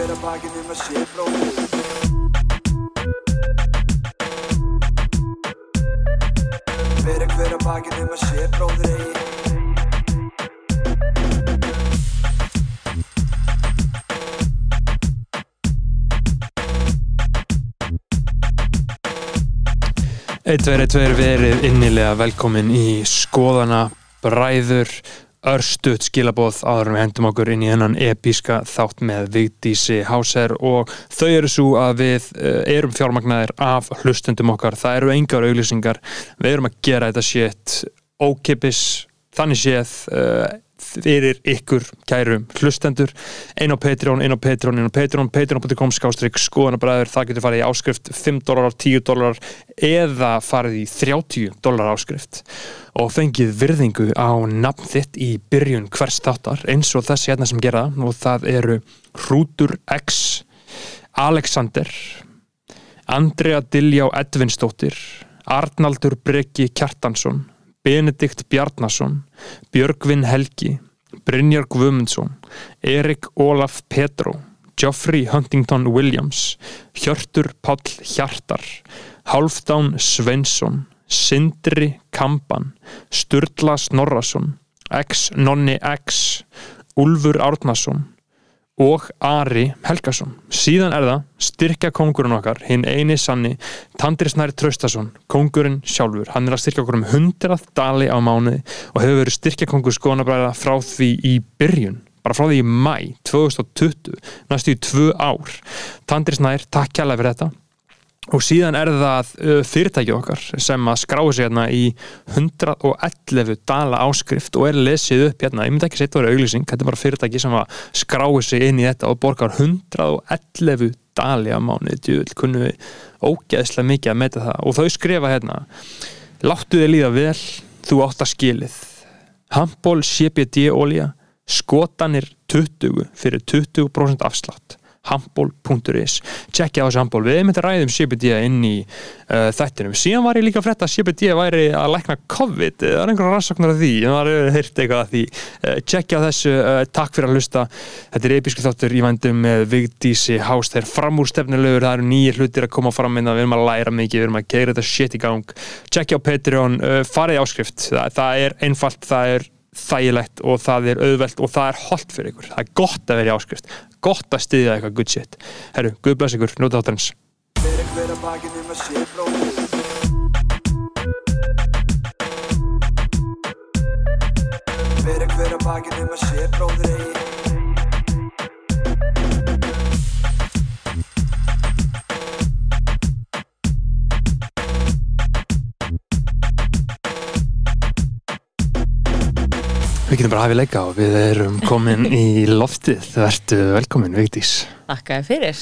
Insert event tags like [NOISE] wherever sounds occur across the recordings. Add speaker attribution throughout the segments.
Speaker 1: hver að bakið um að sé bróðir Hver að hver að bakið um að sé bróðir eigi
Speaker 2: Eitt, tveir, eitt, tveir, verið innilega velkomin í skoðana bræður örstuðt skilabóð áður við hendum okkur inn í hennan episka þátt með Vigdísi Háser og þau eru svo að við uh, erum fjármagnaðir af hlustundum okkar, það eru engar auglýsingar, við erum að gera þetta shit ókipis, þannig séð uh, fyrir ykkur kæru hlustendur. Einn á Patreon, einn á Patreon, einn á Patreon patreon.com skástrík skoðanabræður. Það getur farið í áskrift 5 dólarar, 10 dólarar eða farið í 30 dólarar áskrift og fengið virðingu á nafn þitt í byrjun hvers þáttar eins og þessi hérna sem gera. Og það eru Hrútur X Alexander Andrea Diljá Edvinsdóttir Arnaldur Breki Kjartansson Benedikt Bjarnason Björgvin Helgi Brynjar Guðmundsson Erik Ólaf Petró Geoffrey Huntington Williams Hjörtur Páll Hjartar Hálfdán Svensson Sindri Kampan Sturla Snorrason X Nonni X Úlfur Árnason og Ari Helgason. Síðan er það styrkja kongurinn okkar hinn eini sanni Tandri Snæri Traustason, kongurinn sjálfur. Hann er að styrkja okkur um 100 dali á mánuði og hefur verið styrkja kongur skoðanabræða frá því í byrjun bara frá því í mæ 2020 næstu í tvö ár. Tandri Snær, takk kjærlega fyrir þetta og síðan er það uh, fyrirtæki okkar sem að skráði sig hérna í 111 dala áskrift og er lesið upp hérna, ég myndi ekki setja verið auglýsing þetta er bara fyrirtæki sem að skráði sig inn í þetta og borgar 111 dali á mánuði, djúvel kunnu við ógeðslega mikið að meta það. Og þau skrifa hérna láttu þið líða vel, þú átt að skilið. Handból CBD olja skotanir 20 fyrir 20% afslátt handból.is tjekkja á þessu handból, við hefum þetta ræðum CBD inn í uh, þættinum. Síðan var ég líka að frétta að CBD væri að lækna COVID, það er einhverja rannsóknar af því. Ég var heyrt eitthvað af því. Uh, tjekkja á þessu, uh, takk fyrir að hlusta. Þetta er episku þáttur í vandum með Vigdísi Hás, þeir framúrstefnilegur það eru nýjir hlutir að koma fram inn við erum að læra mikið, við erum að gera þetta shit í gang. Tjekkja á Patreon, farið áskrift. Það, það er einfalt, það er þægilegt og það er auðvelt og það er holdt fyrir ykkur, það er gott að vera í áskrift gott að styðja eitthvað good shit. Herru, Guð bless ykkur, njóta þáttarins.
Speaker 1: Hver að hver að bakið um að sé bróðir Hver
Speaker 2: Við getum bara hafið leika og við erum komin í loftið, verðu velkomin Vigdís
Speaker 3: Þakkaði fyrir.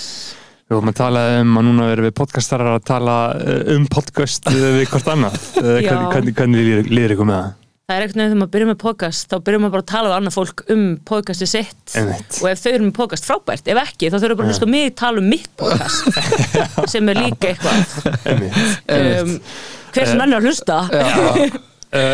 Speaker 2: Við vorum að tala um að núna erum við podcastarar að tala uh, um podcast við hvort annað [LAUGHS]
Speaker 3: Já.
Speaker 2: hvernig, hvernig, líður, ykkur með það?
Speaker 3: Það er einhvern veginn þegar maður byrjum með podcast, þá byrjum maður bara að tala við annað fólk um podcasti sitt
Speaker 2: Einmitt.
Speaker 3: og ef þau eru með podcast frábært, ef ekki, þá þau eru bara að hlusta mig tala um mitt podcast [LAUGHS] sem er líka eitthvað.
Speaker 2: Einmitt.
Speaker 3: Um, hver sem ennur að hlusta.
Speaker 2: Uh,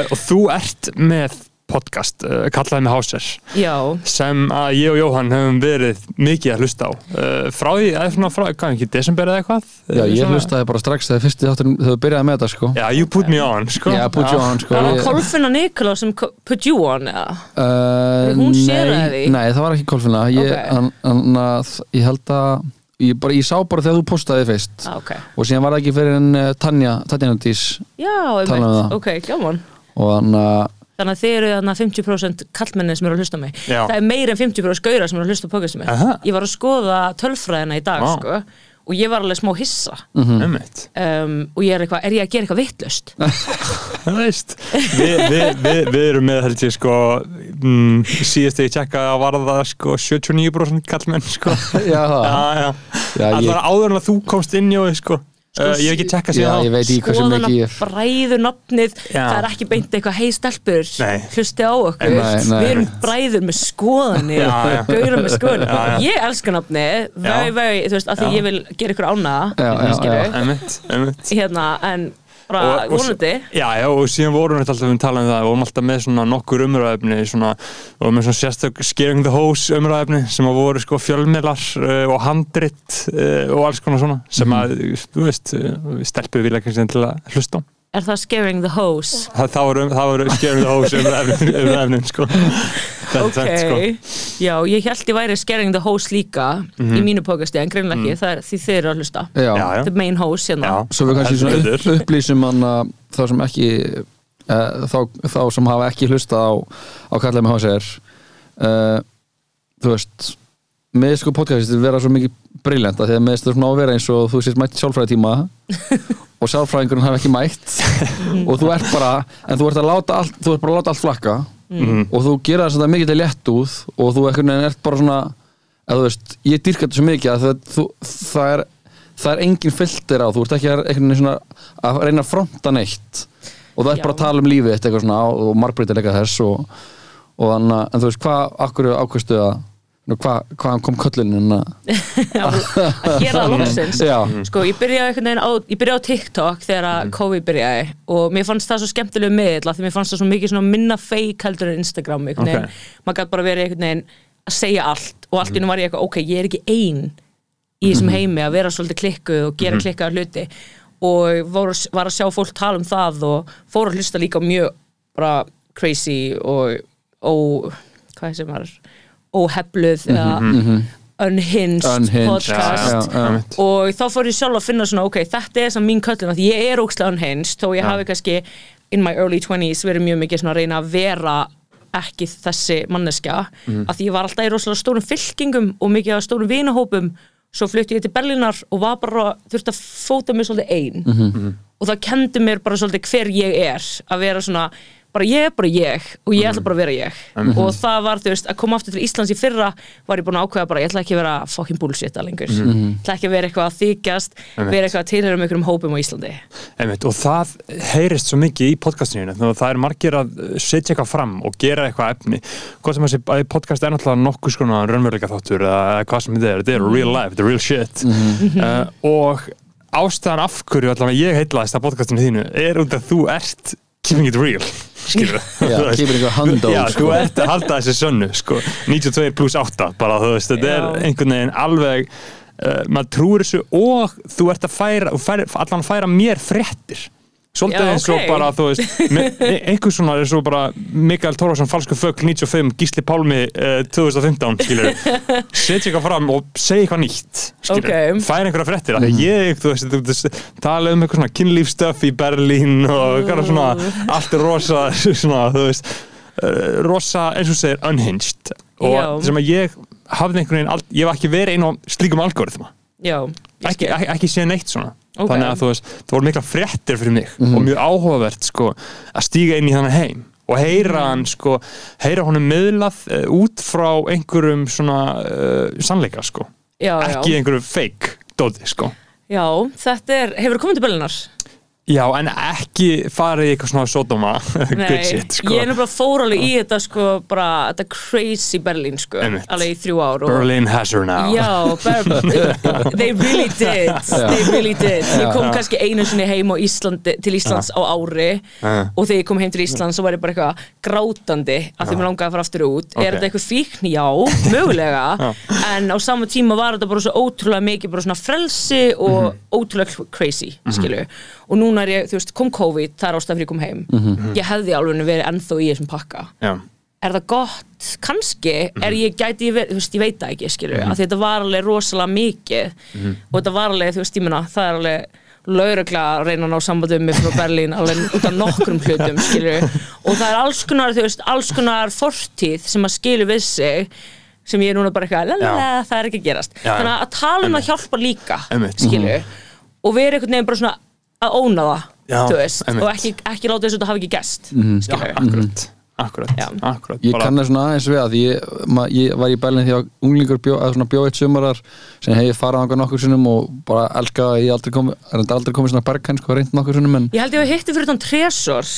Speaker 2: [LAUGHS] og þú ert með podcast, uh, kallaði með Háser
Speaker 3: Já,
Speaker 2: sem að ég og Jóhann höfum verið mikið að hlusta á uh, frá því, eða svona frá, hvað ekki, desember eða eitthvað?
Speaker 4: Já, ég
Speaker 2: Svona-
Speaker 4: hlustaði bara strax þegar þegar þú byrjaði með þetta sko
Speaker 2: Já, you put me on, sko
Speaker 4: Já, put you on sko
Speaker 3: það var
Speaker 4: Ég-
Speaker 3: Kolfinna Nikola sem put you on, eða?
Speaker 4: Uh,
Speaker 3: Hún sér
Speaker 4: nei,
Speaker 3: það því?
Speaker 4: Nei, það var ekki kolfinna ég,
Speaker 3: Ok.
Speaker 4: an, an, að, ég held að ég, bara, ég sá bara þegar þú postaði fyrst
Speaker 3: Ah, ok.
Speaker 4: og síðan var það ekki fyrir en uh, Tanja Tanja Nandís
Speaker 3: Já,
Speaker 4: um.
Speaker 3: Ok, gaman.
Speaker 4: og hann að
Speaker 3: Þannig að þið eru þarna 50% kallmenni sem eru að hlusta mig.
Speaker 2: Já.
Speaker 3: Það er meira en 50% gaura sem eru að hlusta á podcastið mig.
Speaker 2: Aha.
Speaker 3: Ég var að skoða tölfræðina í dag, sko, og ég var alveg smá hissa.
Speaker 2: Einmitt.
Speaker 3: Um, og ég er, eitthvað, er ég að gera eitthvað vittlust? [LAUGHS]
Speaker 2: Það veist við, við, við, við erum með held ég sko mm, síðast þegar ég tjekka að var það sko 79% kallmenn sko
Speaker 4: Já, [LAUGHS] það
Speaker 2: Já, já,
Speaker 4: Já, ég-
Speaker 2: Allar áður en að þú komst inn í og sko, uh, ég hef ekki tjekka
Speaker 4: Já,
Speaker 2: síðan
Speaker 4: ég veit ekki hversu
Speaker 3: Skoðana
Speaker 4: mikið ég
Speaker 3: bræður nafnið, það er ekki beint eitthvað hei stelpur, hlusti á okkur. Við erum bræður með skoðanir gauður með skoðanir.
Speaker 2: Já, já.
Speaker 3: ég elska nafnið, vei vei þú veist, af því
Speaker 2: Já.
Speaker 3: ég vil gera ykkur ána
Speaker 4: Já, já, já.
Speaker 2: Einmitt, einmitt.
Speaker 3: Hérna, en bara vonandi.
Speaker 2: Já, já, og síðan vorum við alltaf um talað um það og vorum alltaf með svona nokkur umræðefni svona, og með svona sérstök scaring the hose umræðefni sem að voru sko fjölmiðlar uh, og handrit uh, og alls konar svona sem að, þú veist, uh, stelpur vilja kannski til að hlusta á
Speaker 3: Er það scaring the hose?
Speaker 2: Það, það voru, það voru scaring the hose umræðefni, umræðefni sko. [LAUGHS] Þetta er
Speaker 3: Ok,
Speaker 2: sko.
Speaker 3: já, ég held ég væri scaring the hose líka í mínu pókasti, en greinlega ekki, það er því þeir eru að hlusta.
Speaker 4: Já,
Speaker 2: Já, já,
Speaker 3: The main hose hérna.
Speaker 2: Já.
Speaker 4: Svo við kannski svona upplýsum hann að þá sem ekki uh, þá, þá sem hafa ekki hlusta á, á kallar með HCR uh, þú veist með sko podcastið vera svo mikið briljant að því að með þetta svona á að vera eins og þú sést mætt sjálfræði tíma [LAUGHS] og sjálfræðingurinn hafi ekki mætt. [LAUGHS] Og þú ert bara en þú ert að láta allt, þú ert bara að láta allt flakka. Og þú gera þess að það mikið til létt út og þú ert bara svona að þú veist, ég dýrka þetta svo mikið að það, þú, það er það er engin filter á, þú ert ekki að, svona, að reyna að fronta neitt. Og það er
Speaker 3: Já.
Speaker 4: bara að tala um lífið eitt eitthvað svona og margbreytilega þess og, og þannig að, en þú veist, hvað, akkur ákvæmstu að hvaðan kom köllin að [LAUGHS]
Speaker 3: að gera það [LAUGHS] loksins.
Speaker 4: Já,
Speaker 3: Sko, ég byrjaði einhvern veginn á, ég byrjaði á TikTok þegar að COVID byrjaði og mér fannst það svo skemmtilega miðl af því mér fannst það svo mikið svona minna fake heldur en Instagram einhvern veginn,
Speaker 2: Ok.
Speaker 3: maður gæti bara verið einhvern veginn að segja allt og allt í nú var ég eitthvað, ok, ég er ekki ein í þessum heimi að vera svolítið klikkuð og gera klikkaða hluti. Og var, var að sjá fólk tala um það og fór að hlusta líka mjög bara crazy og ó, hvað sem var óhefluð eða unhinged,
Speaker 4: Unhinged,
Speaker 3: podcast
Speaker 4: já.
Speaker 2: einmitt.
Speaker 3: og þá fór ég sjálf að finna svona ok, þetta er svona mín köllun af því ég er ókslega unhinged þó ég hafi kannski in my early 20s verið mjög mikið að reyna að vera ekki þessi manneskja
Speaker 2: Mhm.
Speaker 3: af því ég var alltaf í rosalega stórum fylkingum og mikið af stórum vinahópum svo flutti ég til Berlínar og var bara þurfti að fóta mig svolítið ein
Speaker 2: Mhm.
Speaker 3: og það kendi mér bara svolítið hver ég er að vera svona, bara ég er bara ég og ég ætla bara að vera ég. Og það var, þú veist, að koma aftur til Íslands í fyrra var ég búin að ákveða bara, ég ætla ekki að vera fucking bullshit að lengur, ég ætla ekki að vera eitthvað að þykjast, vera eitthvað að tilhöra með einhverjum hópum á Íslandi.
Speaker 2: Einmitt, og það heyrist svo mikið í podcastinu þannig að það er margir að setja eitthvað fram og gera eitthvað efni. Hvað sem að sé, podcast er náttúrulega nokkuð skona raunveruleika þáttur eða eða hvað sem þetta er, þetta er skilur [LAUGHS]
Speaker 4: Já, keeping it handle,
Speaker 2: Já,
Speaker 4: sko.
Speaker 2: þú ert að halda þessi sönnu sko. 92 pluss 8 bara, þú veist, þetta
Speaker 3: Já.
Speaker 2: er einhvern veginn alveg uh, maður trúir þessu og þú ert að færa, þú færa allan að færa mér fréttir svolítið
Speaker 3: Já,
Speaker 2: eins og
Speaker 3: ok.
Speaker 2: bara, þú veist [LAUGHS] e- einhver svona er svo bara Mikael Tórarsson falsku fögl 95, Gísli Pálmi uh, 2015, skilur setja eitthvað fram og segja eitthvað nýtt skilur,
Speaker 3: Ok.
Speaker 2: færa einhverja fréttir mm ég, þú veist, þú veist, tala um eitthvað svona kynlífstöf í Berlín og eitthvað svona, allt er rosa [LAUGHS] svona, þú veist uh, rosa, eins og segir, unhinged. Og sem að ég hafði einhvern veginn, ég hef ekki verið einn á slíkum algoritma.
Speaker 3: Já,
Speaker 2: ekki, ekki, ekki séð neitt svona
Speaker 3: Ok.
Speaker 2: þannig að þú veist, það voru mikla fréttir fyrir mig og mjög áhugavert sko að stíga inn í þannig heim og heyra hann sko, heyra honum miðlað uh, út frá einhverjum svona uh, sannleika sko
Speaker 3: já, já.
Speaker 2: ekki einhverju fake dóti sko
Speaker 3: já, þetta er, hefur komið til Berlínar?
Speaker 2: Já, en ekki farið í eitthvað svona sódóma [LAUGHS] good
Speaker 3: Nei,
Speaker 2: shit sko.
Speaker 3: ég er nefnilega fór alveg í þetta sko, bara, þetta crazy Berlín sko,
Speaker 2: Einmitt.
Speaker 3: alveg í þrjú ár og
Speaker 2: Berlin has her now.
Speaker 3: Já, [LAUGHS] they really did. They really did. Ég kom kannski einu sinni heim Íslandi, til Íslands á ári og þegar ég kom heim til Íslands svo var ég bara eitthvað grátandi að því mér langaði að fara aftur út.
Speaker 2: Ok.
Speaker 3: Er þetta eitthvað fíkn? Já, mögulega. [LAUGHS] En á sama tíma var þetta bara svo ótrúlega mikið bara svona frelsi og
Speaker 2: Mhm.
Speaker 3: ótrúlega crazy, skilu og núna er ég, þú veist, kom COVID, það er ástæð fyrir ég kom heim.
Speaker 2: Mhm.
Speaker 3: ég hefði alveg verið ennþá í þessum pakka.
Speaker 2: Já,
Speaker 3: er það gott, kannski. Er ég, gæti ég þú veist, ég veit það ekki skilur, mm þetta var alveg rosalega mikið. Og þetta var alveg, þú veist, ég meina það er alveg laurugla að reyna að ná sambandum með frá Berlín alveg út af nokkrum hlutum skilur, og það er alls konar þú veist, alls konar fortíð sem að skilur við sig sem ég er núna bara eitthvað, lalala, það er ekki að gerast.
Speaker 2: Já,
Speaker 3: þannig að tala um það hjálpar líka
Speaker 2: Einmitt.
Speaker 3: skilur, og vera einhvern veginn bara svona að óna það,
Speaker 2: Já,
Speaker 3: og ekki, ekki láta þess að þetta hafi ekki gest
Speaker 2: já
Speaker 3: skilur,
Speaker 2: akkurat akkurat,
Speaker 3: Já.
Speaker 2: akkurat
Speaker 4: Ég
Speaker 2: bara-
Speaker 4: kann það svona aðeins við að því ég, ma, ég var í Berlín því að unglingur bjó, að svona bjó eitt sumarar sem hef ég farið ánga nokkur sinnum og bara elska að ég aldrei komi, er þetta aldrei komið svona berghenn sko reynd nokkur sinnum en
Speaker 3: Ég held ég að hitti fyrir þann Tresors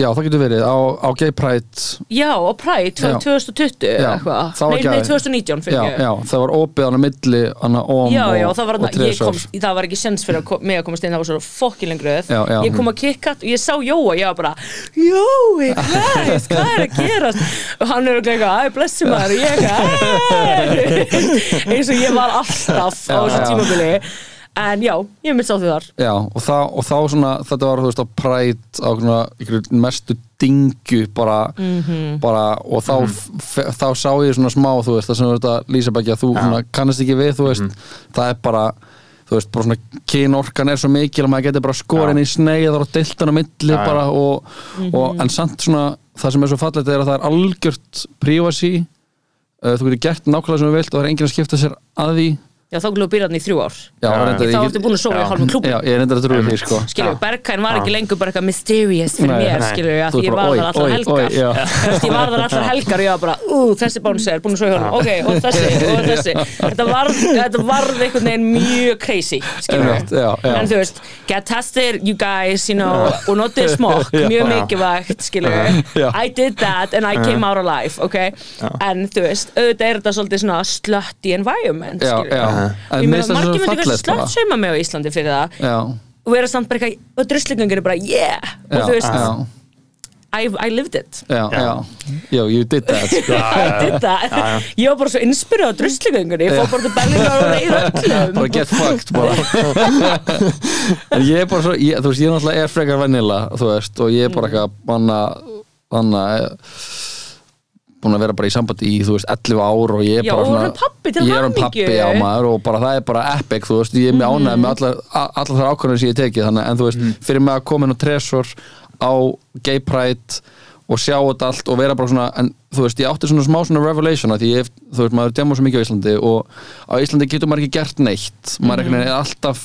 Speaker 4: Já, það getur verið á, á Gay Pride
Speaker 3: Já, og Pride
Speaker 4: Já.
Speaker 3: 2020
Speaker 4: Já,
Speaker 3: eða eitthvað Nei, nei,
Speaker 4: aðeins.
Speaker 3: 2019
Speaker 4: Já,
Speaker 3: fyrir ég
Speaker 4: já, það var opið hann að milli hana om
Speaker 3: Já,
Speaker 4: og,
Speaker 3: já, það var
Speaker 4: og
Speaker 3: kom, það var ekki sens fyrir að ko- mig að komast inn, það var svo
Speaker 4: Já, já.
Speaker 3: Ég kom að kikkat og ég sá Jóa, ég var bara Jói, hvað, hvað er að gerast? Og hann er eitthvað, æ, blessi maður, og ég eitthvað, [LAUGHS] eins og ég var alltaf á
Speaker 4: Já,
Speaker 3: þessu
Speaker 4: já.
Speaker 3: tímabili En já, ég mitt á því þar.
Speaker 4: Já, og, það, og þá svona, þetta var, þú veist, á Pride á mestu dingu bara,
Speaker 3: Mhm.
Speaker 4: bara og þá, f- þá sá ég svona smá, þú veist, það sem þú veist að lýsa bækja, þú svona, kannast ekki við, þú veist, það er bara þú veist, bara svona kynorkan er svo mikil að maður getur bara skorin í sneiðar og diltan á milli
Speaker 2: já.
Speaker 4: bara og, og,
Speaker 3: Mhm.
Speaker 4: en samt svona, það sem er svo fallegt er að það er algjört privacy. Uh, þú getur gert nákvæmlega sem þú vilt og það er enginn að skipta sér að því
Speaker 3: Já, þá glúið býrðan í þrjú ár.
Speaker 4: Já,
Speaker 3: Þá ertu búin að sofa í
Speaker 2: Já.
Speaker 3: hálfum klúb
Speaker 4: Já, ég er reyndar að trúi því, sko.
Speaker 3: Skilju. Berghain var ekki lengur bara eitthvað mysterious fyrir
Speaker 4: Nei,
Speaker 3: mér, skilju, að ég var þar
Speaker 4: oi,
Speaker 3: helgar. ég var þar allar helgar og ég var bara, ú, þessi bánsi er búin að svo í honum, ok, og þessi, og þessi. [LAUGHS] Þetta varð, þetta varð einhvern veginn mjög crazy, skilju
Speaker 4: Einmitt, já, já.
Speaker 3: En þú veist, get tested, you guys, you know, og notið [LAUGHS] smokk, mjög mikilvægt, skilju. I did that and I came out alive, ok? En þú veist, auðvitað er þetta svolítið
Speaker 4: en
Speaker 3: Ég meina, margir myndi kannski slött sauma mig á Íslandi fyrir það
Speaker 4: Já,
Speaker 3: og vera samt bara eitthvað, og druslingangur er bara yeah, og
Speaker 4: já,
Speaker 3: þú veist,
Speaker 4: já,
Speaker 3: I, I lived it.
Speaker 4: Já, já. Já, you did that, sko. [LAUGHS]
Speaker 3: I did that, ég var bara svo inspirað á druslingangur, ég fór bara til Berlínar og reyð öllum.
Speaker 4: Bara get fucked bara. [LAUGHS] En ég er bara svo ég, þú veist, ég náttúrulega er frekar vanilla þú veist, og ég er bara eitthvað manna, manna búin að vera bara í sambandi í, þú veist, 11 ár og ég er
Speaker 3: Já,
Speaker 4: bara
Speaker 3: og orðinn pabbi til
Speaker 4: ég er um
Speaker 3: hamingju.
Speaker 4: pappi á maður og bara það er bara epic, þú veist, ég er með ánægð með allar, a- allar þar ákvörðunum sem ég hef tekið þannig, en þú veist, fyrir mig að koma inn á Tresor á Gay Pride og sjá þetta allt og vera bara svona en þú veist, ég átti svona smá svona revelation að því ég, þú veist, maður demur svo mikið á Íslandi og á Íslandi getur maður ekki gert neitt. Maður mm er alltaf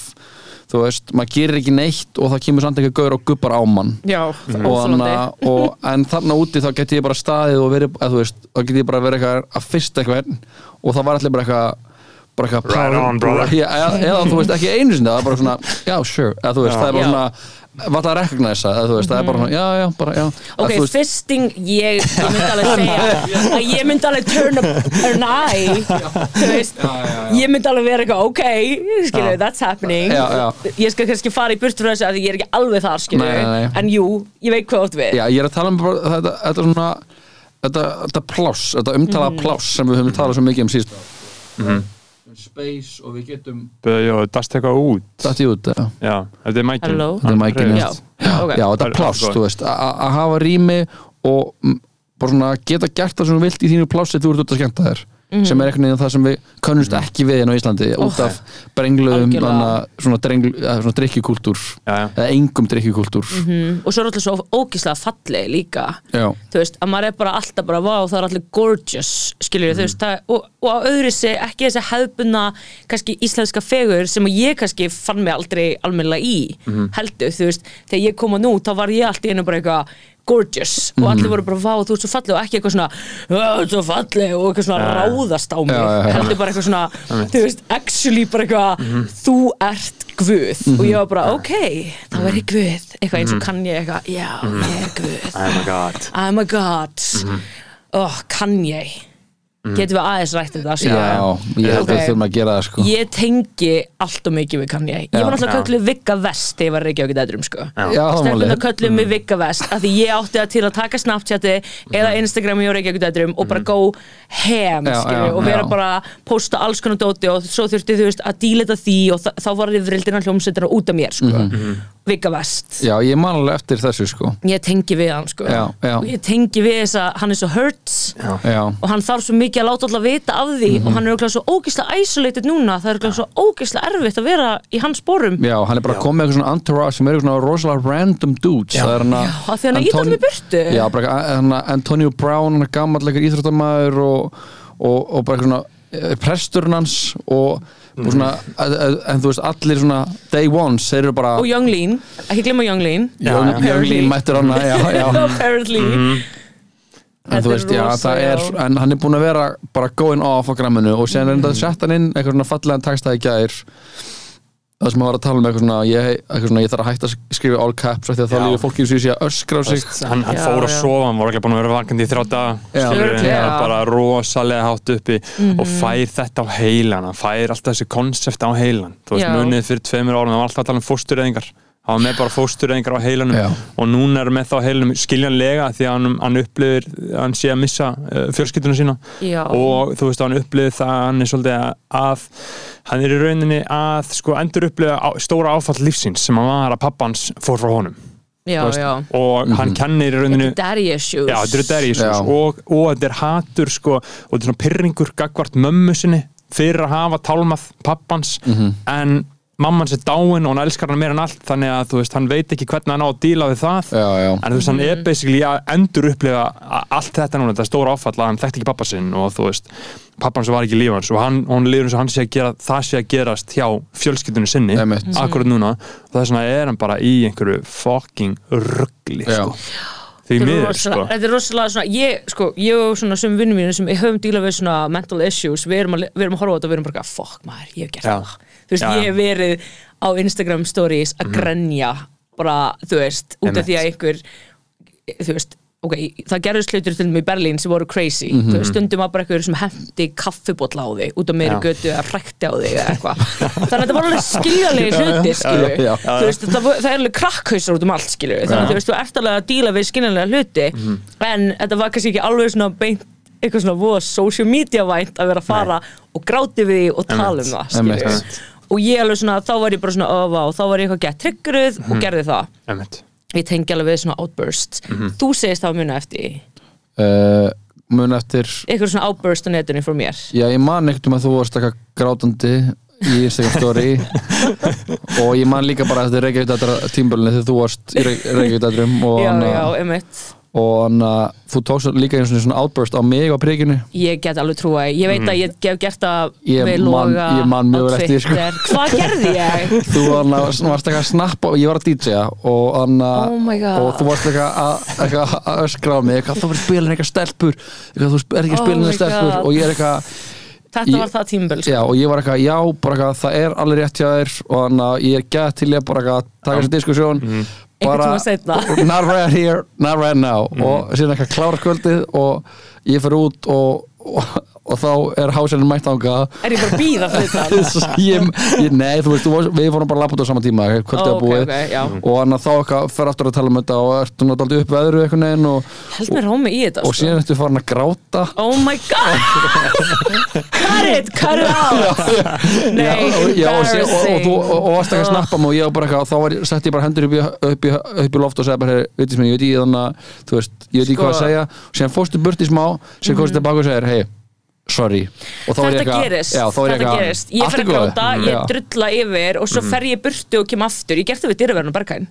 Speaker 4: þú veist, maður gerir ekki neitt og það kemur samt ekki gaur og gubbar á mann
Speaker 3: Já,
Speaker 4: og
Speaker 3: óþolandi.
Speaker 4: þarna, og, en þarna úti þá geti ég bara staðið og verið, að, þú veist, þá geti ég bara verið eitthvað að fyrsta eitthvað og það var allir bara eitthvað bara eitthvað
Speaker 2: Right
Speaker 4: eða, eða þú veist ekki einu sinni það er bara svona, já sure eða, þú veist,
Speaker 2: Já.
Speaker 4: það er bara
Speaker 3: Já.
Speaker 4: svona vart að recognize eða, þú veist, það er bara svona, já, já, bara, já.
Speaker 3: Ok,
Speaker 4: veist,
Speaker 3: fisting, ég, ég myndi alveg segja [LAUGHS] að ég myndi alveg turn up an eye þú veist, ég myndi alveg vera eitthvað, ok, skilju, that's happening.
Speaker 4: Já, já.
Speaker 3: ég skal kannski fara í burtu frá þessu að ég er ekki alveg þar, skilju
Speaker 4: Nei, nei, nei.
Speaker 3: en jú, ég veit hvað átt við.
Speaker 4: Já, ég er að tala um bara, þetta, þetta svona þetta, þetta pláss, þetta umtala
Speaker 3: Mhm.
Speaker 4: pláss sem við höfum talað svo mikið um síðust um space og við getum
Speaker 2: Já, dast eitthvað út.
Speaker 4: Dætt í út, já.
Speaker 2: Já, þetta er mækin
Speaker 3: Hello?
Speaker 4: Þetta er mækinn,
Speaker 3: Já, ok.
Speaker 4: Já, þetta
Speaker 2: Það er
Speaker 4: pláss, þú veist. Að að hafa rými og bara svona geta gert það sem þú vilt í þínu plássi þú ert út að skemmta þér sem er einhvern veginn það sem við könnumst ekki við hérna á Íslandi út af brengluðum svona, drenglu, eða svona
Speaker 2: já.
Speaker 4: eða engum drikkjukúltúr
Speaker 3: Mm, og svo er alltaf svo ógíslega falleg líka.
Speaker 4: Já,
Speaker 3: þú veist, að maður er bara alltaf bara vá, það er allir gorgeous, skiljur
Speaker 4: Mhm.
Speaker 3: þú veist, það, og, og á öðru sig ekki þessi hefðbunna, kannski íslenska fegur sem ég kannski fann mig aldrei almennilega í,
Speaker 4: Mhm.
Speaker 3: heldur þú veist, þegar ég kom að nú, þá var ég alltaf einu bara eitthvað gorgeous og
Speaker 4: Mhm.
Speaker 3: allir voru bara, vá, þú ert svo falleg og ekki eitthvað svona, "Ó, þú ert svo falleg og eitthvað svona ráðast á mig,
Speaker 4: já, já.
Speaker 3: heldur bara eitthvað svona þú veist, actually bara eitthvað
Speaker 4: Mhm.
Speaker 3: þú ert Guð. Og ég var bara, ok, þá er ég Guð. Eitthvað
Speaker 4: Mhm.
Speaker 3: eins og kann ég eitthvað, já, ég er Guð.
Speaker 2: Oh my god.
Speaker 3: I'm a god. Oh, kann ég getum við aðeins rætt um það?
Speaker 4: Já, ég held að við þurfum að gera það sko.
Speaker 3: Ég tengi allt og mikið við kann ég ég var náttúrulega kölluð Vigga Vest þegar ég var reykja okkur dætrum sko. Stelpuna kölluð mig Vigga Vest af því ég átti það til að taka Snapchati eða Instagrami og reykja okkur dætrum og bara go ham
Speaker 4: Já,
Speaker 3: skilju,
Speaker 4: já,
Speaker 3: og vera
Speaker 4: já.
Speaker 3: bara posta alls konar dóti og svo þurfti þú veist að dílita því og þá var þið vrildina hljómsveitina út af mér sko Vigga Vest.
Speaker 4: Já, ég man alveg eftir þessu sko.
Speaker 3: Ég tengi við hann sko.
Speaker 4: Já, já.
Speaker 3: og ég tengi við þess að hann er svo hurts.
Speaker 4: Já,
Speaker 3: og hann þarf svo mikið að láta alla vita af því.
Speaker 4: Mhm.
Speaker 3: og hann er okkur svo ógeðslega isolated núna. Það er okkur svo ógeðslega erfitt að vera í hans sporum.
Speaker 4: Já, hann er bara komið með eitthvað svona entourage sem eru svona rosalega random dudes. Það er hann að
Speaker 3: af því hann er ítalið með burtu.
Speaker 4: Já, bara hann að Antonio Brown, hann er gammal eitthvað íþróttamæður og, og, og bara eitthvað svona eh, presturinn hans og svona,
Speaker 3: Mm.
Speaker 4: en, en þú veist, allir svona day ones, þeir eru bara
Speaker 3: og Young Lean, ekki glemma Young Lean
Speaker 4: Young,
Speaker 2: já.
Speaker 4: Young Lean mættur hana, já, já [LAUGHS]
Speaker 3: apparently
Speaker 4: en þú veist, já,
Speaker 3: rosa,
Speaker 4: það er,
Speaker 3: já.
Speaker 4: en hann er búin að vera bara going off á gramminu og
Speaker 3: Mm.
Speaker 4: sen er þetta sett hann inn eitthvað svona fallegan texta í gær það sem að var að tala um eitthvað svona ég, eitthvað svona, ég þarf að hætta að skrifa all caps því að þá
Speaker 2: Já.
Speaker 4: líður fólki sem sé að öskra á sig
Speaker 2: hann, hann
Speaker 3: Já,
Speaker 2: fór að
Speaker 3: já.
Speaker 2: sofa, hann var ekki búin að vera vakandi í skilurðu,
Speaker 3: Örugglega.
Speaker 2: hann var bara rosalega hátt uppi
Speaker 3: Mhm.
Speaker 2: og fær þetta á heilan hann fær alltaf þessi konsept á heilan þú veist
Speaker 3: Já.
Speaker 2: munið fyrir tveimur árum, það var alltaf að tala um fóstureyðingar hann var með bara fóstureyðingar á heilanum
Speaker 4: Já.
Speaker 2: og núna er með það á heilanum skiljanlega því að hann, hann upplifir hann sé að missa uh, fjölskylduna sína.
Speaker 3: Já.
Speaker 2: og þú veist hann upplifir það að hann er svolítið að, að hann er í rauninni að sko endur upplifa stóra áfall lífsins sem hann var að pappans fór frá honum.
Speaker 3: Já,
Speaker 2: veist, og hann kennir í rauninni
Speaker 3: Þetta er
Speaker 2: eru daddy issues. Og, og þetta er hatur sko, og þetta er svona pyrringur gagvart mömmu sinni fyrir að hafa tálmað pappans en mammans er dáin og hann elskar hann meira en allt þannig að þú veist, hann veit ekki hvernig hann á að díla við það
Speaker 4: já, já,
Speaker 2: en þú veist, hann er basically að endur upplifa allt þetta núna, þetta stóra áfall að hann þekkti ekki pappa sinn og þú veist pappans var ekki lífans og hann, hann líður eins og hann sé að gera það sé að gerast hjá fjölskyldunni sinni
Speaker 4: Einmitt.
Speaker 2: akkurat núna og þess vegna er hann bara í einhverju fucking ruggli
Speaker 4: Já.
Speaker 2: sko.
Speaker 3: Þetta er rosalega-
Speaker 2: sko.
Speaker 3: Þetta er rosalega svona, ég, sko, ég og svona sem vinnum mínu sem höfum dílað við svona mental issues, við erum að, við erum að horfa á þetta og við erum bara, fuck maður, ég hef gert það þú veist,
Speaker 2: Já, já.
Speaker 3: ég hef verið á Instagram stories að grenja bara, þú veist, út af
Speaker 2: Einmitt.
Speaker 3: því að einhver þú veist, ok, það hlutur til mig í Berlín sem voru crazy
Speaker 2: Mhm.
Speaker 3: þú veist, stundum var bara einhver sem hendi kaffibólla á þig út á meiri
Speaker 2: Já.
Speaker 3: götu eða hrækti á þig eða eitthvað [LAUGHS] þannig að þetta var alveg skiljanlega hluti skilu,
Speaker 4: já, já.
Speaker 3: þú veist, það, það er alveg krakkhausar út um allt skilu, þannig að þú veist, þú ert alveg að díla við skiljanlega hluti
Speaker 2: Mhm.
Speaker 3: en þetta var kannski ekki alveg svona beint eitthvað svona voða social media vænt að vera að fara og gráti við því og tala um það
Speaker 4: Einmitt.
Speaker 3: skilu og ég alveg svona, þá var ég bara svona öfa og þá var ég eitthvað gett trygguruð
Speaker 2: Mhm.
Speaker 3: og gerði það.
Speaker 2: Einmitt.
Speaker 3: ég tengi alveg við svona outburst
Speaker 2: Mhm.
Speaker 3: þú segist það að muna eftir
Speaker 4: uh, mun eftir
Speaker 3: eitthvað svona outburst á netinu frá mér.
Speaker 4: Já, ég man ekkert um að þú varst eitthvað grátandi í Instagram story. [LAUGHS] Og ég man líka bara eftir Reykjavík tímbölinu þegar þú varst í Reykjavík og
Speaker 3: já,
Speaker 4: hann
Speaker 3: já, emitt
Speaker 4: og hann að þú tókst líka einu svona outburst á mig á prikinu
Speaker 3: ég get alveg trúa, ég veit að ég hef gert það.
Speaker 4: Ég
Speaker 3: við
Speaker 4: man-
Speaker 3: loga
Speaker 4: ég man mjög
Speaker 3: á
Speaker 4: vel eftir því, sko.
Speaker 3: Hvað gerði ég? [LAUGHS]
Speaker 4: þú að varst eitthvað að snappa og ég var að DJ-a og hann að
Speaker 3: Oh
Speaker 4: og þú varst eitthvað að, að öskra á mig eitthvað þú verður spilin eitthvað stelpur eitthvað þú er ekki
Speaker 3: Oh
Speaker 4: spilin eitthvað stelpur og ég er eitthvað
Speaker 3: þetta
Speaker 4: Ég-
Speaker 3: var það tímbil sko.
Speaker 4: Já, og ég var eitthvað, já, bara eitthvað, það er alveg rétt hjá þér og þannig að ég er gætt til ég bara eitthvað að taka þessi diskussjón
Speaker 3: Mhm. Einhvern seinna. [LAUGHS]
Speaker 4: not right here, not right now
Speaker 2: Mhm.
Speaker 4: og síðan eitthvað klára kvöldið og ég fer út og, og, og þá er háselin mætt ánga
Speaker 3: er ég bara að býða fyrir [LAUGHS] það?
Speaker 4: ég, ég, Nei, þú veist, þú varst, við fórum bara að lappa út á sama tíma kvöldið að
Speaker 3: ok,
Speaker 4: búið
Speaker 3: já.
Speaker 4: og þannig að þá eitthvað fer aftur að tala um þetta og ertu náttúrulega upp veðru eitthvað neginn og,
Speaker 3: held mér rómi í þetta
Speaker 4: og
Speaker 3: sko.
Speaker 4: síðan ertu farin að gráta
Speaker 3: oh my god cut it, cut it out nei,
Speaker 4: og, já, og, sé- og, og,
Speaker 3: embarrassing
Speaker 4: þú- og, og varst ekki að snappa mig og ég var bara eitthvað og þá var, ég- ég bara hendur upp í, upp í, upp í loft og segði bara, hey, veitis mér, ég veit ekki þannig að þú veist, ég veit ekki hvað að
Speaker 3: Sko. Mhm.
Speaker 4: segja sorry.
Speaker 3: Þetta
Speaker 4: eitthvað-
Speaker 3: gerist,
Speaker 4: já,
Speaker 3: þetta
Speaker 4: eitthvað,
Speaker 3: gerist. Ég fer að gráta,
Speaker 4: Mhm.
Speaker 3: ég
Speaker 4: Já.
Speaker 3: drulla yfir og svo fer ég burtu og kem aftur. Ég gert það við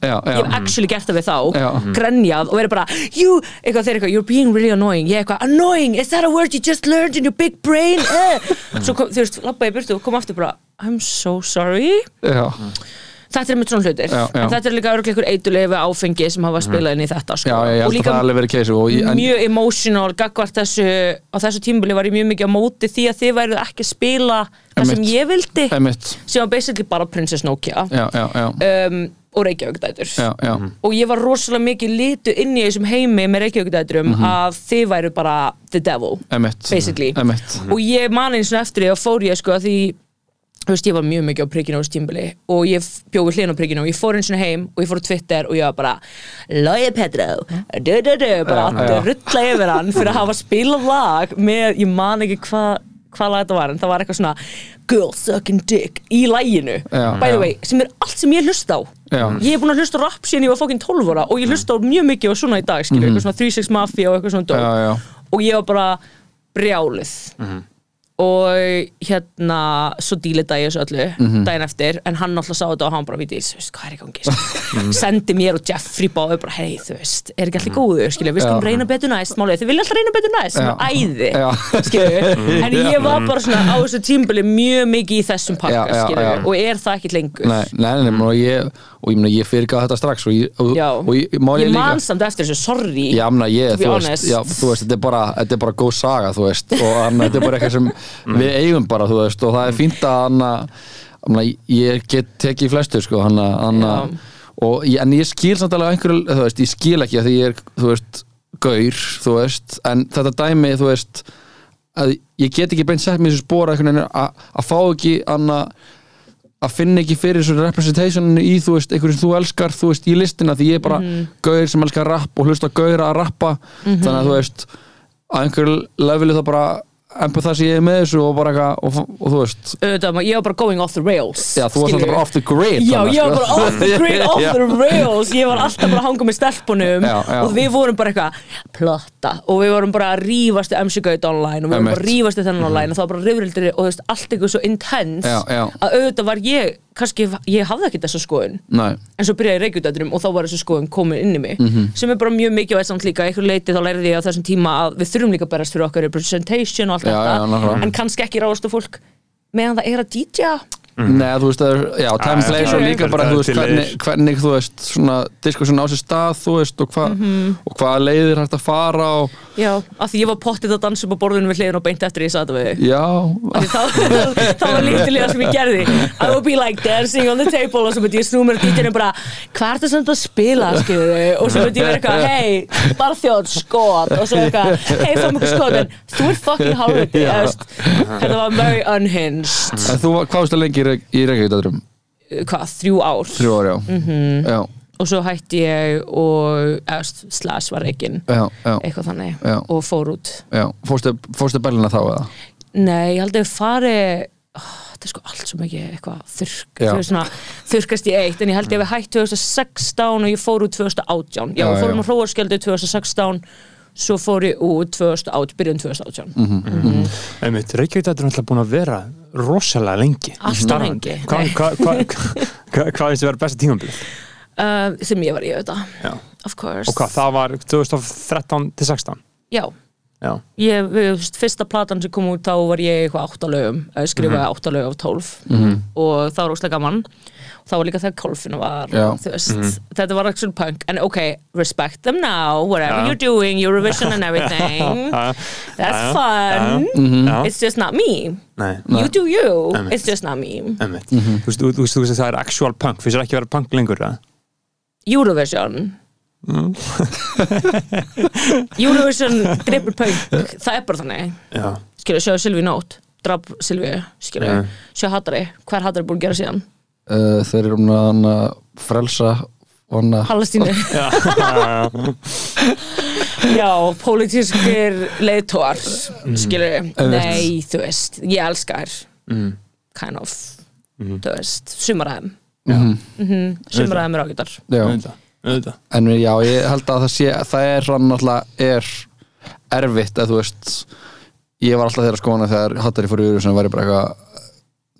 Speaker 4: Já, já.
Speaker 3: ég hef actually gert það við þá,
Speaker 4: Já.
Speaker 3: grenjað og verið bara, you, eitthvað þeir eitthvað you're being really annoying, ég eitthvað, annoying? Is that a word you just learned in your big brain? Eh. [LAUGHS] svo kom, þú veist, labbaði ég burtu og kom aftur bara, I'm so sorry.
Speaker 4: Já,
Speaker 3: þetta er með svona hlutir,
Speaker 4: Já, já.
Speaker 3: en þetta er líka örglega ykkur eitulega við áfengi sem hafa spilað inn í þetta sko.
Speaker 4: já,
Speaker 3: og líka
Speaker 4: og ég, en,
Speaker 3: mjög emotional gagvart þessu á þessu tímbili var ég mjög mikið á móti því að þið væruð ekki að spila það sem ég vildi
Speaker 4: emitt,
Speaker 3: sem var basically bara Princess Nokia.
Speaker 4: Já, já, já,
Speaker 3: um, og Reykjavík dætur.
Speaker 4: Já, já,
Speaker 3: og ég var rosalega mikið litu inn í þessum heimi með Reykjavík dæturum að þið væru bara the devil
Speaker 4: emitt
Speaker 3: Basically.
Speaker 4: emitt,
Speaker 3: og ég man eins og eftir því að fór ég sko að því þú veist, ég var mjög mikið á prikkinu á þessu tímbili og ég bjóði hlýðin á prikkinu og ég fór eins og heim og ég fór á Twitter og ég var bara Logi Petro, du du du bara
Speaker 4: Já,
Speaker 3: að
Speaker 4: já.
Speaker 3: rulla yfir hann fyrir að hafa spilað lag með, ég man ekki hvað hvað lag þetta var, en það var eitthvað svona girl sucking dick í laginu.
Speaker 4: Já,
Speaker 3: by the way, sem er allt sem ég hlusta á.
Speaker 4: Já.
Speaker 3: ég hef búin að hlusta rap síðan ég var fokkin 12 ára og ég hlusta á mjög mikið og svona í dag, skilur, eitthvað svona 36 Mafia og eitthvað svona
Speaker 4: já,
Speaker 3: og ég var bara brjálið og hérna svo dílita ég þessu öllu
Speaker 4: Mhm.
Speaker 3: daginn eftir, en hann alltaf sá þetta og hann bara viti, þú veist, hvað er í gangi? [LAUGHS] Sko? sendi mér og Jeffrey báðu bara hei, þú veist, er ekki allir góður, skilju? Við skulum
Speaker 4: Mhm.
Speaker 3: Reyna betur næst, málið, þið vilja alltaf reyna betur næst sem er æði, skilju? [LAUGHS] En ég var bara svona á þessu tímbili mjög mikið í þessum pakka, skilju og er það ekkit lengur.
Speaker 4: Nei, nei, nei, nei, og ég og ég ég fyrirgaf þetta strax og ég, og,
Speaker 3: Já.
Speaker 4: og ég,
Speaker 3: man samt eftir þessu, sorry
Speaker 4: Já, mena, ég, þú veist, já, þú veist, þetta er bara, þetta er bara góð saga, þú veist, og þetta er bara eitthvað sem við eigum bara, þú veist, og það er fínt að hann Þannig að ég get tekið flestu sko hann að og en ég skil samt alveg einhverju, þú veist, ég skil ekki að því ég er, þú veist, gaur þú veist, en þetta dæmi, þú veist að ég get ekki beint sett mér þessu spora einhvern veginn að fá ekki anna að finna ekki fyrir þessu representationinu í, þú veist, einhverjum þú elskar, þú veist, í listina því ég er bara gaur sem elskar rapp og hlusta gaur að rappa, þannig að þú veist að einhverju leveli þá bara empathise ég með þessu og bara eitthvað og, og, þú veist,
Speaker 3: auðvitað, ég var bara going off the rails
Speaker 4: já, þú varst alltaf bara off the grid
Speaker 3: Já, ég var
Speaker 4: sko.
Speaker 3: bara off the grid, [LAUGHS] off the rails. Ég var alltaf bara að hanga með stelpunum
Speaker 4: Já, já.
Speaker 3: og við vorum bara eitthvað plotta. Og við vorum bara að rífast MC Gaut online og við vorum bara að í þennan online og það var bara rifrildur og þú veist, allt eitthvað svo intense að auðvitað var ég, kannski ég hafði ekki þessa skoðun.
Speaker 4: Nei,
Speaker 3: en svo byrjaði ég reykjutætturum og þá var þessu skoðun komin inn í mig sem er bara mjög mikið samt líka, einhver leiti þá lærði ég á þessum tíma að við þurfum líka að berast fyrir okkar representation og allt
Speaker 4: Já, já,
Speaker 3: þetta
Speaker 4: nákvæmlega.
Speaker 3: en kannski ekki ráðast á fólk meðan það er að DJ-a
Speaker 4: Nei, þú veist, það er, já, plays
Speaker 3: já,
Speaker 4: og líka bara, þú
Speaker 2: er
Speaker 4: veist, hvernig, hvernig, þú veist, svona diskussion á sér stað, þú veist, og, hva, og hvaða leiðir hægt að fara og,
Speaker 3: Já, af því ég var pottið að dansa upp á borðinu við hliðin og beint eftir ég satt við þig.
Speaker 4: Já,
Speaker 3: Af því þá, var líktilega sem ég gerði. I would be like dancing on the table og svo myndi ég snú mér að dítinu bara hvað er það sem þú að spila, skilur og svo myndi ég vera eitthvað, hei, barþjóð skot. Og svo eitthvað, hei, fá mjög skot. En þú ert fucking hálfviti þetta var very unhinged.
Speaker 4: En þú, hvað varst það lengi í, Reyk- í Reykjavík,
Speaker 3: hvað, þrjú ár?
Speaker 4: Þrjú ári, já,
Speaker 3: Mhm.
Speaker 4: já,
Speaker 3: og svo hætti ég og slash var
Speaker 4: já,
Speaker 3: eitthvað þannig.
Speaker 4: Já.
Speaker 3: og fór út.
Speaker 4: Já, fórstu, Berlina þá eða?
Speaker 3: Nei, ég held að ég fari oh, þetta er sko allt svo mikið eitthvað veist svona, þurrkast í eitt en ég held ég við hætt 2016 og ég fór út 2018 já,
Speaker 4: Já,
Speaker 3: ég fór
Speaker 4: já.
Speaker 3: um á hróarskjöldu 2016 svo fór ég út 2008, byrjun 2018
Speaker 4: Mhm.
Speaker 2: Einmitt, Reykjavík þetta er náttúrulega búin að vera rosalega lengi
Speaker 3: Allt of
Speaker 2: starfandi.
Speaker 3: lengi.
Speaker 2: Hvað hva, hva, hva, hvað finnst þið vera besta tímambil?
Speaker 3: uh, sem ég var í auðvitað,
Speaker 2: Já.
Speaker 3: of course
Speaker 2: Og hvað, það var 2013 til 16?
Speaker 3: Já,
Speaker 2: Já,
Speaker 3: ég, við, þú veist, fyrsta platan sem kom út þá var ég eitthvað áttalögum skrifaði
Speaker 2: Mhm.
Speaker 3: áttalög af tólf. Og það var óslega gaman. Og þá var líka þegar kolfinu var þú veist,
Speaker 2: Mhm.
Speaker 3: þetta var actual punk. En ok, respect them now whatever
Speaker 2: Já.
Speaker 3: you're doing, Eurovision and everything. [LAUGHS] That's fun.
Speaker 2: Já.
Speaker 3: it's just not me.
Speaker 2: Nei,
Speaker 3: you do you,
Speaker 2: Einmitt.
Speaker 3: it's just not me.
Speaker 2: Einmitt. Þú veist, þú- þú veist, þú veist að það er actual punk. Þér ekki að vera punk lengur, eða?
Speaker 3: Eurovision
Speaker 2: Mm. [LAUGHS]
Speaker 3: Eurovision gripur punk. Það er bara þannig.
Speaker 2: Já,
Speaker 3: skilju, sjá Silvi Nótt draf Silvi, skilju,
Speaker 2: Já.
Speaker 3: sjá Hattari hvað er Hattari búin að gera síðan?
Speaker 4: Uh, þeir eru um að hann að frelsa
Speaker 3: Palestínu. [LAUGHS] [LAUGHS]
Speaker 2: Já,
Speaker 3: pólitískir leiðtóar
Speaker 2: Mm.
Speaker 3: skilur, nei, þú veist ég elska þær.
Speaker 2: Mm.
Speaker 3: kind of,
Speaker 2: Mhm.
Speaker 3: þú veist, sumaræðum
Speaker 4: Mhm.
Speaker 3: sumaræðum er ágætar.
Speaker 4: Já,
Speaker 2: auðvitað.
Speaker 4: En já, ég held að það sé það er hann náttúrulega er erfitt að þú veist ég var alltaf þeirra skoðana þegar Hattari fór í yfir sem væri bara eitthvað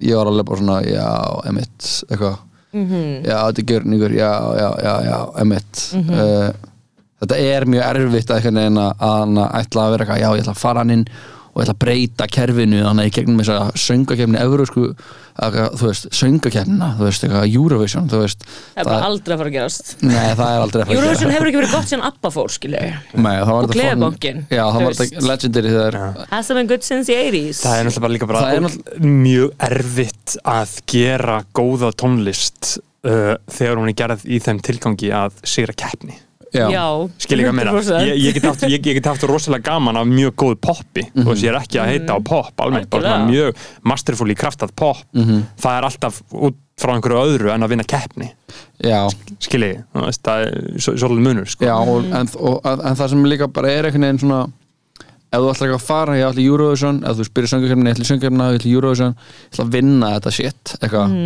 Speaker 4: ég var alveg bara svona, já, emitt eitthvað,
Speaker 3: Mhm.
Speaker 4: já, þetta er gjörningur já, já, já, já, emitt uh, þetta er mjög erfitt að einhvern veginn að hann ætla að vera eitthvað, já, ég ætla að fara hann inn og ég ætla að breyta kerfinu þannig að ég gegnum þess að söngakefni Evrósku, þú veist, söngakefnina þú veist, eitthvað Eurovision, þú veist
Speaker 3: það er bara aldrei að fara að gerast.
Speaker 4: Nei, það er aldrei að fara að
Speaker 3: Eurovision hefur ekki verið gott síðan Abba fór, skilur
Speaker 4: Nei, það var
Speaker 3: Og
Speaker 4: þetta
Speaker 3: Gleðibankinn,
Speaker 4: Já, það var þetta legendary þegar
Speaker 3: hasn't been good since the 80s
Speaker 2: Það er náttúrulega bara líka bara
Speaker 4: Það er
Speaker 2: mjög erfitt að gera góða tónlist uh, þegar hún er gerð í þeim tilgangi að sigra keppni
Speaker 4: Já,
Speaker 3: Já,
Speaker 2: skil ég að meina.
Speaker 3: 100%.
Speaker 2: ég, ég, get haft, ég, ég get haft rosalega gaman af mjög góðu poppi. Þú veist ég er ekki að heita á pop almennt, bara mjög masterful í kraftað pop það er alltaf út frá einhverju öðru en að vinna keppni.
Speaker 4: Já,
Speaker 2: skil ég, þú veist, það er svo- svolítið munur sko.
Speaker 4: já og, en, og, en það sem líka bara er einhvern veginn svona ef þú ætlar ekki að fara, ég ætla í Eurovision ef þú spyrir söngakefni, ég ætla í söngakefna ég ætla í Eurovision, ég ætla að vinna þetta shit eitthvað.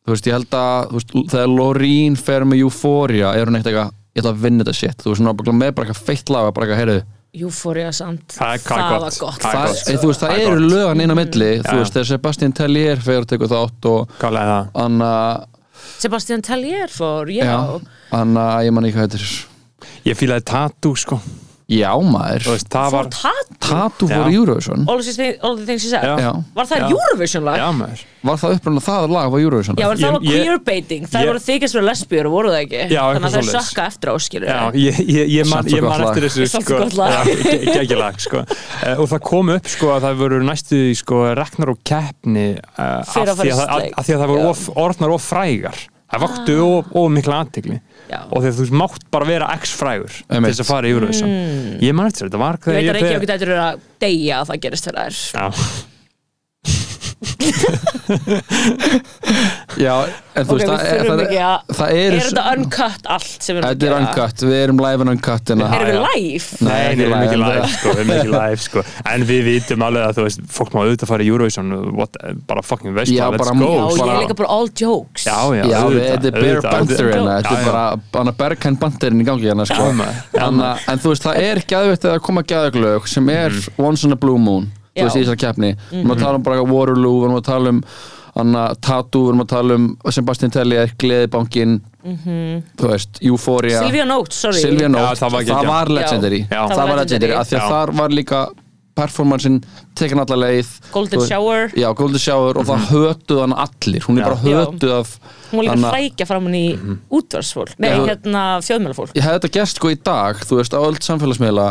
Speaker 4: Þú veist, ég held að þú veist, þegar Lorín fer með Euphoria, er hún eitt eitthvað ég ætla að vinna þetta shit, þú veist, hún er bara með bara eitthvað feitt lag og bara eitthvað, heyrðu.
Speaker 3: Euphoria samt.
Speaker 2: Það er- hvað
Speaker 3: það
Speaker 2: gott?
Speaker 3: var gott.
Speaker 2: Það er gott.
Speaker 4: e, þú veist, það,
Speaker 2: er
Speaker 4: eru lögan inn á milli, þú veist, þegar Sebastian Tellier fer að tekur þátt og
Speaker 2: Gálega það.
Speaker 4: Anna,
Speaker 3: Sebastian Tellier fór, já,
Speaker 4: já, Anna, ég man ekki hvað þetta er.
Speaker 2: Ég fílaði Tattoo sko
Speaker 4: Já maður,
Speaker 2: veist, það
Speaker 3: Fór
Speaker 2: var
Speaker 3: Tatu
Speaker 4: Tatu fór Eurovision
Speaker 3: All the things- all the things you said
Speaker 2: Já.
Speaker 3: Var það
Speaker 2: Já.
Speaker 3: Eurovision lag?
Speaker 2: Já, maður
Speaker 4: Var það upprænlega það lag var Eurovision
Speaker 3: Já, en það var
Speaker 2: Ég- ég-
Speaker 3: queerbaiting, það
Speaker 2: ég-
Speaker 3: voru þykist fyrir lesbíur og voru það ekki
Speaker 2: Já,
Speaker 3: Þannig að
Speaker 2: eitthvað
Speaker 3: það
Speaker 2: svoleiðis.
Speaker 3: sökka eftir á, skilur
Speaker 2: Já, ég, ég, ég man,
Speaker 4: Samt svo
Speaker 2: ég man
Speaker 4: gott
Speaker 2: eftir
Speaker 4: lag.
Speaker 2: þessu
Speaker 3: Samt
Speaker 2: sko,
Speaker 3: svo gott lag.
Speaker 2: geggjulag sko. uh, og það kom upp sko að það voru næstu í sko reknar og keppni af,
Speaker 3: Fyrir að fara
Speaker 2: því
Speaker 3: í
Speaker 2: að, það-
Speaker 3: sleik.
Speaker 2: af því að það voru
Speaker 3: Já.
Speaker 2: of, orðnar of frægar það vaktu of, of mikla aðtegli
Speaker 3: Já.
Speaker 2: og að þú mátt bara vera x-frægur til þess að fara í Eurovision ég man eftir þetta var
Speaker 3: Mm. Ég veit að ekki
Speaker 2: þegar-
Speaker 3: okkur þetta er að deyja að það gerist fyrir þær
Speaker 2: Já, [LAUGHS] [LAUGHS]
Speaker 4: Já, en þú
Speaker 3: Ok,
Speaker 4: veist það, er- það,
Speaker 3: að
Speaker 4: það er,
Speaker 3: Er þetta uncut allt sem við erum að
Speaker 4: Þetta er
Speaker 3: gera?
Speaker 4: uncut, við erum live and uncut hérna.
Speaker 3: Erum við live?
Speaker 2: Nei, við erum ekki
Speaker 4: live, en
Speaker 2: sko, við erum ekki live sko. En við vitum alveg að þú veist, fólk má auðvitað fara í Eurovision what, bara fucking veist
Speaker 4: Já,
Speaker 2: let's
Speaker 4: bara-
Speaker 2: go
Speaker 3: Já, ég
Speaker 2: bara-
Speaker 3: er líka bara all jokes.
Speaker 2: Já, já,
Speaker 4: þetta er bare
Speaker 2: auðvitað,
Speaker 4: banter
Speaker 2: auðvitað.
Speaker 4: hérna, þetta er bara hana bergkæn banterinn í gangi hérna sko. En þú veist, það er gæðvitt að koma gæðaglög sem er once in a blue moon þú veist, í þessar keppni. Við erum að tala um bara Waterloo, við erum að tala um hana, Tattoo, við erum að tala um Sebastian Tellier, Gleðibankin þú veist, Euphoria.
Speaker 3: Sylvia Notes, sorry.
Speaker 4: Sylvia
Speaker 2: Já,
Speaker 4: Note,
Speaker 2: það var geggjað.
Speaker 4: var legendary.
Speaker 2: Já.
Speaker 4: það var legendary, af því að
Speaker 2: Já.
Speaker 4: þar var líka performancein tekin alla leið
Speaker 3: Golden Shower.
Speaker 4: Já, Golden Shower og það hötuð hann allir. Hún er
Speaker 2: Já.
Speaker 4: bara hötuð af
Speaker 3: Hún var líka
Speaker 4: hana-
Speaker 3: hrækja fram hann í útvarsfólk Nei,
Speaker 4: Já.
Speaker 3: hérna fjöðmjölafólk
Speaker 4: ég hefði þetta gert sko í dag, þú veist, á öll samfélagsmiðla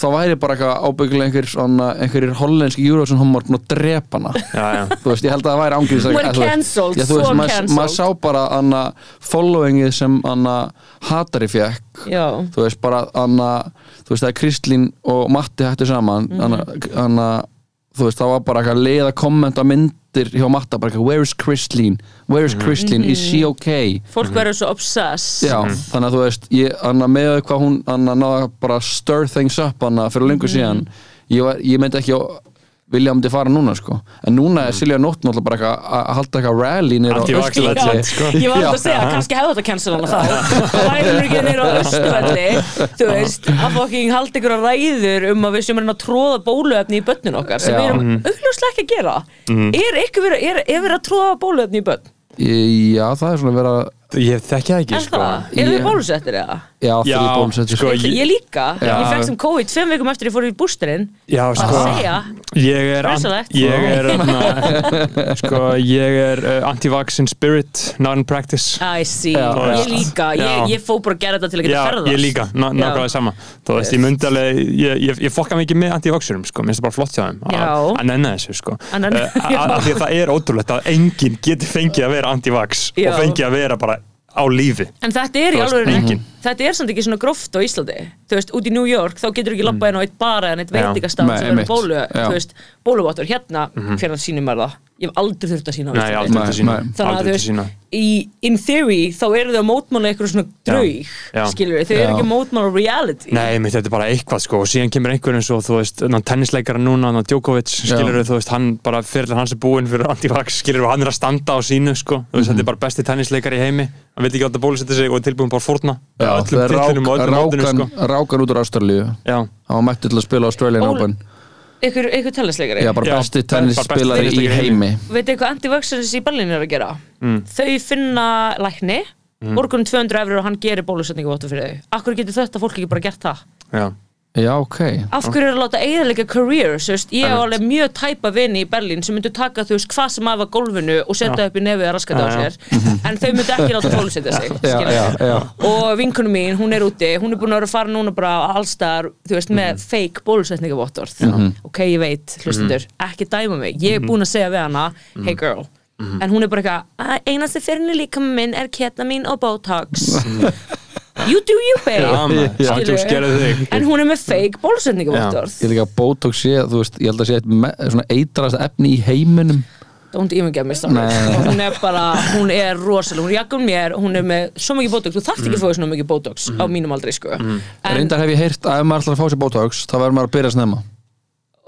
Speaker 4: þá væri bara eitthvað ábyggilega einhver svona, einhverjir hollenski Eurovision homar búin að drepa hana
Speaker 2: Já, já
Speaker 4: þú veist, ég held að það væri
Speaker 3: Hún væri cancelled,
Speaker 4: maður,
Speaker 3: cancelled.
Speaker 4: maður sá bara anna followingið sem anna hatari fekk
Speaker 3: Já,
Speaker 4: þú veist, bara anna þú veist, það er Kristlín og Matti hættu saman
Speaker 3: Mhm.
Speaker 4: anna, anna þú veist, það var bara eitthvað leið að kommenta myndir hjá Matta, bara eitthvað, where is Kristlín where is Kristlín, is she okay?
Speaker 3: Fólk verður svo obsessed.
Speaker 4: Já, þannig að þú veist, ég, anna, með hvað hún anna, náða bara að stir things up anna, fyrir lengur síðan. Ég, var, ég myndi ekki á vilja um til fara núna sko. en núna er Silja Nótt náttúrulega bara eitthvað að að halda eitthvað rally nýr á
Speaker 2: legend, sko.
Speaker 3: Ég var alltaf að segja, kannski hefði þetta cancel hana þá Væri hún ekki nýra á Östuvelli Þú veist, að fokking halda ykkur að ræður um að við sem erum að tróða bóluefni í börnin okkar sem
Speaker 4: Já.
Speaker 3: við erum augljóslega ekki að gera Er ykkur verið, er, er verið að tróða bóluefni í börn?
Speaker 4: Já, það er svona verið að
Speaker 2: Ég þekki það ekki
Speaker 3: Er
Speaker 2: sko.
Speaker 3: það? Eru
Speaker 4: Ég-
Speaker 3: þið bólusettir eða?
Speaker 4: Já,
Speaker 2: Já,
Speaker 4: þrjú bólusettir
Speaker 2: sko,
Speaker 3: Ég, ég líka,
Speaker 4: Já.
Speaker 3: ég fekk sem COVID tveim vikum eftir ég fór í bústurinn.
Speaker 2: Já, sko.
Speaker 3: að segja,
Speaker 2: Ég er, an,
Speaker 3: Rosalegt.
Speaker 2: ég er, anna, [LAUGHS] sko, ég er uh, anti-vax in spirit, not in practice.
Speaker 3: I see,
Speaker 4: Já, já.
Speaker 3: ég líka.
Speaker 2: Já.
Speaker 3: Ég, ég fó bara að gera þetta til að geta
Speaker 2: Já,
Speaker 3: ferðast.
Speaker 2: ég líka, ná- nákvæmlega sama. Þú veist, ég myndi alveg, ég, ég, ég fokka mikið með anti-vaxurum, sko, minnst það bara flott hjá þeim.
Speaker 3: Já.
Speaker 2: að að nenna þessu, sko.
Speaker 3: Að nenna-
Speaker 2: Eh, að- að Því að það er ótrúlegt að enginn geti fengið að vera anti-vax
Speaker 3: Já.
Speaker 2: og fengið að vera bara á lífi
Speaker 3: En þetta er í alveg. Þetta er samt ekki svona gróft á Íslandi Þú veist, út í New York, þá getur ekki labba inn á eitt bara en eitt
Speaker 2: Mm. Já.
Speaker 3: veitingastaf
Speaker 4: Nei,
Speaker 3: sem er
Speaker 4: einmitt.
Speaker 3: bólu,
Speaker 4: Já.
Speaker 3: þú veist, bóluvottur Hérna, hvernig sýnum maður það? Ég hef aldrei þurft að sína á
Speaker 2: Nei,
Speaker 3: Íslandi.
Speaker 2: aldrei
Speaker 4: Nei,
Speaker 2: til sína
Speaker 4: nei.
Speaker 3: Þannig að þú veist,
Speaker 2: sína
Speaker 3: í, in theory þá eru þau að mótmála eitthvað svona draug skilur við, þau eru ekki að mótmála reality.
Speaker 2: Nei, mitt, þetta er bara eitthvað sko. Og síðan kemur einhver eins og þú veist tennisleikara núna, ná, Djokovic skilur þú veist, hann bara fyrir hans er búinn fyrir anti-vax, skilur hann er að standa á sínu sko, þú veist,
Speaker 4: Mhm.
Speaker 2: þetta er bara besti tennisleikari í heimi. Hann vil ekki átt að bólusetja sig og er tilbúin bara að fórna
Speaker 4: Já, það er
Speaker 2: mótinu
Speaker 4: rákan,
Speaker 2: sko
Speaker 3: Ykkur, ykkur tellisleikari
Speaker 4: Já, bara
Speaker 2: Já,
Speaker 4: besti tennisspilari í
Speaker 2: tennisleikari
Speaker 4: heimi.
Speaker 3: Veit þið hvað anti-vaxxers í Berlín er að gera?
Speaker 2: Mm.
Speaker 3: Þau finna lækni borgunum 200 eurur og hann gerir bólusetningu vottu fyrir þau. Akkur getur þetta fólk ekki bara gert það?
Speaker 2: já,
Speaker 4: Já, ok.
Speaker 3: Af hverju er að láta eiginlega career? Þú veist, Ég hef alveg mjög tæpa vini í Berlín sem myndu taka þú veist hvað sem af að gólfinu og setja upp í nefið að raskata á sér. En þau myndu ekki láta bólusetja sig
Speaker 4: Já,
Speaker 3: skilurðu.
Speaker 4: já, já.
Speaker 3: og vinkunum mín, hún er úti hún er búin að vera að fara núna bara allstar þú veist, með
Speaker 2: Mhm.
Speaker 3: fake bólusetningavottorð ok, ég veit, hlustundur ekki dæma mig, ég
Speaker 2: Mhm.
Speaker 3: er búin að segja við hana hey girl, en hún er bara eitthvað "Að einasti fyrirni líka minn er ketamin og botox [LAUGHS] you do you babe.
Speaker 2: Þig.
Speaker 3: En hún er með fake bólusetningavottorð
Speaker 4: Ég held ekki að Botox sé, þú veist, ég held að sé eitt me- svona eitrast efni í heiminum.
Speaker 3: Don't even get me started. Hún er bara, hún er rosalega hún er jakkum mér, hún er með svo mikið botox. Þú þarft ekki að fá svona mikið botox á mínum aldrei sko. en
Speaker 4: Reyndar hef ég heyrt að ef maður ætlar að fá sér Botox þá verður maður að byrja snemma.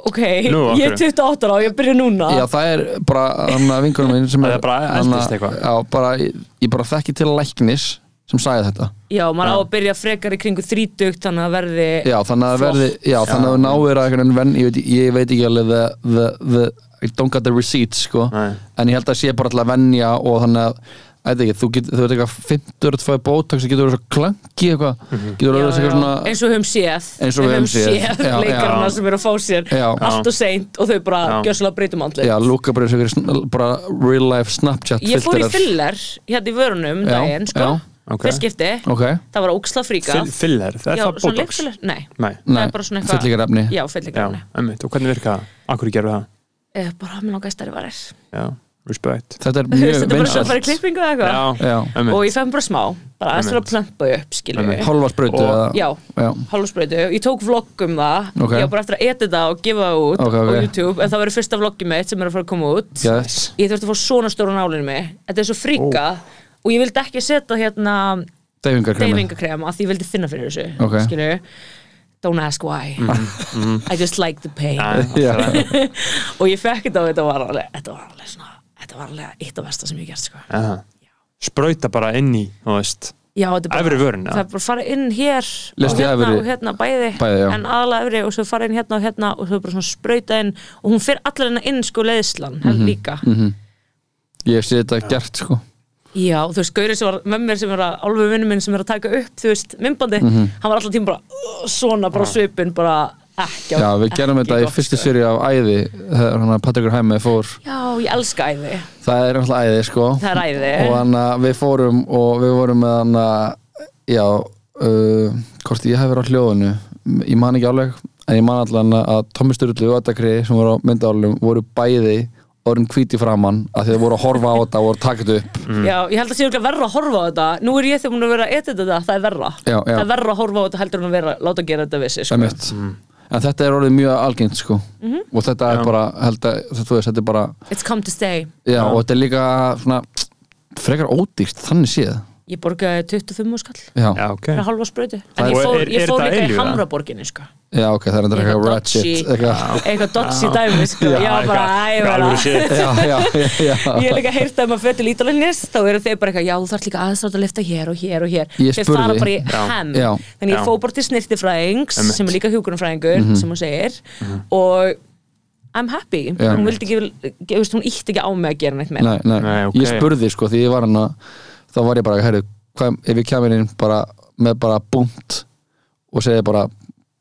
Speaker 3: Ok,
Speaker 2: Nú,
Speaker 3: ég er
Speaker 2: hverju?
Speaker 3: 28 ára og ég byrja núna.
Speaker 4: Já, það er bara hann að vinkunum minn sem
Speaker 2: Það er bara eitthvað.
Speaker 4: Já, bara, ég, ég bara þekki til læknis sem sagði þetta.
Speaker 3: Já, maður á að byrja frekar í kringu 30 þannig að verði
Speaker 4: Já, þannig að verði, já, þannig að náir að einhvern veginn, ég veit, ég veit ekki alveg the, the, the, I don't got the receipts, sko.
Speaker 2: Nei.
Speaker 4: en ég held að sé bara alltaf að venja og þannig að eitthvað ekki, þú getur, þú veit eitthvað 50 að fæði bótaks, það getur verið svo klangi eitthvað, getur verið eitthvað svona
Speaker 3: eins og við höfum séð.
Speaker 4: Eins og við höfum séð. Já,
Speaker 3: leikarna sem eru að fá sér.
Speaker 4: Já.
Speaker 3: allt og seint og þau bara
Speaker 2: Já.
Speaker 3: gjössalega breytum andlit.
Speaker 4: Já, lúka bara eins og einhverjir bara real life Snapchat
Speaker 3: ég fór í filler hérna í vörunum um
Speaker 4: Já,
Speaker 3: daginn sko,
Speaker 4: já.
Speaker 2: Ok.
Speaker 3: fyrst skipti.
Speaker 4: Ok,
Speaker 3: það var óksla fríka
Speaker 2: Filler, það er
Speaker 3: já,
Speaker 2: það
Speaker 3: leikfiller, nei,
Speaker 2: Nei,
Speaker 3: það
Speaker 4: nei,
Speaker 3: er bara svona eitthvað
Speaker 4: fyllingarefni
Speaker 3: já,
Speaker 2: einmitt, og hvernig virka það? Akkur gerðu það?
Speaker 3: eh, bara mér langaði stærri varir
Speaker 2: Já, respect.
Speaker 4: Þetta er [LAUGHS] mjög
Speaker 3: bara að fara í
Speaker 4: vinsælt
Speaker 3: klippingu eða eitthvað?
Speaker 2: Já,
Speaker 4: já,
Speaker 2: einmitt.
Speaker 3: Og ég fæði bara smá bara aðeins til að plömpa upp já, hálfsbreytu, ég tók vlogg um það.
Speaker 4: Ok.
Speaker 3: ég var bara eftir að edita og gefa það út
Speaker 4: Ok, ok.
Speaker 3: á YouTube, en það verður fyrsta vloggið mitt sem er að fara að koma út.
Speaker 4: Yes.
Speaker 3: ég þurfti að fá svona stóra nálinu mig. Þetta er svo fríka og ég vildi ekki setja hérna
Speaker 4: deyfingarkremi
Speaker 3: deyfingakrem af því ég vildi finna fyrir þessu
Speaker 4: Ok.
Speaker 3: skilur don't ask why I just like the pain
Speaker 4: já, [LAUGHS]
Speaker 3: og ég fekk þetta og þetta var alveg þetta var alveg svona, þetta var alveg eitt af versta sem ég hef gert sko.
Speaker 2: Aha. Sprauta bara inn í,
Speaker 3: já, þetta er bara,
Speaker 2: Efri vörin, já.
Speaker 3: það er bara að fara inn hér
Speaker 4: Lestu
Speaker 3: og hérna
Speaker 4: efri-
Speaker 3: og hérna bæði,
Speaker 4: Bæði,
Speaker 3: en aðalega efri og svo fara inn hérna og hérna og svo bara svona sprauta inn og hún fer allar hérna inn sko leiðslan mm
Speaker 4: Mhm.
Speaker 3: líka
Speaker 4: ég sé þetta gert sko
Speaker 3: Já, þú veist, Gauri sem var með mér sem er að álfu vinnu minn sem er að taka upp, þú veist, mymbandi
Speaker 4: Mhm.
Speaker 3: hann var alltaf tíma bara uh, svona, bara svipin bara ekki
Speaker 4: já, við gerum þetta í fyrstu
Speaker 3: sko.
Speaker 4: seri af Æði hann að Patrikur Hæmi fór.
Speaker 3: Já, ég elska æði,
Speaker 4: það er alltaf Æði sko.
Speaker 3: Það er æði.
Speaker 4: Og hann að við fórum og við vorum með hann að já, uh, hvort ég hef verið á hljóðinu ég man ekki alveg en ég man allan að Tommi Sturlu og Ödakri sem voru á myndálum voru bæði orðin hvíti framann að þið voru að horfa á þetta og voru að taka þetta upp
Speaker 3: Já, ég held að sé örugglega verra að horfa á þetta Nú er ég þegar múin að vera að etja þetta, það er verra
Speaker 4: Já, já.
Speaker 3: Það er verra að horfa á þetta heldur en að vera láta gera þetta vissi sko.
Speaker 4: Einmitt. en þetta er orðið mjög algengt sko
Speaker 3: Mhm.
Speaker 4: og þetta er
Speaker 2: Já.
Speaker 4: bara held að, þú veist, þetta er bara
Speaker 3: It's come to stay
Speaker 4: já, og þetta er líka svona frekar ódýrt, þannig séð
Speaker 3: Ég borgaði 25 skall
Speaker 4: já,
Speaker 2: ok
Speaker 3: fyrir halva sprötu
Speaker 4: Það
Speaker 3: En ég
Speaker 2: er-
Speaker 3: fór,
Speaker 2: er-
Speaker 3: ég
Speaker 2: er
Speaker 3: fór
Speaker 2: þetta
Speaker 3: líka í? Hamraborginni sko.
Speaker 4: Já ok, það er endur eitthvað ratchet eitthvað,
Speaker 3: Eitthvað dodgy dæmi sko.
Speaker 4: Já,
Speaker 3: Já, bara, æ, bara
Speaker 2: Alveg shit.
Speaker 4: Já, já, já, já. [LAUGHS]
Speaker 3: Ég hef líka heyrt að maður til ítalinnis þá eru þeir bara eitthvað, já þú þarf líka aðstátt að lifta hér og hér og hér.
Speaker 4: Ég
Speaker 3: þeir fara bara í hem. Þannig ég fór bara til snirtifræðings sem er líka hjúkurumfræðingur sem hún segir og I'm happy.
Speaker 4: Já.
Speaker 3: hún vildi ekki, hún ítti ekki á mig að gera neitt meira.
Speaker 4: Nei, nei.
Speaker 2: Nei, ok.
Speaker 4: ég spurði sko því ég var hann að þá var ég bara, herru, hvað, ef ég kemur inn bara, með bara búnt og segi bara, bara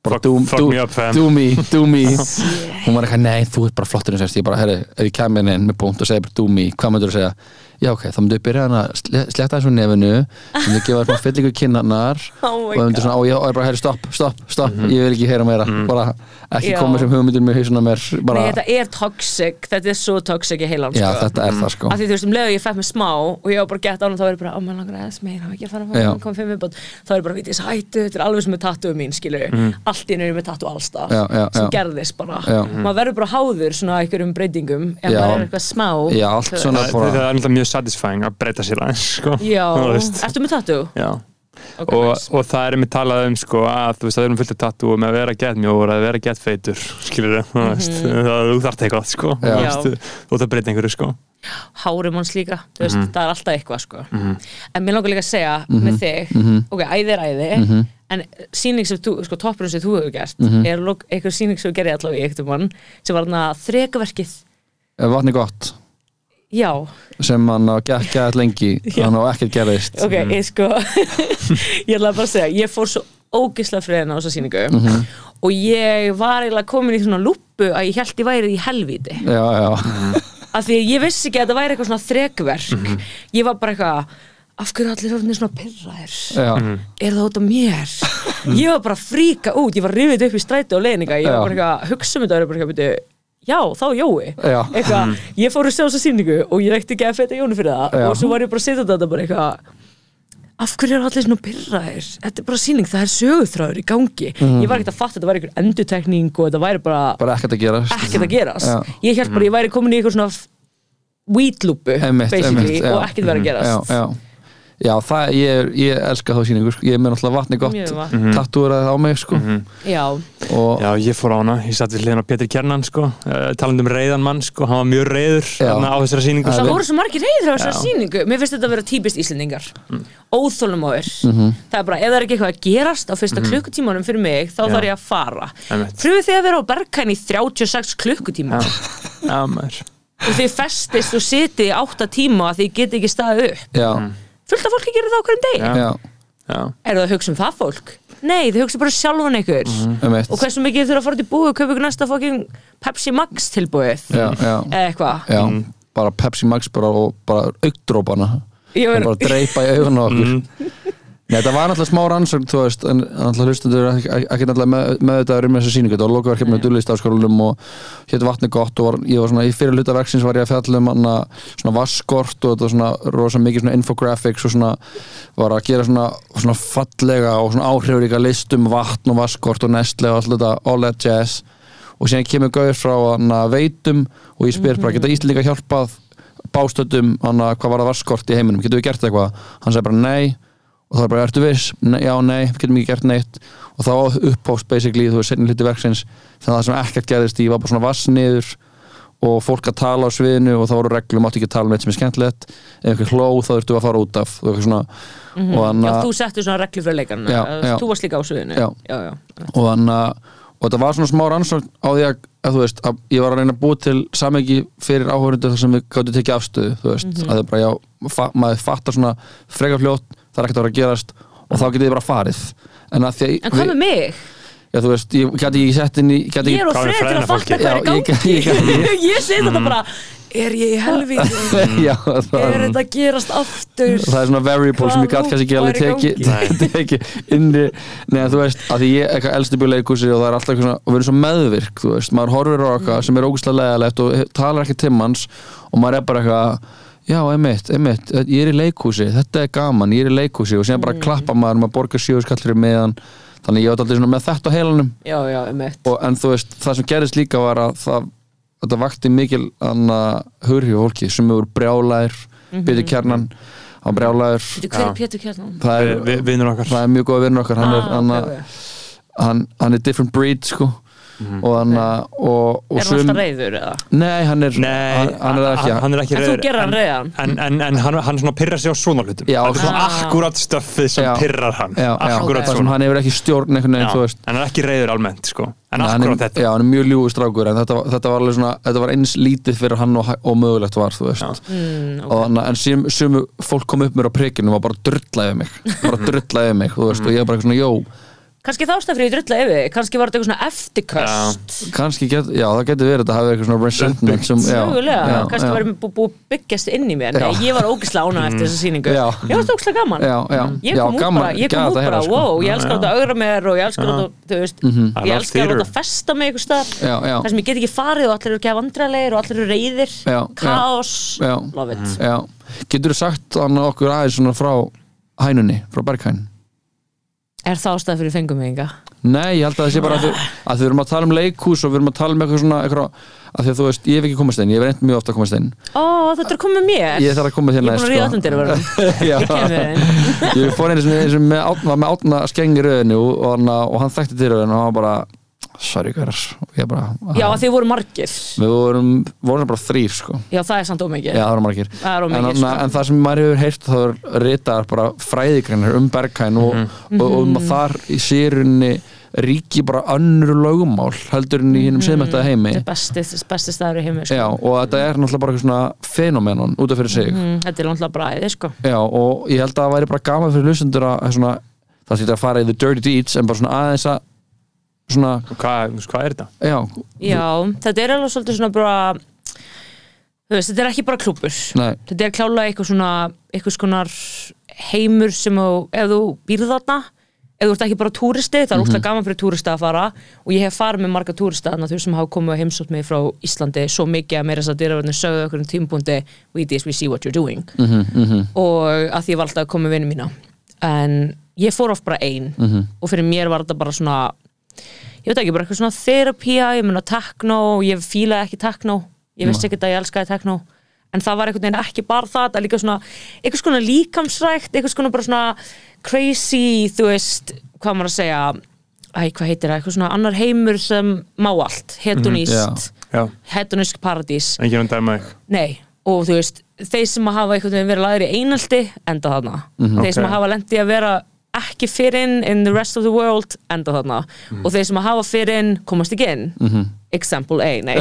Speaker 2: Fuck-
Speaker 4: do,
Speaker 2: fuck
Speaker 4: do,
Speaker 2: me up, fam.
Speaker 4: do me, do me. [LAUGHS] Hún var eitthvað, nei, þú ert bara flottur eins og ég bara, herru, ef ég kemur inn með búnt og segi bara do me, hvað myndur þú segja já ok, þá myndur við byrja hann að sle- sletta þessu nefinu myndur gefa [LAUGHS] svona fyllingu kinnarnar
Speaker 3: Oh
Speaker 4: og myndur svona, og ég og ég bara, herru, stopp, stopp, stopp ég vil ekki heyra meira, bara ekki
Speaker 3: Já.
Speaker 4: koma sem hugmyndir með hausuna mér bara,
Speaker 3: Nei, þetta er toxic, þetta er svo toxic í heilan
Speaker 4: já,
Speaker 3: sko.
Speaker 4: þetta er það sko
Speaker 3: af því þú veist um leið og ég fekk mig smá og ég var bara gett ánum þá er ég bara, á maður langar aðeins meira og ekki að fara að
Speaker 4: Já.
Speaker 3: koma fimm viðbót þá er ég bara, veit ég hættu, þetta er alveg sem með tattoo mín skilur, allt í er ég með tattoo allstað
Speaker 4: Já, já,
Speaker 3: sem
Speaker 4: já.
Speaker 3: gerðist bara
Speaker 4: Já.
Speaker 3: maður verður bara háður svona einhverjum breytingum ef
Speaker 4: Já.
Speaker 3: maður er eitthvað smá
Speaker 4: Já, allt svona
Speaker 2: Það
Speaker 4: bara
Speaker 2: það er satisfying að breyta sér aðeins sko.
Speaker 3: Já, ertu með tattoo?
Speaker 2: Já.
Speaker 3: Okay,
Speaker 2: og,
Speaker 3: nice.
Speaker 2: og það er mér talað um sko, að þú veist að við erum fullt af tattoo með að vera gett mjór að vera gett feitur skilur þú veist það þú þarft eitthvað sko
Speaker 4: Já.
Speaker 2: þú þarf að breyta einhverju sko
Speaker 3: hárum hans líka, þú veist,
Speaker 4: Mhm.
Speaker 3: það er alltaf eitthvað sko. en mér langar líka að segja með þig ok, æði er æði
Speaker 4: Mhm.
Speaker 3: en síning sem þú, sko toppurinn sem þú hefur gert
Speaker 4: Mhm.
Speaker 3: er einhver síning sem þú gerði allavega í eitthvað mann sem var þarna þrekaverkið
Speaker 4: vatni gott
Speaker 3: já,
Speaker 4: sem hann á gæðat lengi [LAUGHS] hann á ekkert gerðist.
Speaker 3: Ok, ég sko [LAUGHS] ég ætla bara að segja, ég fór svo ógislega friðin á þessa síningu
Speaker 4: Mhm.
Speaker 3: og ég var eiginlega komin í svona lúppu að ég held ég væri í helvíti.
Speaker 4: Já, já,
Speaker 3: af því ég vissi ekki að þetta væri eitthvað svona þrekverk. Ég var bara eitthvað af hverju allir orðinir svona pyrraðir
Speaker 4: já,
Speaker 3: er það út af mér? Ég var bara fríka út, ég var rifið upp í stræti og leininga, ég
Speaker 4: Já.
Speaker 3: var bara eitthvað að hugsa um þetta og er bara eitthvað, já, þá Jói. Eitthvað, ég fór að sjá þessa sýningu og ég rekti ekki að feta Jóni fyrir það
Speaker 4: Já.
Speaker 3: og svo var ég bara að setja þetta bara eitthvað af hverju er allir svona pyrraðir þetta er bara sýning, það er söguþráður í gangi. Ég var ekkert að fatta, þetta var einhver endutekning og þetta væri bara
Speaker 4: bara ekkert að gerast.
Speaker 3: ekkert að gerast.
Speaker 4: Já.
Speaker 3: ég held bara, ég væri komin í eitthvað svona
Speaker 4: já.
Speaker 3: og ekkert verið að gerast.
Speaker 4: Já, já Já, það, ég, ég elska þá síningu sko. ég er með náttúrulega vatni gott
Speaker 3: vatn.
Speaker 4: mm tattúraði á mig sko.
Speaker 3: já,
Speaker 4: og
Speaker 2: Já, ég fór á hana, ég satt við hliðin á Pétur Kjernan sko, uh, talandi um reyðan mann sko, hann var mjög reyður á þessara sýningu
Speaker 3: það
Speaker 2: sko.
Speaker 3: voru svo margir reyður á þessari
Speaker 2: Já.
Speaker 3: sýningu. Mér finnst þetta að vera típist Íslendingar. Mm. óþólumóður
Speaker 4: Mhm.
Speaker 3: það er bara, ef það er ekki eitthvað að gerast á fyrsta klukkutímanum fyrir mig, þá
Speaker 2: Já.
Speaker 3: þarf ég að fara. Pröfið þið að vera á bergkæn í 36 klukkutíma?
Speaker 2: Já, maður.
Speaker 3: Og þið festist og sitið í átta tíma að þið getið ekki staðið upp?
Speaker 4: Já,
Speaker 3: fullt af fólki gerir það á hverjum degi.
Speaker 2: Já.
Speaker 4: já,
Speaker 2: Já.
Speaker 3: er það að hugsa um það fólk? Nei, þið hugsa bara sjálfan ykkur.
Speaker 4: Um eitt
Speaker 3: og hversu mikið þið þurfa að fara til búið og kaupa ykkur næsta fucking Pepsi Max tilbúið
Speaker 4: já, já,
Speaker 3: eða eitthvað?
Speaker 4: Já, bara Pepsi Max bara og bara augdrópana bara dreipa í augun á okkur [LAUGHS] Nei, þetta var náttúrulega smá rannsókn, þú veist, en náttúrulega hlustundur ekki, ekki náttúrulega með, með þetta um þessa sýningu, þetta var lokaverkefni með dullist áskólunum og hétt vatni gott og var, ég var svona, í fyrir hluta verksins var ég að fjalla um hana, svona vaskort og þetta var svona rosa mikið svona infographics og svona var að gera svona, svona fallega og svona áhrifuríka list um vatn og vaskort og nestle og allt þetta, all that jazz. Og síðan kemur gauður frá hana veitum og ég spyr bara, geta Íslandinga hjálpað bástöldum hana, hvað var það vaskort í heiminum, getum við gert eitthvað? Hann sagði bara nei og það er bara, ertu viss? Nei, já, nei, við getum ekki gert neitt. Og þá upphófst basically, þú veist, setni hluti verksins. Þannig að það sem ekkert gerðist í var bara svona vass niður og fólk að tala á sviðinu og þá voru reglum, áttu ekki að tala um eitt sem er skemmtilegt. Ef einhver hló þá þurftu að fara út af og eitthvað svona. Og þannig
Speaker 3: Já,
Speaker 4: að
Speaker 3: þú settur svona reglu fyrir leikarna
Speaker 4: Já, já.
Speaker 3: Þú varst líka á suðinu
Speaker 4: Já. og þannig að og þetta var svona smá rannsókn á því að, að þú veist, að ég var að reyna að búa til samegi fyrir áhörundu þar sem við gáttum tekið afstöðu, þú veist, að það bara já, fa maður fattar svona frekar fljótt það er ekkert að vera að gerast og þá getið þið bara farið en að því að
Speaker 3: En hvað með mig?
Speaker 4: já, þú veist, ég gæti ekki sett inn í gæti
Speaker 3: Ég er á frið til að fatta hvað er í
Speaker 4: Já, ég-
Speaker 3: gangi
Speaker 4: ég- [LAUGHS] ég-
Speaker 3: Ég sé þetta bara Er ég í helvíti? [LAUGHS]
Speaker 4: já, það,
Speaker 3: Er þetta að gerast aftur?
Speaker 4: það er svona variable sem ég gæti kannski ekki alveg tekið [LAUGHS] teki inni, neða þú veist að því ég er eitthvað elsti byrja leikúsi og það er alltaf eitthvað svona, og við erum svo meðvirk, þú veist maður horfir á eitthvað sem er ógustlega legalegt og talar ekki timmans og maður er bara eitthvað já, einmitt, einmitt, ég er í leikúsi þetta er gaman, ég er í leikúsi og síðan bara klappa maður, maður borgar sjöfuskallir meðan þannig ég var alltaf með þetta á heilanum.
Speaker 3: Já, já, eitt
Speaker 4: og, en þú veist, það sem gerist líka var að það, þetta vakti mikil anna hurhjú fólki sem hefur brjálæðir mm -hmm. byrja kjarnan á brjálæðir
Speaker 3: Hver er Pétur Kjarnan?
Speaker 4: það er,
Speaker 2: Vi- Vinur okkar.
Speaker 4: það er mjög góð vinnur okkar hann er,
Speaker 3: Ah,
Speaker 4: hann,
Speaker 3: ok, ok.
Speaker 4: hann, hann er different breed sko og hann og, og
Speaker 3: Er hann alltaf reyður eða?
Speaker 4: nei, hann er,
Speaker 2: Nei,
Speaker 4: hann, hann er ekki.
Speaker 2: hann er ekki
Speaker 3: En þú hann
Speaker 2: en-
Speaker 3: reyðan?
Speaker 2: En, en, en hann, hann svona pyrrar sig á svona hlutum.
Speaker 4: Já,
Speaker 2: Það er svona
Speaker 3: Ah.
Speaker 2: akkurat stöffið sem
Speaker 4: Já.
Speaker 2: pyrrar hann.
Speaker 4: Já,
Speaker 2: Akkurat
Speaker 3: ok.
Speaker 4: það sem
Speaker 2: svona.
Speaker 4: hann hefur ekki stjórn einhvern veginn, þú veist.
Speaker 2: En hann er ekki reyður almennt sko. En
Speaker 4: Nei, hann
Speaker 2: akkurat þetta.
Speaker 4: já, hann er mjög ljúi strákur en þetta, var- þetta var alveg svona, þetta var eins lítið fyrir hann og, og mögulegt var, þú veist.
Speaker 3: Mm,
Speaker 4: og þannig að en sem, sem fólk kom upp mér á prikinu og var bara drullaðið mig. Bara drullaðið mig, þú veist, og ég var bara svona, jó
Speaker 3: Kannski þástafrið í drulla yfir Kannski var þetta eitthvað svona eftirköst.
Speaker 4: Kannski get, já, það getur verið þetta hafi eitthvað svona resentment sem, já,
Speaker 3: Mögulega,
Speaker 4: já,
Speaker 3: kannski
Speaker 4: já,
Speaker 3: var búið bú byggjast inn í mér. Nei,
Speaker 4: Já.
Speaker 3: ég var ógislega ánað eftir þessa sýningu.
Speaker 4: Já.
Speaker 3: Ég var ógislega gaman.
Speaker 4: Já, já,
Speaker 3: Ég
Speaker 4: já,
Speaker 3: kom út
Speaker 4: gaman,
Speaker 3: bara, ég kom út
Speaker 4: að
Speaker 3: bara,
Speaker 4: sko.
Speaker 3: wow, ég elskar
Speaker 2: Já.
Speaker 3: þetta að augra mér og ég elskar þetta, þú veist,
Speaker 2: I
Speaker 3: ég
Speaker 2: love
Speaker 3: elskar þetta að festa mig
Speaker 4: já, já,
Speaker 3: þar sem ég get ekki farið og allir eru ekki að vandralegir og allir eru reyðir,
Speaker 4: Já,
Speaker 3: kaos,
Speaker 4: já.
Speaker 3: love it.
Speaker 4: já. Getur þú sagt þannig okkur aðeins svona frá hænunni, frá berghæn
Speaker 3: Er það ástæð fyrir fengum mig enga?
Speaker 4: Nei, ég held að það sé bara að, þau, að þau erum að tala um leikhús og við erum að tala um eitthvað svona eitthvað, að því að þú veist, ég hef ekki komast inn, ég hef reynd mjög ofta að komast inn
Speaker 3: Ó, þetta er komið mér.
Speaker 4: Ég þarf að koma
Speaker 3: Ég
Speaker 4: þér
Speaker 3: er búin að ríða öllum. [LAUGHS] Ég kemur inn.
Speaker 4: Ég fór einu sem, sem með, átna, með átna skengi röðinu og, og, og hann þekkti til röðinu og hann var bara sorry hverjar
Speaker 3: Já, að þið voru margir.
Speaker 4: við vorum, vorum bara þrýr sko
Speaker 3: Já, það er samt ómikið.
Speaker 4: Já, það voru margir
Speaker 3: Það er
Speaker 4: en,
Speaker 3: ómikið,
Speaker 4: en,
Speaker 3: sko.
Speaker 4: en það sem maður hefur heyrt þá er ritaðar bara fræðigreinar um Berghain og, og, og um að þar í sérunni ríki bara önnur lögumál heldur en í hinnum mm þetta heimi
Speaker 3: Þetta er besti, besti staður í heimi, sko.
Speaker 4: Já, og þetta er náttúrulega bara eitthvað svona fenomenon út af fyrir sig
Speaker 3: Mm, þetta er náttúrulega bræðið, sko.
Speaker 4: Já, og ég held að það væri bara gaman fyrir hlustendur að svona, það sé að fara í the dirty deeds en bara svona aðeins að svona,
Speaker 2: Hvað, hvað er þetta?
Speaker 4: já,
Speaker 3: Já, þetta er alveg svolítið svona bara þú veist, þetta er ekki bara klúpur
Speaker 4: nei,
Speaker 3: þetta er klálega eitthvað svona eitthvað skonar heimur sem þú, ef þú býrð þarna ef þú ert ekki bara túristi, það er úrslega gaman fyrir túrista að fara. Og ég hef farið með marga túrista þarna þau sem hafa komið og heimsótt mig frá Íslandi svo mikið að meira þess að dyrraverðinu sögðu okkur um tímpúndi we this, we see what you're doing.
Speaker 4: Mhm, mhm.
Speaker 3: Og að því ég var alltaf að koma með vinnu mína. En ég fór oft bara ein. Og fyrir mér var þetta bara svona ég veit ekki, bara eitthvað svona therapía ég meina techno, ég fílaði ekki techno. Ég vissi ekki að ég elskaði techno. En það var einhvern veginn ekki bara það það er líka svona, eitthvað svona líkamsrækt eitthvað svona bara svona crazy þú veist, hvað maður að segja? Æ, hvað heitir það, eitthvað svona annar heimur sem má allt, hedonist.
Speaker 2: Já,
Speaker 3: hedonisk paradís.
Speaker 2: Enginn um dæma þig
Speaker 3: Nei, og þú veist þeir sem hafa einhvern veginn verið lagður í einaldi enda þarna. Þeir sem
Speaker 2: Ok.
Speaker 3: hafa lendið að vera ekki fyrir inn in the rest of the world enda þarna.
Speaker 2: Mhm.
Speaker 3: og þeir sem að hafa fyrir inn komast ekki inn. Example A, nei.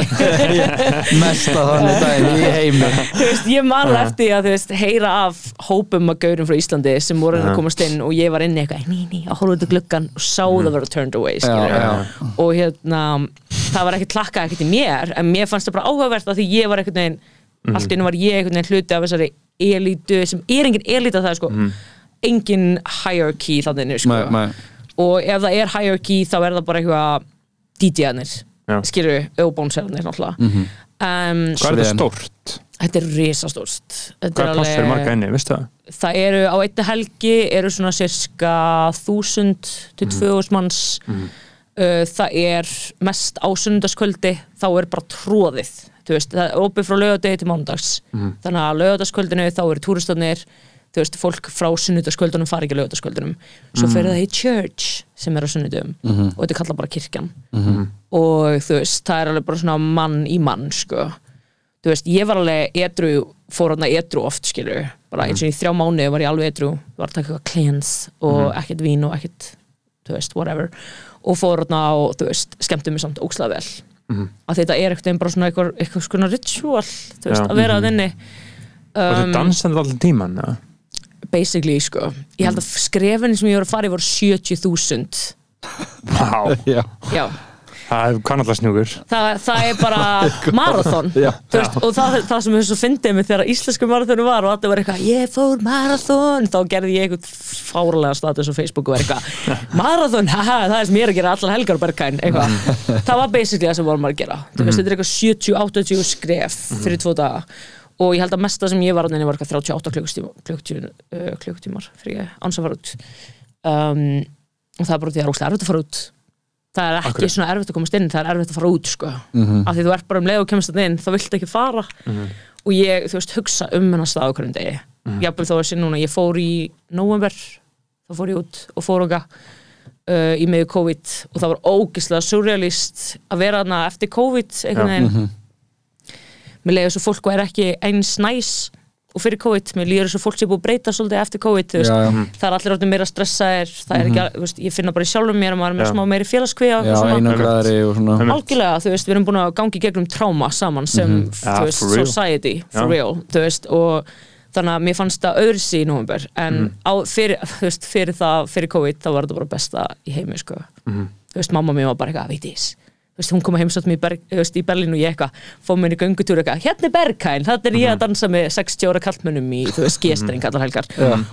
Speaker 3: [LAUGHS]
Speaker 4: Mesta þannig daginn í heimi. [LAUGHS]
Speaker 3: Þú veist, ég man eftir að veist, heyra af hópum að gaurum frá Íslandi sem voru að komast inn og ég var inni eitthvað ný, ný, að horfa út í gluggan og sá það vera turned away
Speaker 4: Já, já.
Speaker 3: og hérna það var ekkert klakkað ekkert í mér en mér fannst það bara áhugavert að því ég var einhvern veginn allt inni var ég veginn hluti af þessari elítu sem er engin elíta það sko engin hierarchy þannig sko. Og ef það er hierarchy þá er það bara eitthvað DJ-anir
Speaker 2: Já.
Speaker 3: skilur, auðbónsefnir náttúrulega. Um,
Speaker 2: Hvað er þetta stórt?
Speaker 3: Þetta er risastórt.
Speaker 2: Hvað er pláss fyrir marga inni, veistu það?
Speaker 3: Það eru á einni helgi eru svona cirka 1000 til 2000 manns. Uh, það er mest á sunnundaskvöldi þá er bara tróðið þú veist, það er opið frá laugadegi til mánudags. Þannig að laugardagskvöldinu þá eru túristarnir þú veist, fólk frá sunnundaskvöldunum fari ekki laugardagskvöldunum svo fer það í church sem er á sunnudum og þetta kallað bara kirkjan. Og þú veist, það er alveg bara svona mann í mann sko. Þú veist, ég var alveg edru fór hann edru oft, skilur. Bara eins og í þrjá mánuði var ég alveg edru var að taka cleanse og ekkert vín og ekkert, þú veist, whatever. Og fór hann og, þú veist, skemmti mig samt ókslega vel. Að þetta er eitthvað bara svona eitthvað, eitthvað svona ritual þú veist, að vera að inni.
Speaker 2: Og þetta dansandi allir tíman, eða?
Speaker 3: Basically, sko, ég held að skrefin sem ég voru að fara í voru 70.000
Speaker 2: Vá, [LAUGHS]
Speaker 4: Já.
Speaker 3: já,
Speaker 2: það er kannallega snjúkur
Speaker 3: það, það er bara [LAUGHS] marathon. Veist, og það, það sem er svo fyndið mig þegar íslensku marathonu var og allir var eitthvað ég fór marathon, þá gerði ég eitthvað fárlega status á Facebook og var eitthvað [LAUGHS] marathon, haha, það er sem ég er að gera allar helgar bergkæn, eitthvað. Það var basically það sem vorum að gera, þú veist, þetta er eitthvað 70-80 skref fyrir tvo daga og ég held að mesta sem ég var að var eitthvað 38 klukkutímar, klukkutímar, uh, klukkutímar fyrir ég ans að fara út. Um, og það er bara því að það er óslega erfitt að fara út. Það er ekki
Speaker 2: Akkurat.
Speaker 3: svona erfitt að komast inn það er erfitt að fara út sko. Af því þú ert bara um leið og kemst inn þá viltu ekki fara. Og ég, þú veist, hugsa um hennar stað á hverjum degi. Jafnvel þó að sé núna, ég fór í november, þá fór ég út og fór okkar uh, í meðu COVID. Og það var ógislega surrealist að vera þarna eftir COVID einhvern veginn mér þess að fólk væri ekki eins næs og fyrir COVID, mér líður þess að fólk sé búið að breyta svolítið eftir COVID,
Speaker 4: Já, já.
Speaker 3: það er allir áttum meira stressaðir, það er ekki, þú veist, ég finna bara í sjálfum mér að maður er með smá meiri félagskviða og
Speaker 4: Já,
Speaker 3: svona.
Speaker 4: og
Speaker 3: algjörlega, þú veist, við erum búin að gangi gegnum tráma saman sem,
Speaker 2: Ja,
Speaker 3: þú veist,
Speaker 2: for
Speaker 3: society, for
Speaker 2: Já.
Speaker 3: real þú veist, og þannig að mér fannst það öðru sí í november, en á, fyrir, þú veist, fyrir það, fyrir COVID, þá var þetta bara besta í heimi, sko. Þú veist, mamma mér var bara eitthvað, veit ég veist, hún kom að heimsótt mér í, Berlín og ég eitthvað, fóð mér í göngutúr eitthvað, hérna er Berghain, þetta er ég að dansa með 60 ára kallmönnum í, þú veist, gestring allar helgar,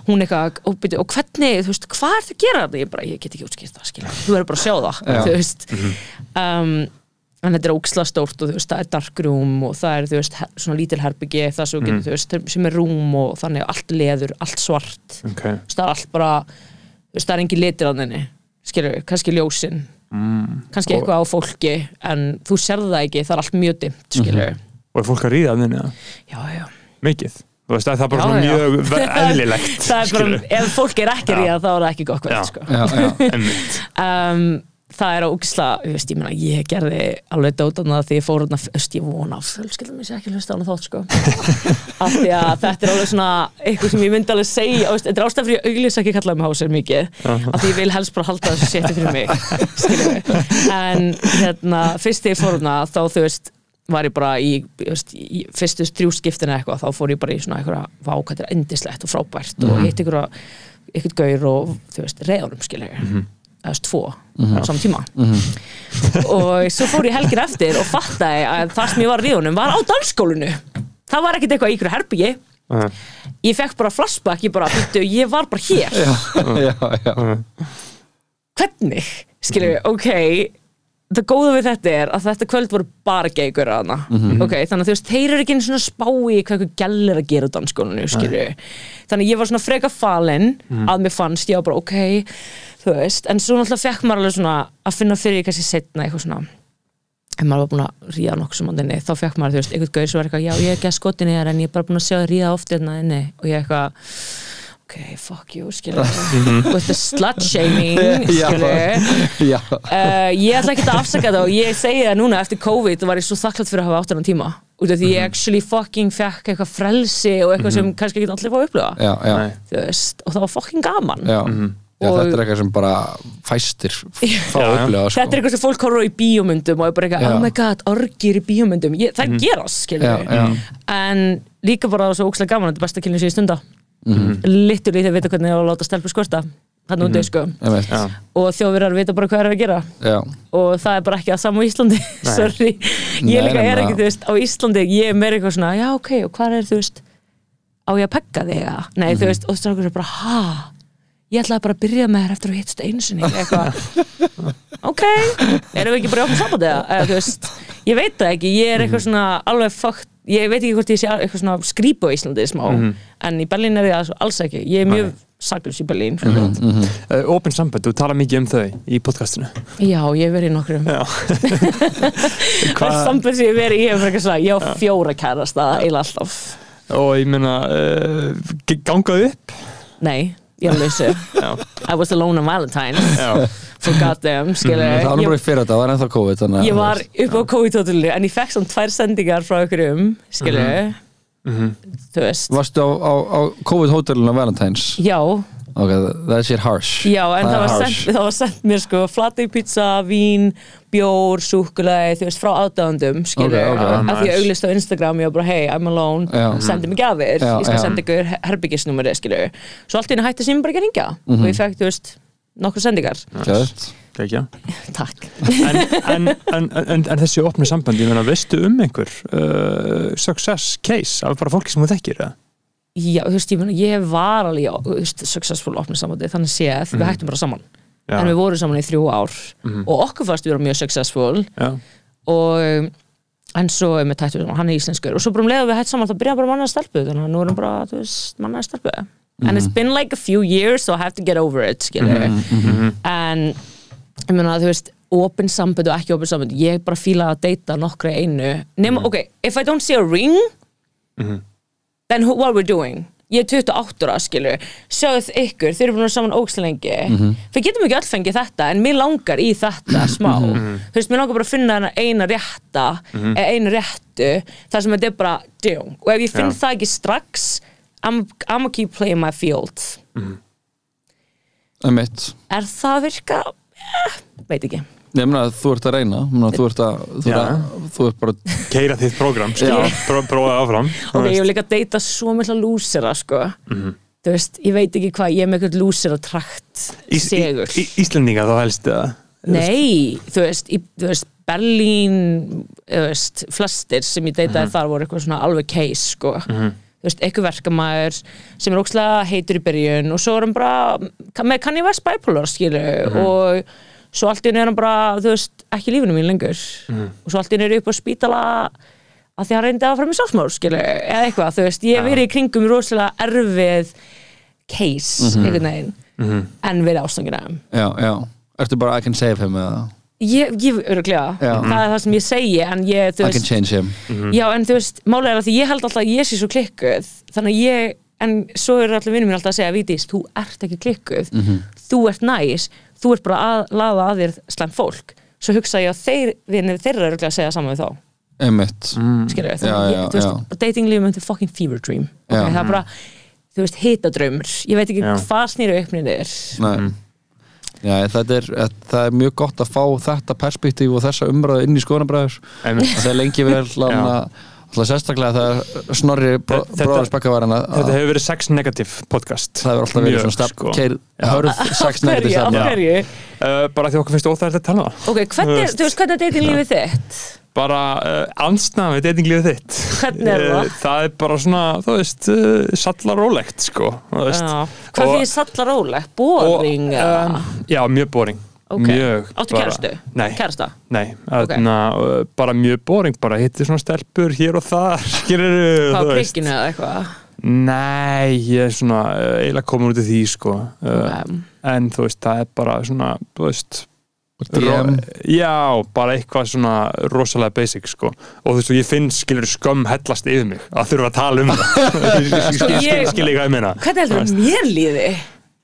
Speaker 3: hún eitthvað og, og hvernig, þú veist, hvað er það að gera þetta ég bara, ég get ekki útskýrt það, skilja, þú verður bara að sjá það
Speaker 4: Já.
Speaker 3: þú veist. Um, en þetta er óksla stórt og þú veist, það er dark room og það er, þú veist, svona lítil herbyggi það svo getur, þú veist, sem er rúm og þannig allt leður, allt svart.
Speaker 2: Ok,
Speaker 3: þú veist, það er allt bara það er engin litir að þenni skilur, kannski ljósin kannski eitthvað á fólki en þú sérð það ekki, það er allt mjög dimmt skilur,
Speaker 2: og er fólk að ríða að þinni það?
Speaker 3: já, já
Speaker 2: Mikið? Þú veist, það er bara
Speaker 3: Já,
Speaker 2: mjög [LAUGHS] eðlilegt
Speaker 3: það er bara,
Speaker 2: skilurðu.
Speaker 3: ef fólk er ekki ríða þá er það ekki gott sko.
Speaker 4: Já, já, [LAUGHS]
Speaker 2: Einmitt.
Speaker 3: um, það er ógisla ég, veist, ég, meina, ég gerði alveg dótan það því ég fór þarna fyrst, ég vona að fjölskyldum mér sé ekki hlusta á hana þátt sko. [LAUGHS] af því að þetta er alveg svona eitthvað sem ég myndi alveg segja þetta er ástæð fyrir ég auglýs ekki kallaði mig hásir mikið af því ég vil helst bara halda þessu seti fyrir mig [LAUGHS] en hérna, fyrst þegar ég fór þarna þá þú veist var ég bara í, veist, í fyrstu þrjú skiptina eitthvað, þá fór ég bara í svona eitthvað vá, hvað þetta er endislegt og frábært og hitt ykkur eitthvað gaur og þú veist, reyðanum skilur eða þú veist, tvo á saman tíma. Og svo fór ég helgin eftir og fattaði að það sem ég var í ríðunum var á dansskólinu það var ekkert eitthvað í ykkur herbyggi
Speaker 2: Uh,
Speaker 3: ég fekk bara flashback, ég bara, býttu, ég var bara hér.
Speaker 4: Já, já.
Speaker 3: hvernig, skilju, ok það góða við þetta er að þetta kvöld voru bara geigur að hana ok, þannig að þú veist, þeir eru ekki einu svona spá í hvað eitthvað gæll er að gera á dansskólinu skilju, þannig að ég var svona freka falin að mér fannst, ég var bara ok þú veist, en svo náttúrulega fekk maður alveg svona að finna fyrir kannski setna eitthvað svona ef maður var búin að ríða nokkuð sem inni þá fekk maður, þú veist, einhvern gauð sem var eitthvað já, ég er ekki að skotin í þér en ég er bara búin að sjá þér ríða oft hérna og ég eitthvað ok, fuck you, skilju [LAUGHS] with the slut shaming
Speaker 4: Já.
Speaker 3: skilju
Speaker 4: já.
Speaker 3: Uh, ég ætla ekki að afsaka það og ég segi það núna eftir COVID var ég svo þakklátt fyrir að hafa átt hennan tíma út af því ég actually fucking fekk eitthvað frelsi og eitthvað sem kannski ekki allir fá að upplifa
Speaker 4: já, já.
Speaker 2: nei.
Speaker 3: þú veist, og það var fucking gaman
Speaker 4: já. Já,
Speaker 3: Og-
Speaker 4: þetta er eitthvað sem bara fæstir [LAUGHS] fá
Speaker 2: Já,
Speaker 4: að
Speaker 2: já.
Speaker 4: upplifa sko.
Speaker 3: Þetta er eitthvað sem fólk horfður í bíómyndum og er bara eitthvað,
Speaker 4: Já.
Speaker 3: oh my god, orgir í bíómyndum ég, Það gerast, skilur
Speaker 4: Já, já.
Speaker 3: En líka bara svo ókslega gaman Þetta er besta kynlíf sem ég stunda mm
Speaker 4: Mhm.
Speaker 3: Littur í þegar vita hvernig ég á að láta stelpu skorta Þannig úti, sko.
Speaker 4: Einmitt.
Speaker 2: Já.
Speaker 3: Og þjóðverjar vita bara hvað er að gera.
Speaker 4: Já.
Speaker 3: og það er bara ekki að sama á Íslandi. [LAUGHS] Sorry, ég
Speaker 4: Nei,
Speaker 3: líka er ekki þú veist, á Íslandi, ég er meira eitthvað svona já ok, og hvað er þú veist á ég að pegga þig eða, nei
Speaker 4: Mhm.
Speaker 3: þú veist og það er bara, ha? Ég ætlaði bara að byrja með þér eftir að hittst einu sinni eitthvað, [LAUGHS] ok. Erum við ekki bara í okkur sambandi eða, eða þú veist, ég veit það ekki, ég er
Speaker 4: Mhm.
Speaker 3: eitthvað svona alveg fakt, ég veit ekki hvort ég sé eitthvað svona skrýpu á Íslandi smá
Speaker 4: Mhm.
Speaker 3: en í Berlín er ég alls ekki, ég er mjög saklus í Berlín
Speaker 4: Mhm.
Speaker 3: mm
Speaker 2: Uh, Open samband, þú tala mikið um þau í podcastinu.
Speaker 3: Já, ég verið nokkrum.
Speaker 2: Já.
Speaker 3: Það [LAUGHS] er
Speaker 2: Hvað-
Speaker 3: samband sem ég verið ég hef bara svona, ég á fjóra kærasta eiginlega alltaf.
Speaker 2: Og ég meina, uh, gangað upp?
Speaker 3: Nei,
Speaker 2: Já,
Speaker 3: I was alone on Valentine's,
Speaker 2: já,
Speaker 3: so goddamn, skilu.
Speaker 4: Það var bara í fyrir þetta, það var ennþá COVID
Speaker 3: ég var upp á COVID-hótelinu, en ég fekk svona tvær sendingar frá ykkur um, skilu. Þú veist.
Speaker 4: Varstu á, á, á COVID hótelinu á Valentine's?
Speaker 3: Já,
Speaker 4: Ok, það sé harsh.
Speaker 3: Já, en það, var sendt, það var sendt mér sko flateg pizza, vín, bjór, súkulæði, þú veist, frá aðdáðandum, skilu.
Speaker 4: Ok, ok.
Speaker 3: Af því
Speaker 2: Nice.
Speaker 3: ég auglist á Instagram, ég var bara, hey, I'm alone,
Speaker 4: Já.
Speaker 3: sendi mig gafir,
Speaker 4: Já,
Speaker 3: ég skal
Speaker 4: já.
Speaker 3: senda ykkur herbyggisnúmeri, skilu. Svo allt í henni hætti sem bara ekki að ringja
Speaker 4: Mhm.
Speaker 3: og ég fekk, þú veist, nokkur sendingar.
Speaker 4: Gæðt
Speaker 2: ekki [LAUGHS]
Speaker 3: Takk.
Speaker 2: en, en, en, en, en þessi opnu sambandi, ég meina, veistu um einhver uh, success case af bara fólki sem þú þekkir, eða?
Speaker 3: Já, þú veist, ég, meina, ég var alveg, já, þú veist, successful opnið sambandi, þannig séð, við hættum bara saman.
Speaker 2: Já.
Speaker 3: En við vorum saman í þrjú ár. Og okkur fannst við vera mjög successful.
Speaker 2: Já,
Speaker 3: og en svo er með tættu hann er íslenskur. Og svo bara um leið að við hættum saman, það byrjaði bara mannaði stelpu. Þannig að nú erum bara, þú veist, mannaði stelpu. And it's been like a few years so I have to get over it, skilur en ég meina, þú veist opin sambund og ekki opin sambund ég bara fíla að deyta nokkra í einu. Nema, ok, if I don't see a ring then who, what we're doing ég er 28 ára, skilur sjáðu ykkur, þeir eru búin að vera saman ógslega lengi. Við getum ekki öll fengið þetta en mér langar í þetta smá. Þú veist, mér langar bara að finna hana eina rétta eða einu réttu þar sem þetta er bara djung og ef ég finn
Speaker 2: Já.
Speaker 3: það ekki strax I'm, I'm gonna keep playing my field.
Speaker 4: Einmitt.
Speaker 3: Er það að virka? Eh, veit ekki
Speaker 4: Ég meina að þú ert að reyna. Meina, þú, ert að, þú, ert að, þú ert bara
Speaker 2: keira þitt program, skilja, pró, prófaði áfram.
Speaker 3: Ok, ég vil líka deyta svo mikla lúsera sko. Þú veist, ég veit ekki hvað ég er með eitthvað lúsera trakt
Speaker 2: Ís, í,
Speaker 3: segur.
Speaker 2: í, Íslendinga þá helst eða?
Speaker 3: Nei, þú veist, í, þú veist Berlín, þú veist, flestir sem ég deytaði þar voru eitthvað svona alveg case, sko. Þú veist, eitthvað verkamæður sem er ókslega heitur í byrjun og svo er hann bara með kann ég verst bipolar, skilu og svo allt í henni er hann bara, þú veist, ekki lífinu mín lengur. Og svo allt í henni er upp á spítala að því hann reyndi að fara með skilu, eða eitthvað, þú veist, ég hef verið í kringum rosalega erfið case, einhvern veginn en verið ástangina.
Speaker 4: Já, já. Ertu bara I can save him eða?
Speaker 3: Ég, ég öruglega,
Speaker 4: Já.
Speaker 3: það er það sem ég segi en ég, þú
Speaker 4: I can
Speaker 3: veist,
Speaker 4: change him.
Speaker 3: Já en þú veist málega er að því ég held alltaf að ég sé svo klikkuð. Þannig að ég, en svo eru allir vinnum mín alltaf að segja, Vítis, þú ert ekki klikkuð. Þú ert næs, þú ert bara að laða að þér slæm fólk svo hugsa ég að þeir, vinnir þeirra eru að segja saman við þá,
Speaker 4: Einmitt.
Speaker 3: Skilur
Speaker 4: Já,
Speaker 3: við þannig að
Speaker 4: já,
Speaker 3: ég, þú veist,
Speaker 4: já.
Speaker 3: datinglífum er fucking fever dream.
Speaker 4: Já.
Speaker 3: okay, það er bara, þú veist, hitadraumur ég veit ekki
Speaker 2: Já.
Speaker 3: hvað snýru uppnið er.
Speaker 4: Nei. Já, þetta er, það er mjög gott að fá þetta perspektíf og þessa umræðu inn í skoðanabræður það er lengi vel [LAUGHS] lana, alltaf sérstaklega þegar Snorri
Speaker 2: Þetta-
Speaker 4: bróður spekkavarina
Speaker 2: Þetta hefur verið sex negative podcast
Speaker 4: það hefur alltaf verið svona stepp
Speaker 2: sko.
Speaker 4: keir, hörð sex negativ
Speaker 3: hverju
Speaker 2: uh, Bara því okkur finnst óþægilegt að tala um það
Speaker 3: ok, hvernig,
Speaker 2: Þú
Speaker 3: er-
Speaker 2: veist.
Speaker 3: þú veist, hvernig er datinglífið þitt?
Speaker 2: Bara uh, ansnaði datinglífið þitt
Speaker 3: Hvernig er það?
Speaker 2: Uh, Það er bara svona, þú veist, uh, sallarólegt sko.
Speaker 3: Hvað fyrir sallar rólegt? Boring?
Speaker 2: um, Já, mjög boring
Speaker 3: Ok.
Speaker 2: Mjög
Speaker 3: Áttu kærastu?
Speaker 2: Nei,
Speaker 3: Kærasta?
Speaker 2: nei öðna, uh, bara mjög boring bara hittir svona stelpur hér og þar skilur
Speaker 3: á prikkinu eða eitthvað?
Speaker 2: Nei, ég er svona uh, eiginlega komin út í því sko uh,
Speaker 3: Um,
Speaker 2: en þú veist, það er bara svona þú veist
Speaker 4: DM.
Speaker 2: Já, bara eitthvað svona rosalega basic sko og þú veist, og ég finn skilur skömm hellast yfir mig að þurfa að tala um það skil, skil, skil, skil, skil ég hvað ég meina
Speaker 3: Hvernig heldur það mér líði?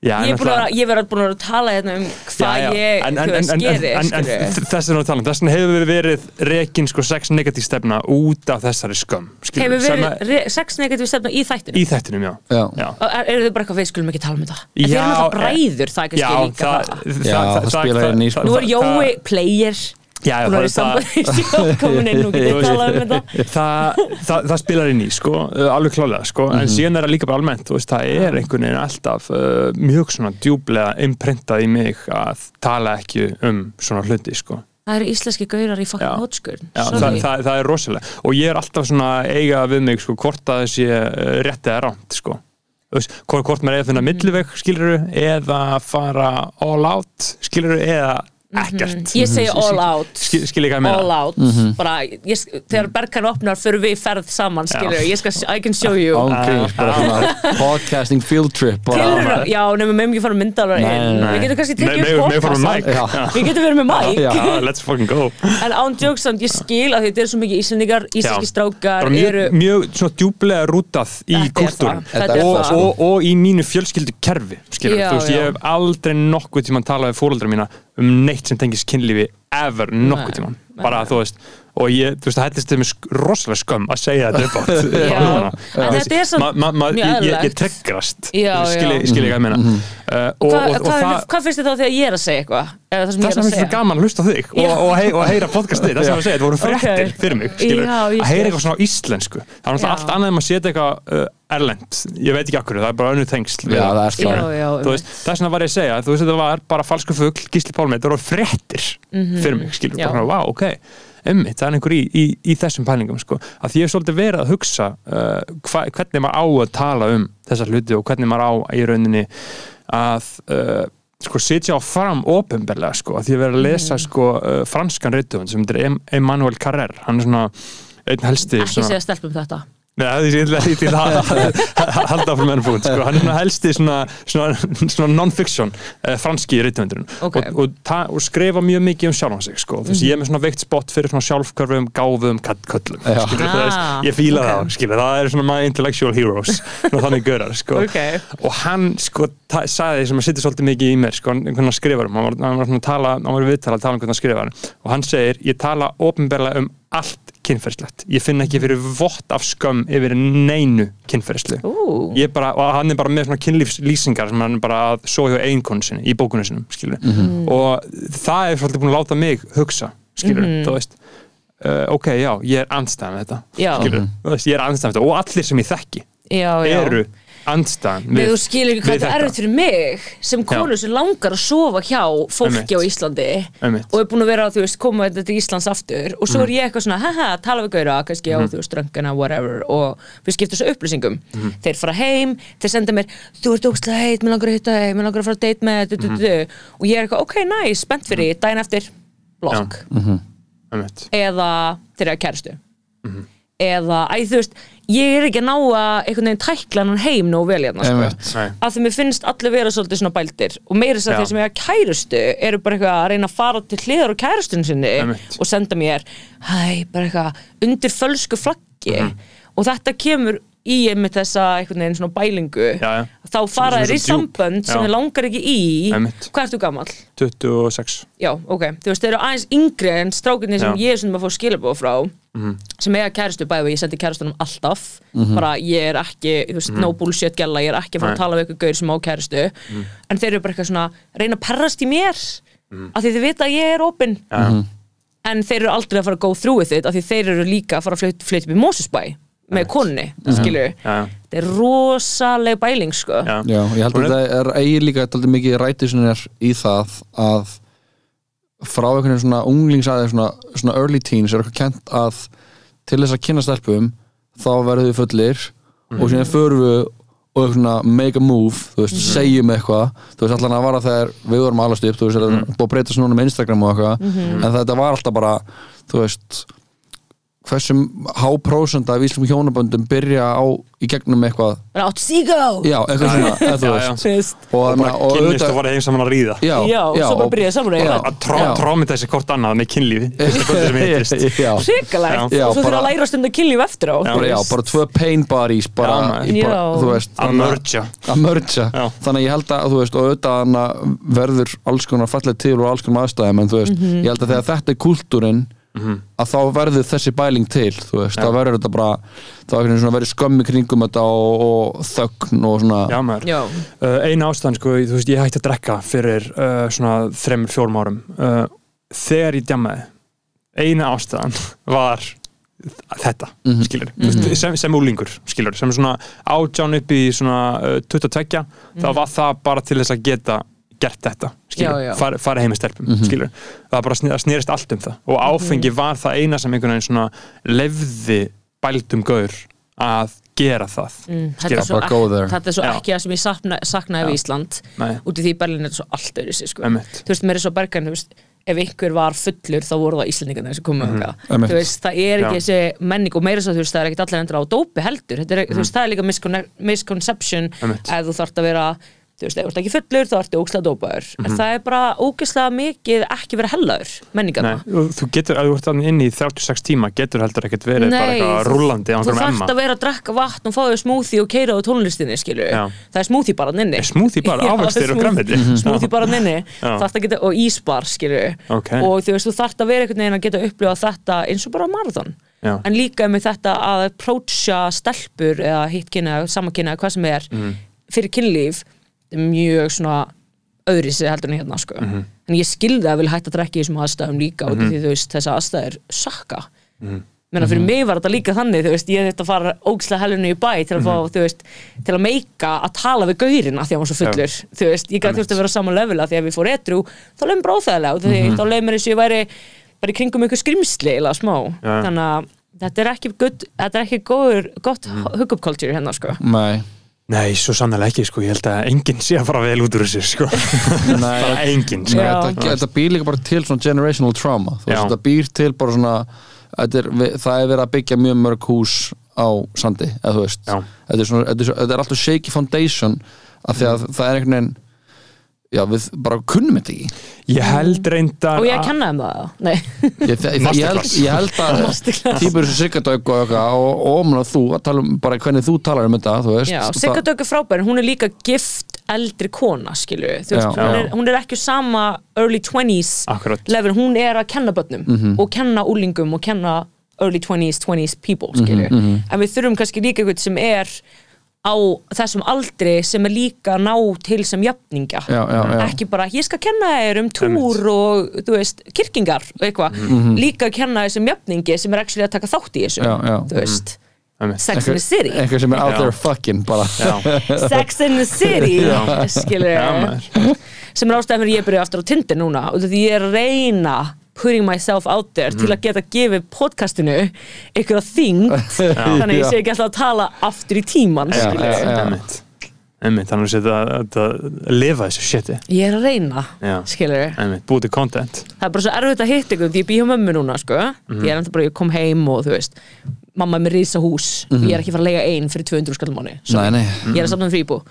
Speaker 2: Já,
Speaker 3: ég er að ég verið búin að að tala hérna um hvað
Speaker 2: Já, já,
Speaker 3: ég,
Speaker 2: en, en,
Speaker 3: þú
Speaker 2: en,
Speaker 3: veist,
Speaker 2: en,
Speaker 3: geri,
Speaker 2: en, en,
Speaker 3: skilju
Speaker 2: þess vegna þess hefur verið rekin sko sex negatív stefna út af þessari skömm skilur,
Speaker 3: Hefur
Speaker 2: sem
Speaker 3: verið
Speaker 2: að-
Speaker 3: sex negatív stefna í þættinu
Speaker 2: í þættinum, já,
Speaker 4: Já.
Speaker 2: já.
Speaker 3: Og er, eru þau bara eitthvað, við skulum ekki tala um þetta. En þeir eru náttúrulega
Speaker 2: eh,
Speaker 3: bræður, það er kannski
Speaker 2: Já,
Speaker 3: líka
Speaker 2: það,
Speaker 3: það
Speaker 4: Já, það spilar inn í, sko.
Speaker 3: Nú er Jói player
Speaker 2: Já, já, það- [LAUGHS]
Speaker 3: um
Speaker 2: það, það, það spilar inn í sko, uh, alveg klálega sko, en síðan er það líka bara almennt veist, það er einhvern veginn alltaf uh, mjög svona djúblega imprintað í mig að tala ekki um svona hluti sko.
Speaker 3: Það eru íslenski gaurar í hotskörn
Speaker 2: Já, það, það, það er rosalega og ég er alltaf svona eiga við mig sko, hvort að þessi rétt eða rámt. Þú veist, hvort, hvort maður er að finna milliveg skiluru eða fara all out skiluru eða ekkert.
Speaker 3: Mhm. Ég segi all out.
Speaker 2: skil, skil ég hvað ég meina
Speaker 3: All out.
Speaker 2: Mhm.
Speaker 3: bara, ég, Þegar Berkan opnar fyrir við ferð saman skilur, ég skal, I can show you.
Speaker 4: Ángríns, bara svona podcasting field trip
Speaker 3: Tilraun- Já, nefnum við ekki fara
Speaker 4: Nei, nei.
Speaker 3: Við getum kannski tekið upp podcast. Við getum verið með mæk.
Speaker 4: Já,
Speaker 2: let's fucking go.
Speaker 3: En án jóksamt, ég skil að þetta er svo mikið íslendingar Íslenski strákar
Speaker 2: bara mjög,
Speaker 3: eru
Speaker 2: mjög svona djúblega rútað í kultúrum
Speaker 3: er
Speaker 2: og,
Speaker 3: það.
Speaker 2: og, og í mínu fjölskyldu kerfi skilur,
Speaker 3: Já,
Speaker 2: þú veist, ég hef aldrei nokkuð tíma talað við fóreldra mína um neitt sem tengist kynlífi ever nokkuð tíma bara þú veist og ég, þú veist, það hættist þeim rosalega skömm að segja þetta upp átt [LAUGHS]
Speaker 3: þetta er samt mjög
Speaker 2: ég, ég, ég
Speaker 3: eðlilegt.
Speaker 2: tryggrast
Speaker 3: Já,
Speaker 2: skil
Speaker 3: já.
Speaker 2: ég hvað meina. Uh, og,
Speaker 3: Hvað,
Speaker 2: og, og
Speaker 3: hvað,
Speaker 2: það
Speaker 3: hvað finnst þið þá þegar ég er að segja eitthvað? Það sem
Speaker 2: Það
Speaker 3: ég er að
Speaker 2: er
Speaker 3: segja?
Speaker 2: gaman að hlusta á þig og, og, og heyra podcastið, það sem ég var að segja, þetta voru fréttir
Speaker 3: Ok.
Speaker 2: fyrir mig, að heyra eitthvað svona á íslensku. Það er
Speaker 3: Já.
Speaker 2: allt annað en að setja eitthvað uh, erlend, ég veit ekki akkur, það er bara önnur tengsl
Speaker 4: Já, það. er
Speaker 2: Þú veist, þess vegna var ég að segja, þú veist þetta var bara falsku fugl, gísli pálmið, þetta voru fréttir fyrir mig, skilur,
Speaker 3: Mhm.
Speaker 2: Bara svona, vá, ok ummitt, það er einhver í, í, í þessum pælingum sko, að því ég hef svolítið verið að hugsa uh, hva, hvernig maður á að tala um þessar hluti og hvernig maður á í rauninni að uh, sko sitja á fram ofinberlega sko, að því að vera að lesa sko uh, franskan reytuðun sem heitir Em- Emmanuel Carrère, hann er svona einn helsti
Speaker 3: Ekki segja stelpum þetta
Speaker 2: Nei, það er ég til að halda frá fót, sko. hann er svona helsti svona, svona, svona non-fiction uh, franski reytumendurinn
Speaker 3: Ok.
Speaker 2: og, og, ta- og skrifa mjög mikið um sjálfan sig sko. þú veist, ég er með svona veikt spott fyrir svona sjálfkörfum, gáfum, köllum skilur,
Speaker 3: Ah,
Speaker 2: veist, ég fíla
Speaker 3: ok.
Speaker 2: það, skilur, það er svona my intellectual heroes og þannig görar sko.
Speaker 3: Ok.
Speaker 2: og hann sko sagði því sem að sitja svolítið mikið í mér sko, hann skrifar um, hann var, hann var svona að tala hann var í viðtala að tala um hvernig hann skrifar og hann segir, ég tala ofinberlega um allt kynferðslegt, ég finn ekki fyrir vott af skömm yfir neinu kynferðslu
Speaker 3: Ú,
Speaker 2: Ég bara, og hann er bara með svona kynlífslýsingar sem hann er bara að svo hjá eiginkonu sinni í bókunum sinum, skilur og það er svolítið búin að láta mig hugsa skilur, þú veist. Uh, ok, já, ég er andstæðan við þetta
Speaker 3: Já.
Speaker 2: skilur, þú veist, ég er andstæðan við þetta og allir sem ég þekki
Speaker 3: já, já.
Speaker 2: eru andstæðan
Speaker 3: Nei, þú skilur ekki hvað
Speaker 2: við
Speaker 3: þetta er fyrir mig sem konu sem langar að sofa hjá fólki á Íslandi og er búin að vera að þú koma þetta til Íslands aftur og svo er ég eitthvað svona haha, tala við gauðra, kannski á þú veist dröngana, whatever og við skiptum svo upplýsingum. Þeir fara heim, þeir senda mér þú ert ógstlega heit, mér langar að hitta þig mér langar að fara að date með og ég er eitthvað, ok, nice, spennt fyrir daginn eftir blokk, eða þeir eru að kæristu eða, æ, þú veist ég er ekki að ná að einhvern veginn tækla hann heim nógu vel hérna, sko. Að því mér finnst allir vera svolítið svona bældir og meira þess að þeir sem eiga kærustu eru bara eitthvað að reyna að fara til hliðar á kærustun sinni
Speaker 2: Einmitt.
Speaker 3: og senda mér hæ, bara eitthvað undir fölsku flaggi.
Speaker 2: Mhm.
Speaker 3: og þetta kemur í einmitt þessa einhvern veginn svona bælingu
Speaker 2: Já, já.
Speaker 3: þá fara þeir í
Speaker 2: svo djúp.
Speaker 3: sambönd sem þeir langar ekki í hvað ertu gamall?
Speaker 2: 26
Speaker 3: Já, ok, þú veist, þeir eru aðeins yngri en strákinni sem
Speaker 2: Já. Mhm.
Speaker 3: ég er svona að fá skilabóð frá sem eiga kæristu bæði og ég sendi kæristunum alltaf bara ég er ekki, þú veist, no bullshit gæla ég er ekki að fara að
Speaker 2: Mhm. Nei. Mhm.
Speaker 3: tala við ykkur gaur sem á kæristu en þeir eru bara eitthvað svona reyna að perrast í mér af því þið vita að ég er opinn
Speaker 2: Já.
Speaker 3: en þeir eru aldrei að fara að með konni, skilur
Speaker 2: Mhm. Já.
Speaker 3: þetta er rosaleg bæling, sko.
Speaker 2: Já.
Speaker 4: Já, ég held að þetta er eigin líka daldið mikið rætisunnir í það að frá einhvern veginn svona unglingsaði svona, svona early teens er eitthvað kent að til þess að kynna stelpum þá verður við fullir og síðan förum við og svona make a move, þú veist, segjum eitthvað. Þú veist, allan að vara þegar við vorum alast upp þú veist, það er búið að breyta svona með Instagram og eitthvað en þetta var alltaf bara þú veist, hversum háprósent af íslenskum hjónaböndum byrja á í gegnum eitthvað?
Speaker 3: Rátt sígó
Speaker 4: já, eitthvað svona, eða þú veist. Og,
Speaker 2: og bara
Speaker 4: og auðvitað-
Speaker 2: og var heim saman að ríða.
Speaker 4: Já,
Speaker 3: Já, svo bara
Speaker 4: og-
Speaker 3: byrjaði saman að
Speaker 2: trámið þessi hvort annað með kynlífi. [LAUGHS]
Speaker 4: Já,
Speaker 3: og svo þurfa að læra stund að kynlíf eftir á.
Speaker 4: Já, bara tvö pain bodies
Speaker 2: að mörgja
Speaker 4: að mörgja þannig að ég held að þú veist og auðvitað verður alls konar fallið til og alls konar aðstæðum en þú veist,
Speaker 3: Mhm.
Speaker 4: ég held að þegar þetta er kúltúrin að þá verður þessi bæling til þú veist, þá verður þetta bara þá er verður skömmi kringum þetta og, og þögn og svona
Speaker 2: já uh, eina ástæðan sko, þú veist, ég hætti að drekka fyrir uh, svona þremur, fjórum árum. Uh, þegar ég djammaði eina ástæðan var þetta,
Speaker 4: Mhm.
Speaker 2: skilur mm sem, sem úlingur, skilur, sem svona átján upp í svona uh, 22 þá var það bara til þess að geta gert þetta, fara, fara heim með stelpum,
Speaker 4: Mhm.
Speaker 2: skilur, það bara sne- það snerist allt um það. Og áfengi var það eina sem einhvern veginn svona lefði bældum gaur að gera það.
Speaker 3: Mm, þetta,
Speaker 2: skilur,
Speaker 3: er svo
Speaker 4: bara go there.
Speaker 3: ekki, þetta er svo
Speaker 2: Já.
Speaker 3: ekki það sem ég sakna, saknaði við Ísland.
Speaker 2: Nei.
Speaker 3: út í því Berlín er svo allt öðru sig sko. Þú veist, mér er svo bergan þú veist, ef einhver var fullur þá voru það Íslandingarnir sem komu mm
Speaker 4: Einmitt.
Speaker 3: þú veist, það er ekki
Speaker 2: Já.
Speaker 3: þessi menning og meira svo þú veist, það er ekkert allir endur á dópi heldur. Þetta er, þú veist, það er líka miscon misconception ef þú þarft að vera þú veist, ef þú ert ekki fullur þá ertu ógislega dópaður en það er bara ógislega mikið ekki vera hellaður, menningarna
Speaker 2: Nei, þú getur, ef þú ert inn í 36 tíma getur heldur ekkert verið bara eitthvað rúllandi á
Speaker 3: þú
Speaker 2: emma
Speaker 3: að vera að drekka vatn og fá þau smoothie og keira á tónlistinni skilu
Speaker 2: Já.
Speaker 3: það er smoothie bara
Speaker 2: Er smoothie bara, [LAUGHS]
Speaker 3: Já,
Speaker 2: ávextir og
Speaker 3: smoothie-
Speaker 2: grænmeti?
Speaker 3: Mhm. bara inni
Speaker 2: Já.
Speaker 3: þarft að geta, og ísbar skilu
Speaker 2: Ok.
Speaker 3: og þú veist þú þarft að vera einhvern veginn að geta upplifa þetta eins og bara marathon
Speaker 2: Já.
Speaker 3: en líka með þetta að approacha stelpur eða hitt kynna, samakynna hvað sem er
Speaker 2: Mhm.
Speaker 3: fyrir kynlíf mjög svona öðri sig heldur en hérna sko.
Speaker 2: Mhm.
Speaker 3: en ég skilði að vilja hætta að drekka í þessum aðstæðum líka mm því þú veist þessar aðstæður sakka
Speaker 2: Mhm.
Speaker 3: Menna, fyrir mig var þetta líka þannig, þú veist, ég þetta að fara ógislega helinu í bæ til að fá, þú veist, til að meika að tala við gaurina því að hann var svo fullur, þú veist, ég gæti þurft að vera á sama level að því að við fór etru, þá bara óþægilega og því þá leið mér eins og ég væri bara í kringum ykkur skrimsli eða smá,
Speaker 2: Já.
Speaker 3: þannig að þetta er ekki, good, þetta er ekki góður, gott
Speaker 4: Nei,
Speaker 2: svo sannlega ekki, sko, ég held að enginn sé að fara vel út úr þessu, sko. [LAUGHS]
Speaker 4: Nei
Speaker 2: bara enginn, sko.
Speaker 4: Þetta, þetta býr líka bara til svona generational trauma. Þetta býr til bara svona þetta er, það er verið að byggja mjög mörg hús á sandi, eða þú veist. Þetta er, svona, þetta, er, svo- þetta er alltaf shaky foundation af því að það er einhvern veginn já, við bara kunnum þetta ekki.
Speaker 2: Ég held reyndar
Speaker 3: Og ég kenna þeim það, nei.
Speaker 4: ég, ég, ég, held, ég held að sem Sigardögg og og, og omna þú að tala um bara hvernig þú talar um þetta
Speaker 3: er frábær, hún er líka gift eldri kona, skilju. Þú veist, hún er, hún er ekki sama early 20s
Speaker 2: Akkurat.
Speaker 3: level, hún er að kenna börnum
Speaker 4: Mhm.
Speaker 3: og kenna úlingum og kenna early 20s, 20s people, skilju.
Speaker 4: Mhm,
Speaker 3: en við þurfum kannski líka eitthvað sem er á þessum aldri sem er líka að ná til sem jafningja.
Speaker 4: Já, já, já.
Speaker 3: ekki bara, ég skal kenna þér um túr og, þú veist, kirkingar og eitthvað, líka að kenna þér sem jafningi sem er actually að taka þátt í þessu
Speaker 4: Mhm. Já, já.
Speaker 3: þú veist,
Speaker 2: Einmitt.
Speaker 3: Sex in the City.
Speaker 4: eitthvað sem er out there fucking bara. [LAUGHS]
Speaker 3: Sex in the City skilur sem er ástæðan fyrir ég byrja aftur á Tinder núna og því ég er að reyna putting myself out there til að geta gefið podcastinu ykkur [LAUGHS] að þyngd. Þannig ég sé ekki alltaf að tala aftur í tíman skilur
Speaker 4: já, já.
Speaker 2: Einmitt. Þannig að setja að, að lifa þessu shiti.
Speaker 3: Ég er að reyna
Speaker 2: Já.
Speaker 3: skilur
Speaker 2: Einmitt, búið til content.
Speaker 3: Það er bara svo erfitt að hitta ykkur því ég býð hjá mömmu núna sko.
Speaker 2: Mhm.
Speaker 3: ég er enda bara, ég kom heim og þú veist mamma er með risa hús ég er ekki að fara að lega ein fyrir 200 skall mánu
Speaker 4: Nei, nei.
Speaker 3: ég er að safna um fríbú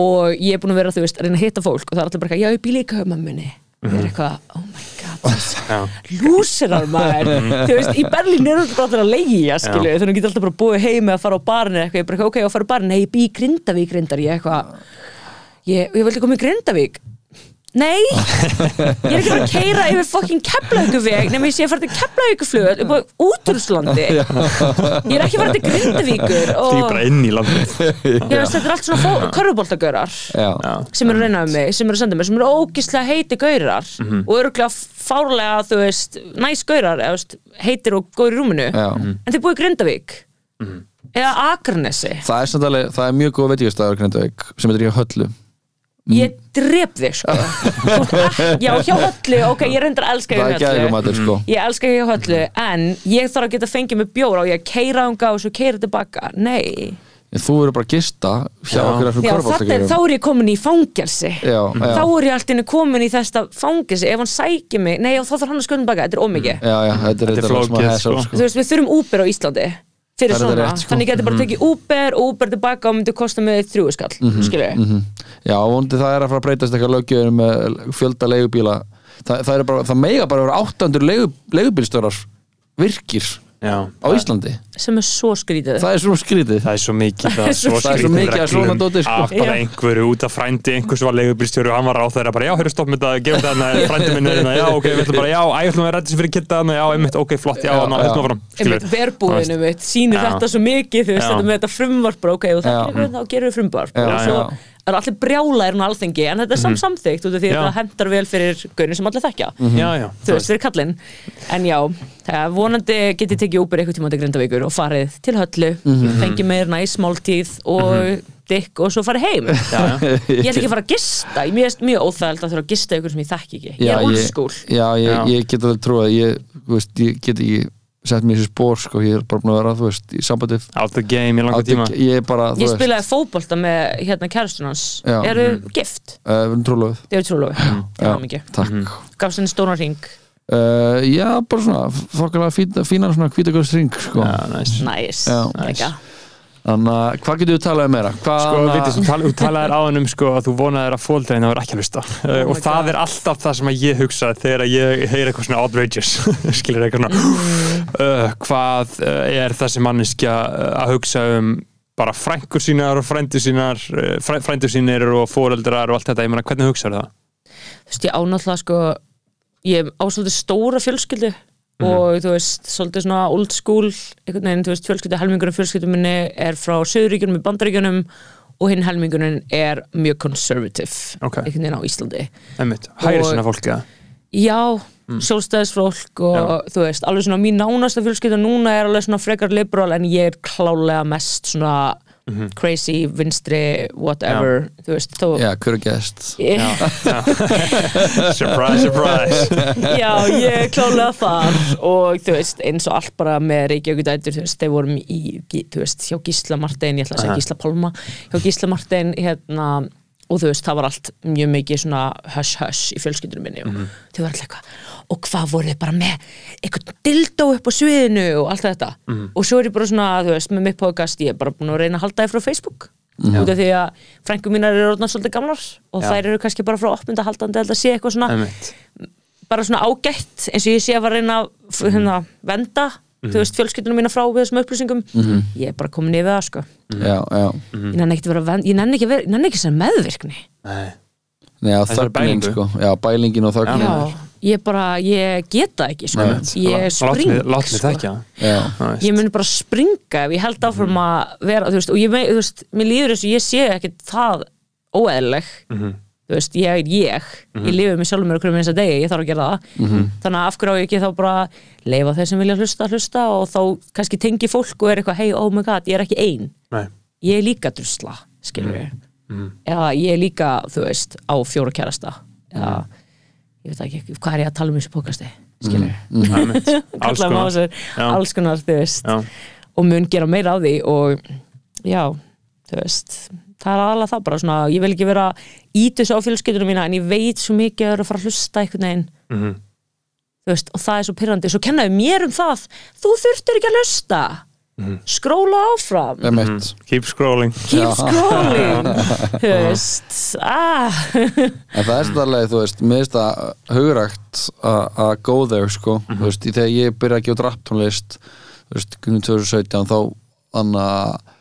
Speaker 3: og ég er búin að vera þú veist að reyna að hitta fólk og það er allir bara eitthvað, já ég býð líka hjá mömmunni ég er eitthvað, oh my god [LAUGHS] lúsirar maður. Þú veist, í Berlín er þetta bara að leigja skilju, þannig að geta alltaf bara búið heim eða fara á eða eitthvað, ég er bara ok, og fara á barinn. Nei, ég bý í Grindavík reyndar, ég eitthvað ég, ég vildi koma í Grindavík nei. Ég er ekki bara að keira yfir fokkin Keflavíkuveg nema ég sé að fara til Keflavíkuflöð upp á útúrslandi ég er ekki að fara til Grindavíkur
Speaker 2: því
Speaker 3: og
Speaker 2: bara inn í landið.
Speaker 3: Veist, þetta er allt svona körfuboltagörar
Speaker 4: Já.
Speaker 2: Já,
Speaker 3: sem eru að reyna um mig, sem eru að senda mér sem eru ógislega heiti gaurar og öruglega fárlega, þú veist næs gaurar, veist, heitir og góður í rúminu.
Speaker 4: Já.
Speaker 3: en þeir búið í Grindavík. Eða Akranesi.
Speaker 4: Það er, það er mjög góð veitingastæður Grindavík sem heitir í höllu
Speaker 3: ég drep þig sko. [LAUGHS] Já, hjá höllu, ok, ég reyndar að elska hjá höllu.
Speaker 4: sko.
Speaker 3: Ég elska hjá höllu, en ég þarf að geta fengið mig bjóra og ég keira ánga og svo keira tilbaka. Nei,
Speaker 4: en þú verður bara að gista hjá
Speaker 2: Já.
Speaker 4: okkur
Speaker 3: Já, þetta er, þá er ég komin í fangelsi.
Speaker 4: Já, já,
Speaker 3: Þá er ég alltaf komin í þetta fangelsi. Ef hann sækir mig, nei, þá þarf hann að skönda baka. Þetta er ómikið.
Speaker 4: Já, já, þetta er
Speaker 2: Þetta er flókið, sko.
Speaker 4: sko.
Speaker 3: Þú veist, við þurfum Uber á Íslandi Fyrir
Speaker 4: Það
Speaker 3: svona,
Speaker 4: rétt, sko.
Speaker 3: þannig ég geti bara tekið Uber og Uber tilbaka og myndi kosta mig þrjú skall mm -hmm. Skilju
Speaker 4: Mhm. Já, vondi það er að fara að breytast eitthvað lögjöður með fjölda leigubíla það, það, bara, það mega bara vera 800 leigu, leigubílstörar virkir
Speaker 2: Já,
Speaker 4: á Íslandi?
Speaker 3: Sem er svo skrítið.
Speaker 4: Það er svo skrítið.
Speaker 2: Það er svo mikið það er svo,
Speaker 3: Það er svo
Speaker 4: mikið af svona
Speaker 2: reglum.
Speaker 4: dóti, sko.
Speaker 2: að bara einhverju út af frændi einhvers var leigubílstjóri og hann var á þeirra bara já, hörru stopp með þetta, gefum þetta hana, frændi minni hérna, já, ok, við ætlum bara, já, ætlum að rætta sér fyrir kitta hana, já, einmitt, ok, flott, já, höldum áfram.
Speaker 3: Einmitt, verbúðinu mitt, sýnir
Speaker 2: Já.
Speaker 3: þetta svo mikið þú veist, þetta með þetta frumvarp bara, ok, og það er allir brjálæðir á alþengi en þetta er samt samþykkt út af því að þetta hendar vel fyrir gaurin sem allir þekkja.
Speaker 2: Já, já,
Speaker 3: þú veist, fyrir kallinn. En já, það vonandi getið tekið Uber eitthvað tíma til Grindavíkur og farið til höllu, fengið meir næs máltíð og dykk og svo farið heim.
Speaker 2: Já, já.
Speaker 3: ég ætla ekki að fara að gista. Ég er mjög óþægild að þurfa að gista ykkur sem ég þekki ekki. Ég er old school.
Speaker 4: Já, ég, ég get alveg trúið ég, þú veist, ég get ekki sett mér í spór sko, ég er bara búin að vera, þú veist, í sambandi
Speaker 2: out the game í langa tíma.
Speaker 4: ég er bara, þú
Speaker 3: ég spilaði fótbolta með hérna kærastun hans. Eru gift,
Speaker 4: uh, við erum trúlöfuð
Speaker 3: þið eru trúlofi
Speaker 4: Já.
Speaker 3: það var mikið,
Speaker 4: Takk.
Speaker 3: Gaf sér stóna ring
Speaker 4: uh, Já, bara svona, fokkalega fína, fínan svona hvítagröðsring sko.
Speaker 2: Já, næs
Speaker 3: næs,
Speaker 4: Já.
Speaker 3: ekki
Speaker 4: Þannig að, hvað getur við talað um meira? Hvað,
Speaker 2: Sko, veitir, þú tal- þú talaðir áðan um sko, að þú vonaðir að fóldreina var ekki að hlusta
Speaker 3: Oh
Speaker 2: og
Speaker 3: my
Speaker 2: það
Speaker 3: God.
Speaker 2: er alltaf það sem að ég hugsa þegar ég heyr eitthvað svona outrageous [LAUGHS] skilur eitthvað svona uh, hvað uh, er þessi manneskja uh, að hugsa um bara frængur sínar og frændur sínar fræ, frændur sínir og fóreldrar og allt þetta, ég meina, hvernig hugsaður það?
Speaker 3: þú veist, ég ánáttúrulega sko ég á svolítið stóra fjölskyldu
Speaker 2: Mhm.
Speaker 3: og þú veist, svolítið svona old school einhvern veginn, þú veist, fjölskyldu helmingurinn fjölskyldu minni er frá Söðuríkjunum í Bandaríkjunum og hinn helmingurinn er mjög conservative
Speaker 2: Ok.
Speaker 3: einhvern veginn á Íslandi Og-
Speaker 2: sinna fólki eða?
Speaker 3: Já, sjálfstæðisfólk og þú veist, alveg svona mín nánasta fjölskylda núna er alveg svona frekar liberal en ég er klálega mest svona crazy, vinstri, whatever þú veist, þó
Speaker 4: Já, hver er gest?
Speaker 3: Já, [LAUGHS]
Speaker 2: surprise, surprise.
Speaker 3: Já, ég klálega þar og þú veist, eins og allt bara með Reykjavík dætur, þú veist, þeir vorum í þú veist, hjá Gísla Martein, ég ætla að segja. Gísla Pálma, hjá Gísla Martein hérna, og þú veist, það var allt mjög mikið svona hush í fjölskyldunum minni og þau var alltaf eitthvað og hvað voru þið bara með eitthvað dildó upp á sviðinu og allt þetta? Og svo er ég bara svona, þú veist, með mitt podcast ég er bara búin að reyna að halda þið frá Facebook. Út af því að frængu mínar eru orðnar svolítið gamlar og
Speaker 2: Já.
Speaker 3: þær eru kannski bara frá opnunda haldandi að sé eitthvað svona bara svona ágætt eins og ég sé að var reyna að hérna, venda þú veist fjölskyldunum mína frá við þessum upplýsingum ég er bara komin yfir það sko
Speaker 4: Já, já
Speaker 3: ég nenni ekki að vera vend, ég nenni ekki, að vera, ég nenni ekki sem meðvirkni
Speaker 2: nei
Speaker 4: Nei, já,
Speaker 2: Þessari
Speaker 4: þögnin,
Speaker 2: bælingu.
Speaker 4: sko Já, bælingin og þögnin
Speaker 3: já, ég bara, ég geta ekki sko.
Speaker 4: Nei.
Speaker 3: ég spring
Speaker 2: Lát mig
Speaker 3: sko.
Speaker 2: þekkja
Speaker 4: Já,
Speaker 2: veist.
Speaker 3: ég mun bara springa ef ég held áfram að vera þú veist, og ég, mei- þú veist, mér líður þess að ég sé ekki það óeðleg
Speaker 2: Mhm.
Speaker 3: Þú veist, ég er ég. Ég lifi með sjálfum mér okkur með þess að degi, ég þarf að gera það. Þannig að af hverju á ég ekki þá bara leifa þeir sem vilja hlusta, hlusta og þá kannski tengi fólk og er eitthvað, hey, oh my god, ég er ekki ein.
Speaker 2: Nei,
Speaker 3: ég er líka drusla, skilur við eða ég er líka, þú veist á fjóra kærasta. Eða, ég veit ekki, hvað er ég að tala um þessu pókasti skilur [LAUGHS]
Speaker 2: Já.
Speaker 3: alls konar, þú veist.
Speaker 2: Já,
Speaker 3: og mun gera meira á því og já, þú veist það er alveg það bara svona, ég vil ekki vera ít þessu á fjölskyldunum mína en ég veit svo mikið að það er að fara að hlusta einhvern veginn.
Speaker 2: Mhm,
Speaker 3: þú veist, og það er svo pyrrandi, svo kennaðu mér um það. Þú þurftur ekki að hlusta. Skróla áfram.
Speaker 4: Emitt
Speaker 2: keep scrolling.
Speaker 3: Keep scrolling. [LAUGHS] Þú veist ah.
Speaker 4: En það er stærlega, þú veist, mér finnst það hugrægt að að go there, sko. Þú veist, í þegar ég byrja að gefa drapp tónlist Þú veist, kringum 2017 þá þannig að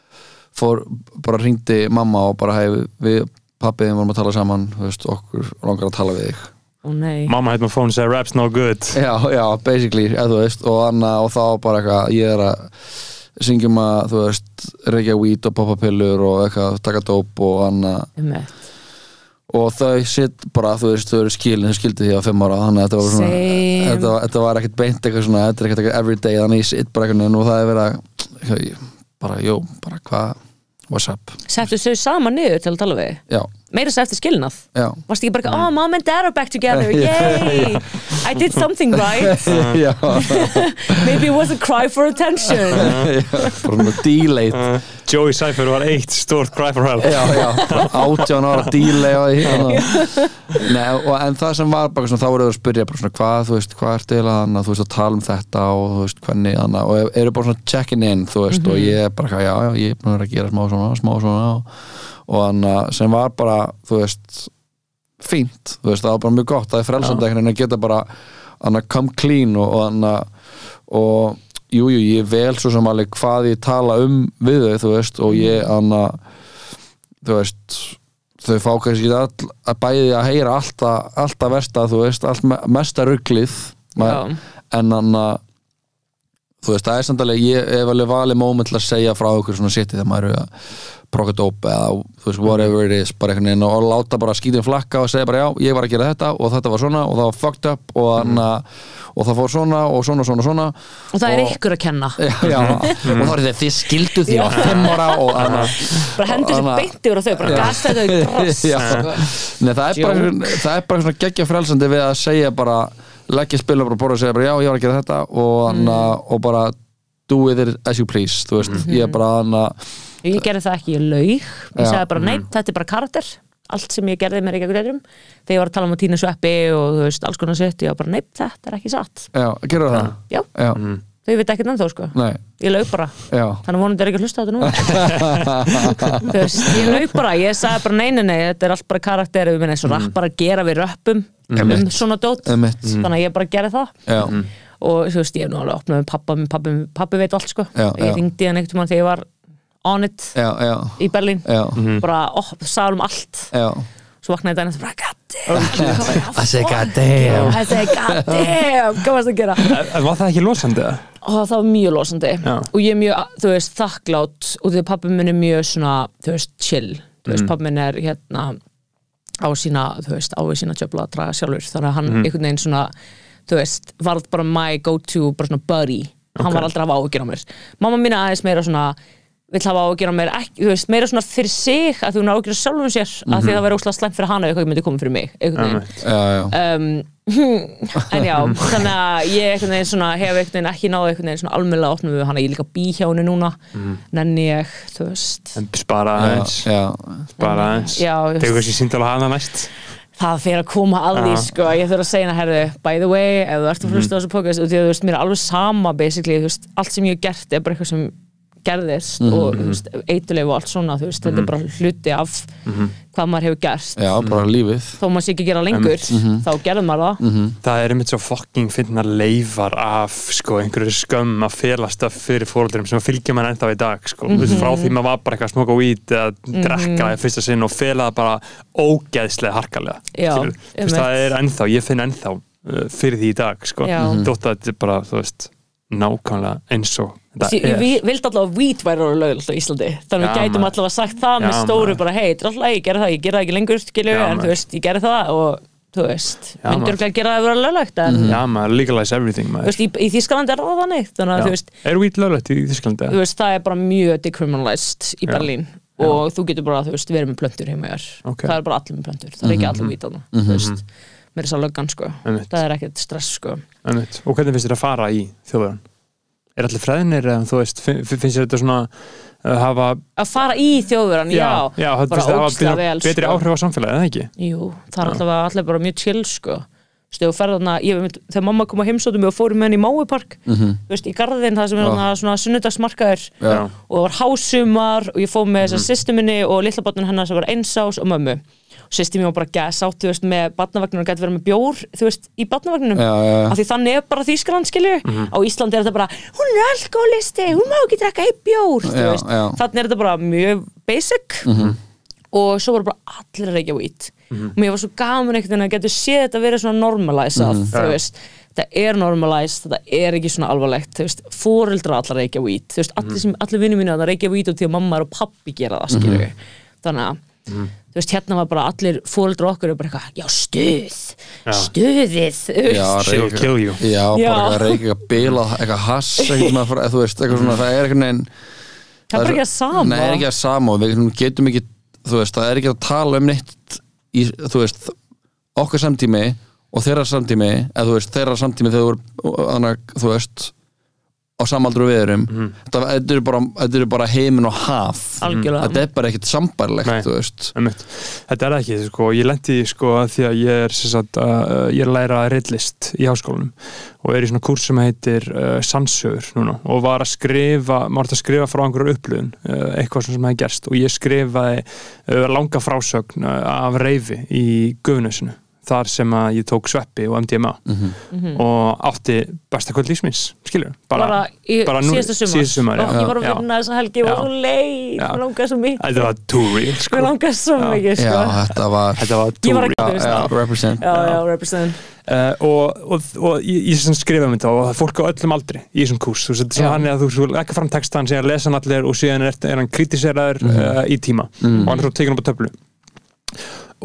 Speaker 4: fór, bara hringdi mamma og bara hef við pappiðin vorum að tala saman þú veist, okkur langar að tala við þig.
Speaker 3: Ó nei.
Speaker 2: Mamma hérna phone sagði raps no good.
Speaker 4: Já, já, basically, eða þú veist og, anna, og þá bara eitthvað, ég er að syngjum að, þú veist reykja weed og poppa pillur og eitthvað taka dóp og annað
Speaker 3: Einmitt.
Speaker 4: og þau sitt bara, þú veist, þau eru skilin þau skildi því á fimm ára, þannig að þetta var svona
Speaker 3: Same.
Speaker 4: þetta þetta var ekkert beint eitthvað svona þetta er ekkert eitthvað everyday, þannig ég sitt bara eitthvað og það er verið að bara, jó, bara hvað what's up,
Speaker 3: settu þau saman niður til að tala við?
Speaker 4: Já,
Speaker 3: meira sér eftir skilnað.
Speaker 4: Já.
Speaker 3: Varst ekki bara, oh mom and dad are back together [LAUGHS] yay, I did something right. [LAUGHS] [LAUGHS] Maybe it was a cry for attention.
Speaker 4: Bara svona delayed
Speaker 2: Joey Cypher var eitt stórt cry for help.
Speaker 4: Já, já, átján ára dílei á því hérna. Nei, og, en það sem var bara svona, þá voru þau að spyrja bara svona, hvað, þú veist, hvað ertu eiginlega þannig þú veist, að tala um þetta og þú veist, hvernig þannig, og eru bara svona checking in, þú veist og ég er bara, já, já, ég er að vera að gera smá svona, smá svona og, og þannig sem var bara, þú veist fínt, þú veist, það var bara mjög gott það er veginn að geta bara þannig að come clean og, þannig að og jújú, jú, ég vel svo sem alveg hvað ég tala um við þau, þú veist, og ég þannig að þú veist þau fá kannski all, að bæði að heyra alltaf, alltaf versta, þú veist allt me- mesta rugglið en þannig að þú veist, það er samt alveg, ég hef alveg valið moment til að segja frá okkur svona sétti þegar maður er að proka dóp eða þú veist, whatever it is bara einhvern veginn og láta bara skítin flakka og segja bara já, ég var að gera þetta og þetta var svona og það var fucked up og, mm. og það fór svona og svona, svona, svona.
Speaker 3: Og það er ykkur að kenna. [LAUGHS]
Speaker 4: Já, já, og þá er þetta þið skildu því á fimm ára og [LAUGHS] þannig að
Speaker 3: bara hendur sér
Speaker 4: Þannig að-
Speaker 3: beint yfir á þau bara gasta þau [LAUGHS] í sko.
Speaker 4: Nei, það, er bara, það er bara svona geggja frelsandi við að segja bara leggja spila bara á borð og segja bara já, ég var að gera þetta og, mm. og bara do with it as you please. Þú veist, ég er bara hann að
Speaker 3: ég gerði það ekki, ég laug. Ég
Speaker 4: Já.
Speaker 3: sagði bara, nei, þetta er bara karakter. Allt sem ég gerði mér ekki að greiðum þegar ég var að tala um að týna sveppi og þú veist, alls konar sitt ég var bara, nei, þetta er ekki satt.
Speaker 4: Já, gerur það?
Speaker 3: já,
Speaker 4: Já,
Speaker 3: þau veit ekkert ennþá sko.
Speaker 4: Nei,
Speaker 3: ég laug bara,
Speaker 4: já.
Speaker 3: Þannig vonandi er ekki að hlusta á þetta nú [LAUGHS] þú veist, ég laug bara. Ég sagði bara, nei, nei, nei, þetta er allt bara karakter. Við minna eins og rappar að gera við röppum um svona dót,
Speaker 4: Einmitt.
Speaker 3: þannig að ég bara gerði það.
Speaker 4: Já,
Speaker 3: og þú veist, ég hef nú alveg opnað með pappa minn, pappi, pappi veit allt sko.
Speaker 4: Já,
Speaker 3: ég
Speaker 4: já.
Speaker 3: ringdi hann einhvern tímann þegar ég var on it
Speaker 4: já, já,
Speaker 3: í Berlín.
Speaker 4: Já,
Speaker 3: bara, oh, sagði um allt.
Speaker 4: Já.
Speaker 3: Svo vaknaði þetta og bara, god damn.
Speaker 4: I say god damn.
Speaker 3: I say, god damn, hvað varst að gera?
Speaker 2: En var það ekki losandi
Speaker 3: og það var mjög losandi.
Speaker 2: Já.
Speaker 3: og ég er mjög, þú veist, þakklátt. Og því að pappi minn er mjög svona, þú veist, chill. Þú veist, pappi minn er hérna á sína, þú veist, á við sína tjöfla að draga sjálfur, þannig að hann einhvern veginn svona þú veist, varð bara my go to bara svona buddy, hann var aldrei að hafa áhyggjur á mér. Mamma mín er aðeins meira svona vill hafa áhyggjur á mér, ekki, þú veist, meira svona fyrir sig að þú er áhyggjur á sjálfum sér að því að það verður óslega slæmt fyrir hana ef eitthvað myndi koma fyrir mig
Speaker 4: já,
Speaker 3: um, [LAUGHS] en já, þannig að ég einhvern veginn svona, hef einhvern veginn ekki náðu einhvern veginn svona almennilega opnum við hana, ég er líka bí hjá henni núna nenni ég, þú veist.
Speaker 2: En spara aðeins. Spara aðeins. Tegur kannski síndal að hana næst.
Speaker 3: Það fyrir að koma að því, sko. Ég þurfa að segja hana, herðu, by the way ef þú ert að hlusta á þessu podcast, því þú veist, mér er alveg sama basically, þú veist, allt sem ég hef gert er bara eitthvað sem gerðist og þú veist, eituleif og allt svona, veist, þetta er bara hluti af hvað maður hefur gert.
Speaker 4: Já, bara lífið.
Speaker 3: Þó maður sé ekki gera lengur, þá gerðum maður það.
Speaker 2: Það er einmitt svo fucking finna leifar af sko, einhverju skömm að felast af fyrir fóröldurum sem fylgja mann ennþá í dag sko. mm frá því maður var bara eitthvað að smoka weed eða drekka í fyrsta sinn og fela það bara ógeðslega harkalega
Speaker 3: Já,
Speaker 2: það er ennþá, ég finn ennþá uh, fyrir því í dag sko. Þótt að þetta er bara, þú veist nákvæmlega eins og
Speaker 3: Ég, ég vi- vildi allavega að weed væri orðið lögulegt á Íslandi þannig
Speaker 2: Já,
Speaker 3: við gætum
Speaker 2: maður.
Speaker 3: allavega sagt það með
Speaker 2: Já,
Speaker 3: stóru
Speaker 2: maður.
Speaker 3: bara hei, þetta er alltaf, ég gerði það, ég gerði það ekki lengur skilju, en þú veist, ég gerði það og þú veist, myndur ekki að gera það að vera löglegt en
Speaker 2: Já, maður legalize everything
Speaker 3: þú
Speaker 2: maður.
Speaker 3: veist, í, í Þýskaland er það þannig þannig að þú veist,
Speaker 2: Er weed löglegt í Þísklandi?
Speaker 3: þú veist, það er bara mjög decriminalized í. Berlín og þú getur bara, þú veist, verið með plöntur heima þér
Speaker 2: Ok.
Speaker 3: það er bara allir með plöntur, það er ekki allir weed þarna, þú veist, mér er svo löggan sko
Speaker 2: Einmitt.
Speaker 3: það er ekkert stress sko
Speaker 2: Einmitt. Og hvernig finnst þér að fara í þjóðverðan? Er allir fræðinir eða þú veist, fin- fin- finnst þér þetta svona uh, hafa,
Speaker 3: að fara í þjóðverðan, já,
Speaker 2: já það
Speaker 3: bara
Speaker 2: finnst þér hafa
Speaker 3: ógeðslega
Speaker 2: betri,
Speaker 3: vel,
Speaker 2: betri
Speaker 3: sko.
Speaker 2: áhrif á samfélagið, eða ekki?
Speaker 3: Jú, það er alltaf allir bara mjög chill sko Þú veist, ef þú ferð þarna, ég þegar mamma kom að heimsóttum og fórum með henni í Máupark
Speaker 4: Mhm.
Speaker 3: þú veist, í garðin, það sem er þarna svona sunnudagsmarkaður
Speaker 4: Já.
Speaker 3: og það var hásumar og ég fór með
Speaker 2: Mhm.
Speaker 3: þessar sýstu minni og litla barnin hennar sem var einsás og mömmu sýsti mér var bara gæs átt, þú veist, með barnavagninu og gæti verið með bjór, þú veist, í
Speaker 4: já.
Speaker 3: af því þannig er bara Þýskaland skilju
Speaker 2: Mhm.
Speaker 3: á Íslandi er þetta bara, hún er alkoholisti hún má ekki drekka í bjór þú veist. þannig er þetta bara mjög basic. Og svo voru bara allir að reykja weed. Og mér var svo gaman einhvern veginn að getur séð þetta verið svona normalisað þú
Speaker 2: Já.
Speaker 3: veist, þetta er normalised þetta er ekki svona alvarlegt þú veist, fóreldra allar að reykja weed þú veist, allir, sem, allir vinnum mínu að það reykja weed og að að þú veist, hérna var bara allir fóreldra okkar og bara eitthvað, já stuð stuðið þú veist.
Speaker 4: Já,
Speaker 2: She'll
Speaker 4: reyka-
Speaker 2: kill you.
Speaker 4: Já, bara
Speaker 3: Já.
Speaker 4: eitthvað reyka, eitthvað bila, eitthvað hass [LAUGHS] eitthvað, svona, frá- þú veist, eitthvað svona, það er eitthvað neginn
Speaker 3: það er bara ekki að sama
Speaker 4: Nei, er ekki að sama og við svona getum ekki, þú veist, það er ekki að tala um neitt í, þú veist, okkar samtími og þeirra samtími, eða þú veist, þeirra samtími þegar þú voru, þannig, þú veist á samaldru við erum
Speaker 2: Mhm.
Speaker 4: þetta, þetta eru bara, þetta eru bara heimin og haf
Speaker 3: Algjörlega.
Speaker 4: þetta er bara ekkert sambarlegt
Speaker 2: Nei. Þetta er ekki, sko, ég lendi sko því að ég er, sem sagt, uh, ég er að læra reitlist í háskólanum og er í svona kurs sem heitir uh, Sandsögur núna og var að skrifa, maður að skrifa frá einhverju upplöðun, uh, eitthvað sem hefði gerst og ég skrifaði uh, langa frásögn uh, af reyfi í Guðnusinu, þar sem að ég tók sveppi og MDMA og átti besta kvöld lífsmins, skilur
Speaker 3: bara, í
Speaker 2: bara nú-
Speaker 3: síðasta sumar, ég var að
Speaker 2: Já.
Speaker 3: vinna þessa helgi, ég var svo leið mér langaði svo mikið.
Speaker 2: Þetta var too real,
Speaker 3: mér
Speaker 2: sko.
Speaker 3: sko.
Speaker 4: þetta var
Speaker 2: Þetta var
Speaker 3: Ég
Speaker 2: too
Speaker 3: var
Speaker 2: real
Speaker 4: já,
Speaker 3: það.
Speaker 4: represent.
Speaker 3: Já, já, represent.
Speaker 2: Uh, og, og, og ég, ég sem skrifa um þetta og það er fólk á öllum aldri í þessum kurs þú veist, þetta er hann að þú ekki fram textan síðan lesa hann allir og síðan er, er hann kritiseraður
Speaker 4: Mhm.
Speaker 2: uh, í tíma.
Speaker 4: Mm.
Speaker 2: og hann er svo tekin upp á töflu.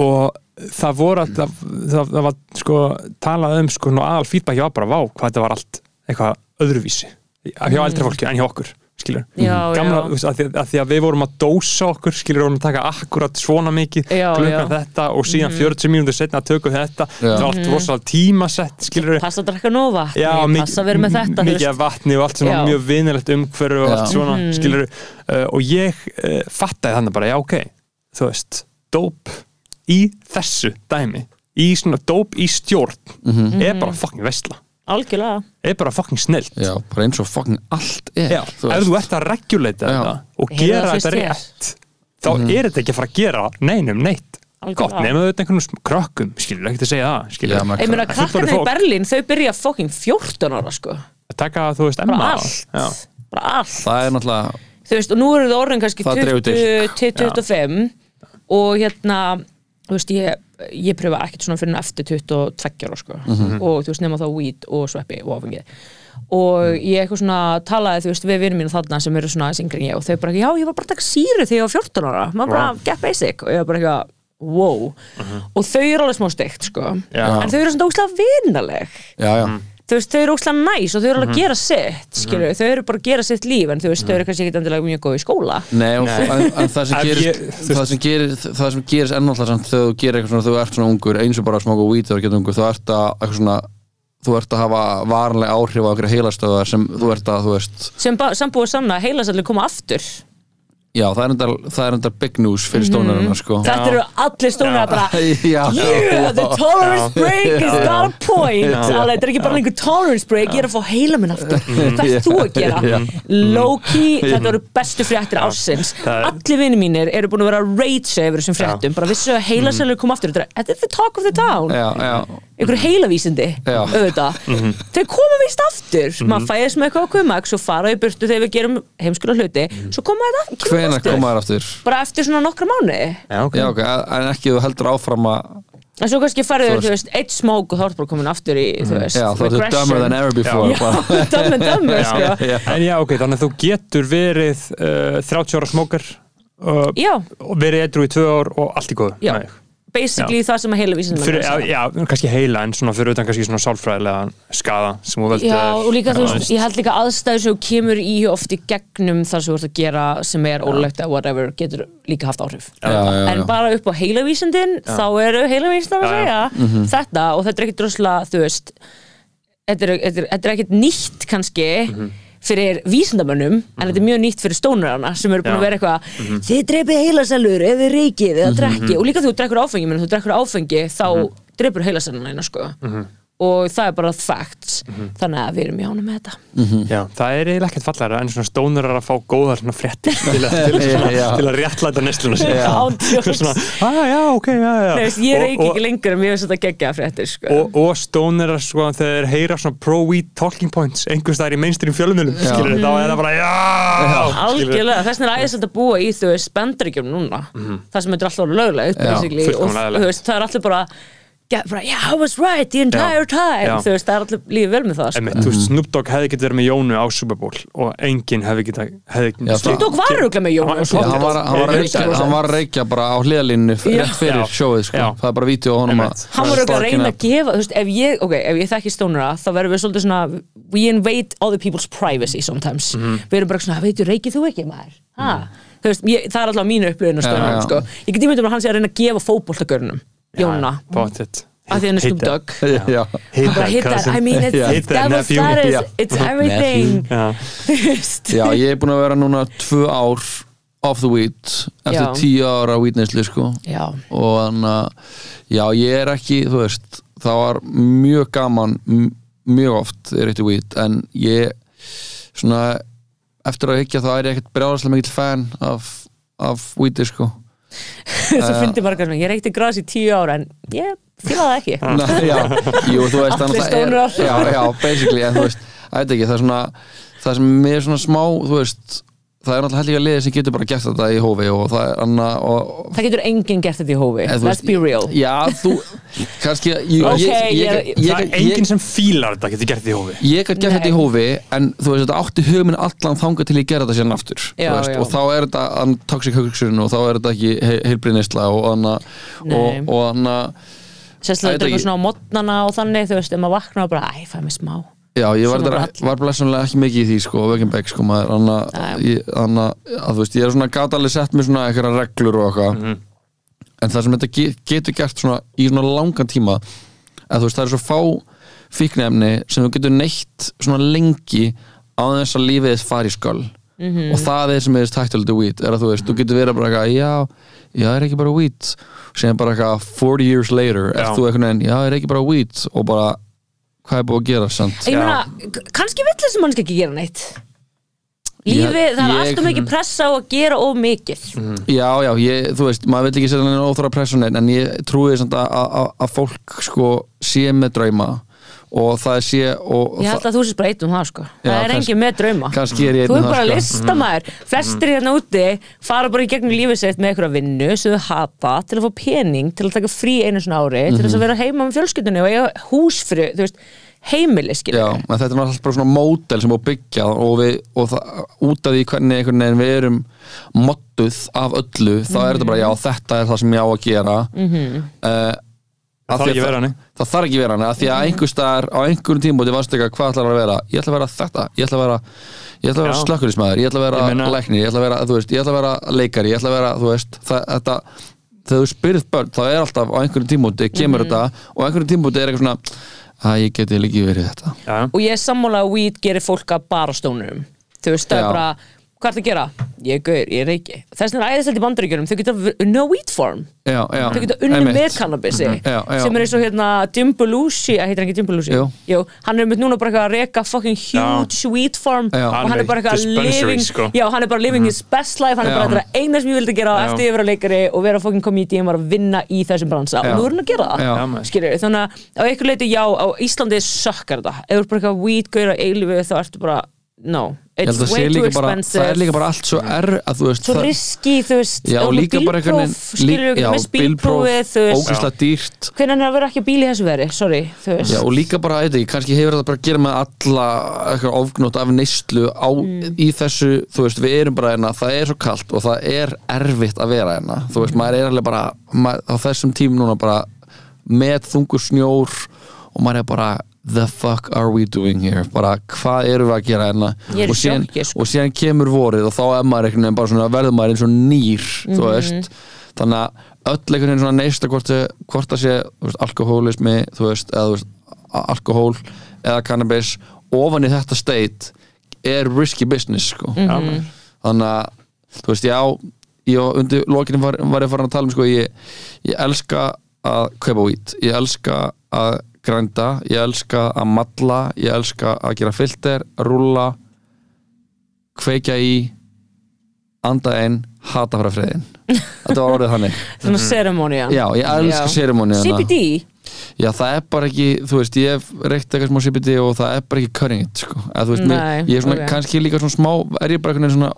Speaker 2: Og það voru að það, það, það var sko talað um sko nú aðal feedbacki var bara vá hvað þetta var allt eitthvað öðruvísi hjá eldri fólki en hjá okkur skilur
Speaker 3: Já,
Speaker 2: gamla,
Speaker 3: já.
Speaker 2: að, því, að því að við vorum að dósa okkur skilur, við vorum að taka akkurat svona mikið klukkan þetta og síðan 40 mínútur setna að tökum þetta.
Speaker 4: Já.
Speaker 2: það var allt rosalega tímasett skilur
Speaker 3: passa að drakka nóg vatn
Speaker 2: Já,
Speaker 3: passa að vera með þetta
Speaker 2: mikið af vatni og allt var mjög vinilegt umhverfu og allt svona,
Speaker 3: Mhm.
Speaker 2: skilur uh, og ég uh, fattaði þannig bara, já ok þú veist, dóp í þessu dæmi í svona dóp í stjórn
Speaker 4: Mhm.
Speaker 2: er bara fucking vesla
Speaker 3: algjörlega.
Speaker 2: Er bara fucking snilt
Speaker 4: já, bara eins og fucking allt er
Speaker 2: Já, ef þú ert að regulata þetta og
Speaker 3: Heyrðu
Speaker 2: gera þetta rétt þá er þetta ekki að fara að gera neinum neitt. Gott, nema þetta einhvern krökkum skilur, ekki að segja það
Speaker 3: ég meina krakkarnir í. Berlín þau byrja fucking 14 ára sko.
Speaker 2: Að taka, þú veist,
Speaker 3: bara
Speaker 2: emma
Speaker 3: allt,
Speaker 2: Já.
Speaker 3: bara allt.
Speaker 4: Það er náttúrulega
Speaker 3: þú veist, og nú eru það orðin kannski
Speaker 4: Það
Speaker 3: 20
Speaker 4: dregur
Speaker 3: til. 25 og hérna þú veist, ég, ég pröfa ekkert svona fyrir eftir 22 ára sko. Og þú veist, nema þá weed og sveppi og áfengi. Og ég eitthvað svona talaði, þú veist, við vinnum mínu þarna sem eru svona yngri en ég og þau bara, já, ég var bara að taka síru þegar ég var 14 ára. Maður bara, get basic. Og ég var bara eitthvað wow, og þau eru alveg smá steikt sko,
Speaker 2: Já.
Speaker 3: en þau eru svona óslega vinaleg.
Speaker 4: Já, já,
Speaker 3: þú veist, þau eru óslega næs og þau eru alveg að gera sitt skilur, þau eru bara að gera sitt líf en þú veist, þau eru kannski ekki endilega mjög góð í skóla.
Speaker 4: Nei, og,
Speaker 2: Nei.
Speaker 4: En, en það sem [LAUGHS]
Speaker 2: Ef
Speaker 4: gerist
Speaker 2: ég- þú
Speaker 4: það sem gerist, það sem gerist ennáttúrulega samt þegar þú gerir eitthvað svona, þú ert svona ungur eins og bara að smoka weed þegar þú getur ungur þú ert að, eitthvað svona þú ert að hafa varanlega áhrif á okkur heilastöðar sem þú ert að, þú veist
Speaker 3: sem ba- sambúið sanna heilasallir koma aftur
Speaker 4: já, það er enda, það er enda big news fyrir stónarinn sko.
Speaker 3: þetta eru allir stónar bara
Speaker 4: já, [LAUGHS]
Speaker 3: Yeah, the tolerance break is not a point. Þetta er ekki bara einhver tolerance break ég er að fá heila minn aftur hvað er þú að gera? low key, þetta eru bestu fréttir ársins.
Speaker 2: Það er-
Speaker 3: allir vinni mínir eru búin að vera að rage yfir þessum fréttum, bara vissu að heilasallir koma aftur þetta er- þetta er the talk of the town.
Speaker 4: Já, já,
Speaker 3: einhverju heilavísindi auðvitað, þau koma vist aftur. Maður fæðist með eitthvað okkur mæk svo fara í burtu þegar við gerum heimskulega hluti. Svo koma þetta
Speaker 4: hvenær
Speaker 3: aftur.
Speaker 4: koma þær aftur?
Speaker 3: Bara eftir svona nokkra mánu
Speaker 2: Já, ok.
Speaker 4: já, ok, en ekki þú heldur áfram að
Speaker 3: en svo kannski farið
Speaker 4: þú
Speaker 3: veist, eitt smók og þá ertu bara komin aftur í, þú veist,
Speaker 4: já, þá ertu dumber than ever before
Speaker 3: Já,
Speaker 4: bara.
Speaker 3: dumb [LAUGHS] and dumber, sko.
Speaker 2: En já, ok, þannig að þú getur verið uh, 30 ára smókar uh, og verið eitthvað í tvö ár og allt í góðu
Speaker 3: Já. Basically það sem að heila vísindum
Speaker 2: fyrir, já, já, kannski heila en svona fyrir utan kannski svona sálfræðilega skada sem þú veldur.
Speaker 3: Já, og líka þú
Speaker 2: Já,
Speaker 3: veist, ég held líka aðstæður sem kemur í oft í gegnum þar sem þú ert að gera sem er ólögt eða whatever, getur líka haft áhrif.
Speaker 4: Já, já, já.
Speaker 3: en bara upp á heilavísindin þá eru heilavísindin að
Speaker 2: Já,
Speaker 3: segja
Speaker 4: Mhm.
Speaker 3: þetta og þetta er ekkit droslega þú veist þetta er, þetta er, þetta er ekkit nýtt kannski
Speaker 2: Mhm.
Speaker 3: fyrir vísindamönnum en þetta er mjög nýtt fyrir stónurana sem eru búin
Speaker 2: Já. Mhm.
Speaker 3: að vera eitthvað þið dreipið heilasælur ef þið reykið eða drekki og líka þú drekkur áfengi menn þú drekkur áfengi þá
Speaker 2: Mhm.
Speaker 3: dreipur heilasæluna eina sko og það er bara facts.
Speaker 2: Mhm.
Speaker 3: þannig að við erum í ánum með þetta.
Speaker 2: Já, það er eiginlega ekkert fallara en svona stónur að fá góðar svona fréttir til, að- til, að- [LAUGHS] til að réttlæta
Speaker 3: Án djóks.
Speaker 2: svona, ah, já, ok, já, já
Speaker 3: Nei, ég
Speaker 2: Og- og-
Speaker 3: ekki lengur en mér finnst þetta geggja fréttir sko.
Speaker 2: og, og stónir sko, þegar þeir heyra svona pro-weed talking points einhvers staðar í mainstream fjölumilum skilur þá er það bara já,
Speaker 3: Algjörlega, þess vegna er æðislega að búa í þú veist bandaríkjum núna. Það sem þetta er alltaf löglegt og
Speaker 2: fullkomlega
Speaker 3: þú veist, það er allir bara bara, yeah, I was right the entire time
Speaker 2: Já.
Speaker 3: þú veist, það er allir lífið vel með það sko.
Speaker 2: Þú veist, Snoop Dogg hefði getið verið með Jónu á Super Bowl og enginn hefði getið
Speaker 4: Já,
Speaker 3: Snoop Dogg var örugglega með Jónu
Speaker 4: Já, hann var, hann, var að reykja, hann var að reykja bara á hliðalínu rétt fyrir
Speaker 2: Já.
Speaker 4: sjóið sko.
Speaker 2: Já.
Speaker 4: það er bara vídeo á honum að
Speaker 3: hann var auðvitað að reyna
Speaker 4: up.
Speaker 3: að gefa veist, ef ég, ok, ef ég þekki stónura þá verðum við svolítið svona we invade other people's privacy sometimes
Speaker 2: Mhm.
Speaker 3: við erum bara svona, veitu, reykið þú ekki maður ha? þú veist, ég, það er alltaf mínu upplöðin
Speaker 4: Já, já.
Speaker 3: sko. ég get ímyndum að hann sé að reyna að gefa fótboltagörnum Jóna,
Speaker 2: Pottet
Speaker 3: að því hann er Snoop. Dogg
Speaker 4: já,
Speaker 2: Hit
Speaker 3: bara hit that. I mean it's
Speaker 4: Já.
Speaker 2: Hit that
Speaker 3: devil
Speaker 2: nephew.
Speaker 3: status
Speaker 4: Já.
Speaker 3: it's everything
Speaker 2: Já.
Speaker 4: ég er búin að vera núna tvö ár off the weed eftir
Speaker 3: Já.
Speaker 4: tíu ára weedneslu sko
Speaker 3: já,
Speaker 4: og þannig að já, ég er ekki, þú veist það var mjög gaman mjög oft er eitt weed en ég svona eftir að hyggja þá er ég ekkert brjáðarslega mikill fan af, af weedi sko [LAUGHS]
Speaker 3: svo fyndi margar sem ég reykti gras í tíu ára en ég fíla það ekki [LAUGHS]
Speaker 4: já, jú, þú veist
Speaker 3: Allir stónurar.
Speaker 4: er já, já, basically, en þú veist, er ekki það er svona, það sem er svona smá þú veist, það er náttúrulega helliga liðið sem getur bara gert þetta í hófi og það er anna og,
Speaker 3: það getur enginn gert þetta í hófi.
Speaker 4: Þú
Speaker 3: let's
Speaker 4: veist,
Speaker 3: be real.
Speaker 4: já, þú, kannski ég,
Speaker 3: Ok,
Speaker 4: ég, ég,
Speaker 3: ég-
Speaker 2: Það er enginn sem fílar þetta getur gert í hófi.
Speaker 4: Ég gæti gert þetta í hófi en þú veist, þetta átti hugminn allan þangað til ég gera þetta sérna aftur þú
Speaker 3: Já,
Speaker 4: veist,
Speaker 3: já.
Speaker 4: og þá er þetta an, toxic hugsun og þá er þetta ekki he, heilbriðnisla og anna
Speaker 3: Nei.
Speaker 4: og, og anna
Speaker 3: sérstaklega þetta er eitthvað svona á modnana og þannig þú veist, ef maður vaknar og bara, æ, fæ mig smá
Speaker 4: Já, ég var,
Speaker 3: allir.
Speaker 4: var blessunlega ekki mikið í því sko, Vögginbæk sko, maður anna, að, þú veist, ég er svona gat alveg sett með svona eitthvað reglur og eitthvað
Speaker 2: Mhm.
Speaker 4: en það sem þetta ge getur gert svona í svona langan tíma að þú veist, það er svo fá fíknefni sem þú getur neitt svona lengi á þess að lífið þess fari í sköll
Speaker 3: Mhm.
Speaker 4: og það er sem er þess tættaldi weed er að þú veist, þú getur verið bara eitthvað já, já, er ekki bara weed sem bara eitthvað 40 years later
Speaker 2: Já.
Speaker 4: er þú eitthvað já, er ekki bara weed og bara, hvað er búið að gera sant?
Speaker 3: ég meina, kannski vill þessi mannski ekki gera neitt. Lífið,
Speaker 4: Ég-
Speaker 3: það er
Speaker 4: ég-
Speaker 3: alltaf mikið pressa á að gera of mikið.
Speaker 4: Já, já, ég, þú veist, maður vil ekki setja henni óþóra pressu neitt, en ég trúi samt að, að, að fólk sko sé með drauma og það sé og
Speaker 3: ég held að þú sést bara eitt um það sko. Það er engin með drauma.
Speaker 4: er
Speaker 3: þú
Speaker 4: einn
Speaker 3: er
Speaker 4: um
Speaker 3: bara
Speaker 4: sko.
Speaker 3: listamæður flestir hérna úti fara bara í gegnum lífið sitt með einhverja vinnu sem þau hata til að fá pening til að taka frí einu svona ári til
Speaker 4: Mhm.
Speaker 3: þess að vera heima með fjölskyldunni og eiga húsfri, heimili
Speaker 4: en þetta er náttúrulega bara svona módel sem að byggja og, við, og það, út af því hvernig við erum modduð af öllu, þá er þetta bara já, þetta er það sem ég á að gera. Mm -hmm.
Speaker 2: Það þarf ekki að vera hannig.
Speaker 4: það þarf ekki að vera hann því að einhver staðar á einhverjum tímúti varst eitthvað hvað ætlar að vera ég ætla að vera þetta, ég ætla að vera ég ætla að vera
Speaker 2: Já.
Speaker 4: slökkulismæður, ég ætla að vera
Speaker 2: Ég meina-
Speaker 4: læknir, ég ætla að vera, þú veist, ég ætla að vera leikari ég ætla að vera, þú veist, það, þetta þegar þú spyrð börn, þá er alltaf á einhverjum tímúti kemur
Speaker 3: Mhm.
Speaker 4: þetta og á einhverjum tímúti er eitthvað svona að ég geti líki verið þetta
Speaker 2: Já,
Speaker 3: og ég er sammála að weed gerir fólk að bara stónurum þú veist, það er bara hvað er það að gera? Ég er gaur, ég er reiki þess vegna er æðiselt í bandaríkjunum, þau geta unna weed form
Speaker 4: já, já,
Speaker 3: þau geta unni
Speaker 4: einmitt.
Speaker 3: með kannabisi
Speaker 4: Já, já.
Speaker 3: sem er eins og hérna Dimbalushi, heitir hann ekki Dimbalushi?
Speaker 4: Jú.
Speaker 3: hann er með núna bara eitthvað að reka fucking huge weed farm
Speaker 4: Já.
Speaker 3: og hann er bara eitthvað living
Speaker 2: sko.
Speaker 3: já, hann er bara living his best life hann er bara þetta eina sem ég vildi gera
Speaker 2: Já.
Speaker 3: eftir ég vera leikari og vera fucking comedian var að vinna í þessum bransa
Speaker 4: Já.
Speaker 3: og nú er hann að gera það
Speaker 4: Já.
Speaker 2: Já, maður.
Speaker 3: skilur þannig að á einhver leiti já, á Íslandi sökkar þetta ef þú er bara eitthvað weed gauður á eilifu þá ertu bara, no
Speaker 4: Ég
Speaker 3: it's way too
Speaker 4: líka bara,
Speaker 3: expensive.
Speaker 4: það er líka bara allt svo er að þú veist
Speaker 3: svo riski, þú veist
Speaker 4: já,
Speaker 3: og með
Speaker 4: líka bara einhvern
Speaker 3: bílpróf, skilur ekki, með bílprófið þú veist,
Speaker 4: ógæslega dýrt.
Speaker 3: Hvernig er að vera ekki bíl í þessu veri, sorry, þú veist.
Speaker 4: Já, og líka bara, eitthvað, ekki, kannski hefur þetta bara að gera með alla eitthvað ofgnótt af neyslu á,
Speaker 3: Mm.
Speaker 4: í þessu, þú veist, við erum bara hérna, það er svo kalt og það er erfitt að vera hérna, þú veist, maður er alveg bara maður, á þessum tím núna bara með þungur snjór og maður er bara, the fuck are we doing here, bara, hvað erum við að gera hérna, og
Speaker 3: sko.
Speaker 4: og síðan kemur vorið og þá er maður einhvern veginn bara svona, verður maður eins og nýr,
Speaker 3: Mhm.
Speaker 4: veist þannig að öll einhvern veginn svona neista hvort, hvort það sé, veist, alkohólismi þú veist, eða þú veist, alkohól eða cannabis, ofan í þetta state er risky business sko.
Speaker 2: Já, maður.
Speaker 4: þannig að þú veist, já ég var undir lokinu var, var ég farin að tala um sko, ég, ég elska að kaupa hvít, ég elska að grænda, ég elska að malla, ég elska að gera filter, rúlla kveikja í anda einn, hata frá friðin [LAUGHS] þetta var orðið þannig.
Speaker 3: Svona ceremonian
Speaker 4: já, ég elska sérimóni
Speaker 3: CBD,
Speaker 4: já, það er bara ekki, þú veist, ég hef reykt eitthvað smá CBD og það er bara ekki cutting it sko. Þú veist, mér,
Speaker 3: Nei,
Speaker 4: ég er svona,
Speaker 3: ok.
Speaker 4: kannski líka svona smá er ég bara einhvern veginn svona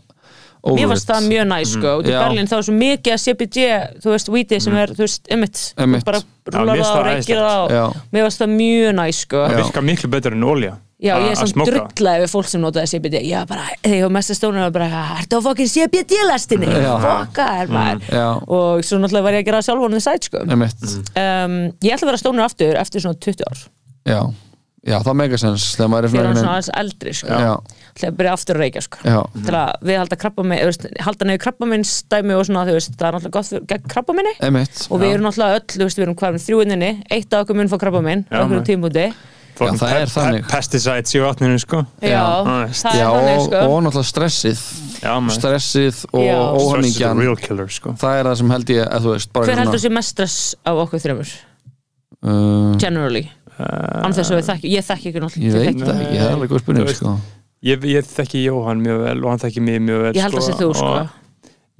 Speaker 4: over
Speaker 3: mér varst
Speaker 4: it.
Speaker 3: það mjög næ sko, út í
Speaker 4: Já.
Speaker 3: Berlín. Þá er svo mikið að CBD, þú veist, weedi sem er, þú veist,
Speaker 4: Einmitt.
Speaker 3: bara rúlar
Speaker 2: mér
Speaker 3: það og reykir það og mér varst það mjög næ sko.
Speaker 2: Það virkar miklu betur en olja
Speaker 3: Já, ég er samt drullaði við fólk sem notaði CBD Já, bara, þegar ég var mest að stóna og bara, ertu á fokkin CBD-lestinni?
Speaker 4: Já.
Speaker 3: Fokka er maður
Speaker 4: Já.
Speaker 3: Og svo náttúrulega var ég að gera það sjálf on the side, sko.
Speaker 4: Einmitt.
Speaker 3: um, Ég ætla að vera stónur aftur eftir svona 20 ár.
Speaker 4: Já, já, það megasens þegar maður er
Speaker 3: fyrir hann
Speaker 4: svona
Speaker 3: svona aðeins eldri sko.
Speaker 4: já,
Speaker 3: til að byrja aftur að reykja sko.
Speaker 4: já,
Speaker 3: til að við halda krabba með halda nefnir krabba dæmi og svona þú veist, það er náttúrulega gott fyrir- gegn krabba minni.
Speaker 4: Emitt
Speaker 3: og við erum náttúrulega öll, þú veist, við erum hvað þrjúinninni, eitt af okkur mun fá krabba minn á
Speaker 2: Já,
Speaker 3: okkur
Speaker 2: maður.
Speaker 3: tímúti
Speaker 2: Fucking
Speaker 4: það er þannig.
Speaker 2: pe- Pesticides í vatninu sko.
Speaker 3: Já, það
Speaker 4: já,
Speaker 3: er þannig sko.
Speaker 4: og náttúrulega stressið.
Speaker 2: Já, maður.
Speaker 4: Stressið og
Speaker 3: Já.
Speaker 2: Stress is a
Speaker 4: óhamingjan.
Speaker 2: real sko
Speaker 4: það er það veist uh,
Speaker 3: án þess að við þekki ég þekki ekki náttúrulega.
Speaker 4: Ég veit það ekki, það er alveg góð spurning
Speaker 2: veist,
Speaker 4: sko.
Speaker 2: Ég, ég þekki Jóhann mjög vel og hann þekki mig mjög vel
Speaker 3: ég held að sé þú sko.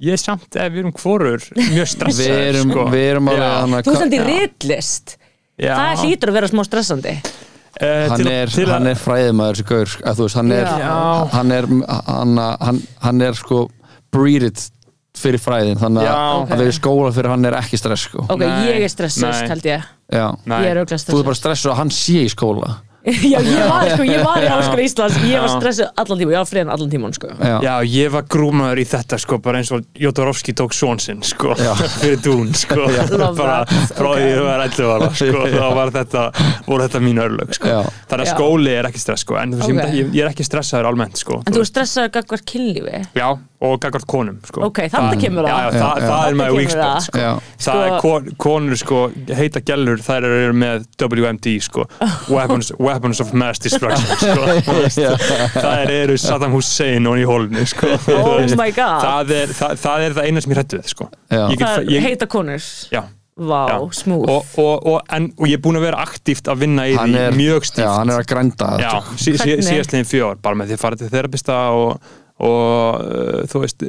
Speaker 2: Ég er samt, ef við erum hvorur mjög
Speaker 4: við
Speaker 2: stressaður
Speaker 4: erum,
Speaker 2: sko.
Speaker 4: við erum alveg hann
Speaker 3: þú ert endur ritlist.
Speaker 2: Já.
Speaker 3: það hlýtur að vera smá stressandi.
Speaker 2: Eh,
Speaker 4: hann
Speaker 2: til-
Speaker 4: er,
Speaker 2: til að-
Speaker 4: hann er fræðimæður þessi gaur, sko, að þú veist, hann er
Speaker 3: Já.
Speaker 4: hann er, hann, hann, hann er sko breeded fyrir fræðin þannig
Speaker 2: Já.
Speaker 4: að
Speaker 3: Ok.
Speaker 4: að vera í skóla fyrir hann er ekki stress sko.
Speaker 3: ok,
Speaker 2: Nei,
Speaker 3: ég er stressust
Speaker 2: nei.
Speaker 3: held ég
Speaker 4: já.
Speaker 2: Nei.
Speaker 3: ég er auðvitað
Speaker 4: þú er
Speaker 3: stressust
Speaker 4: bara stressuð að hann sé í skóla [LAUGHS]
Speaker 3: já, ég var, sko, ég var í
Speaker 2: Já.
Speaker 3: Háskóla Íslands ég var
Speaker 2: Já.
Speaker 3: stressuð allan tíma, ég var friðan allan tíman sko.
Speaker 4: já,
Speaker 2: Já, ég var grúmaður í þetta sko bara eins og Jodorowsky tók svon sinn sko
Speaker 4: Já. [LAUGHS]
Speaker 2: fyrir dún sko
Speaker 3: Love
Speaker 2: bara
Speaker 3: that.
Speaker 2: frá því ég var 11 ára sko [LAUGHS] þá var þetta, voru þetta mín örlög sko
Speaker 4: Já.
Speaker 2: þannig að
Speaker 3: Já.
Speaker 2: skóli er ekki stress sko en þú veist,
Speaker 3: Ok.
Speaker 2: ég, ég er ekki stressaður almennt sko
Speaker 3: en þú er stressaður gagvart kynlífi
Speaker 2: Já, og gagvart konum sko
Speaker 3: ok, þannig kemur
Speaker 2: Já, já,
Speaker 3: það
Speaker 2: það,
Speaker 4: Já,
Speaker 2: það
Speaker 3: já.
Speaker 2: er my
Speaker 3: Þarna
Speaker 2: weak
Speaker 3: það.
Speaker 2: spot sko.
Speaker 4: Já.
Speaker 2: Það er kon, konur sko, heita gælur, þær eru með WMD sko, [LAUGHS] weapons, weapons of mass destruction [LAUGHS] sko. Það eru Saddam Hussein og í hólunni sko. [LAUGHS]
Speaker 3: Oh my god.
Speaker 2: það, er, það, það er það eina sem ég hrættu við sko.
Speaker 4: Já.
Speaker 2: Ég get-
Speaker 3: það er
Speaker 2: ég-
Speaker 3: heita konur
Speaker 2: Já,
Speaker 3: vá,
Speaker 2: já.
Speaker 3: smúð
Speaker 2: og, og, og, en, og ég er búin að vera aktíft að vinna í
Speaker 4: hann
Speaker 2: því
Speaker 4: er,
Speaker 2: mjög
Speaker 4: já,
Speaker 2: stíft
Speaker 4: hann er að grænda
Speaker 2: Já,
Speaker 4: þetta,
Speaker 2: sí, sí, fjör bara með því að fara til þerapista og, og uh, þú veist,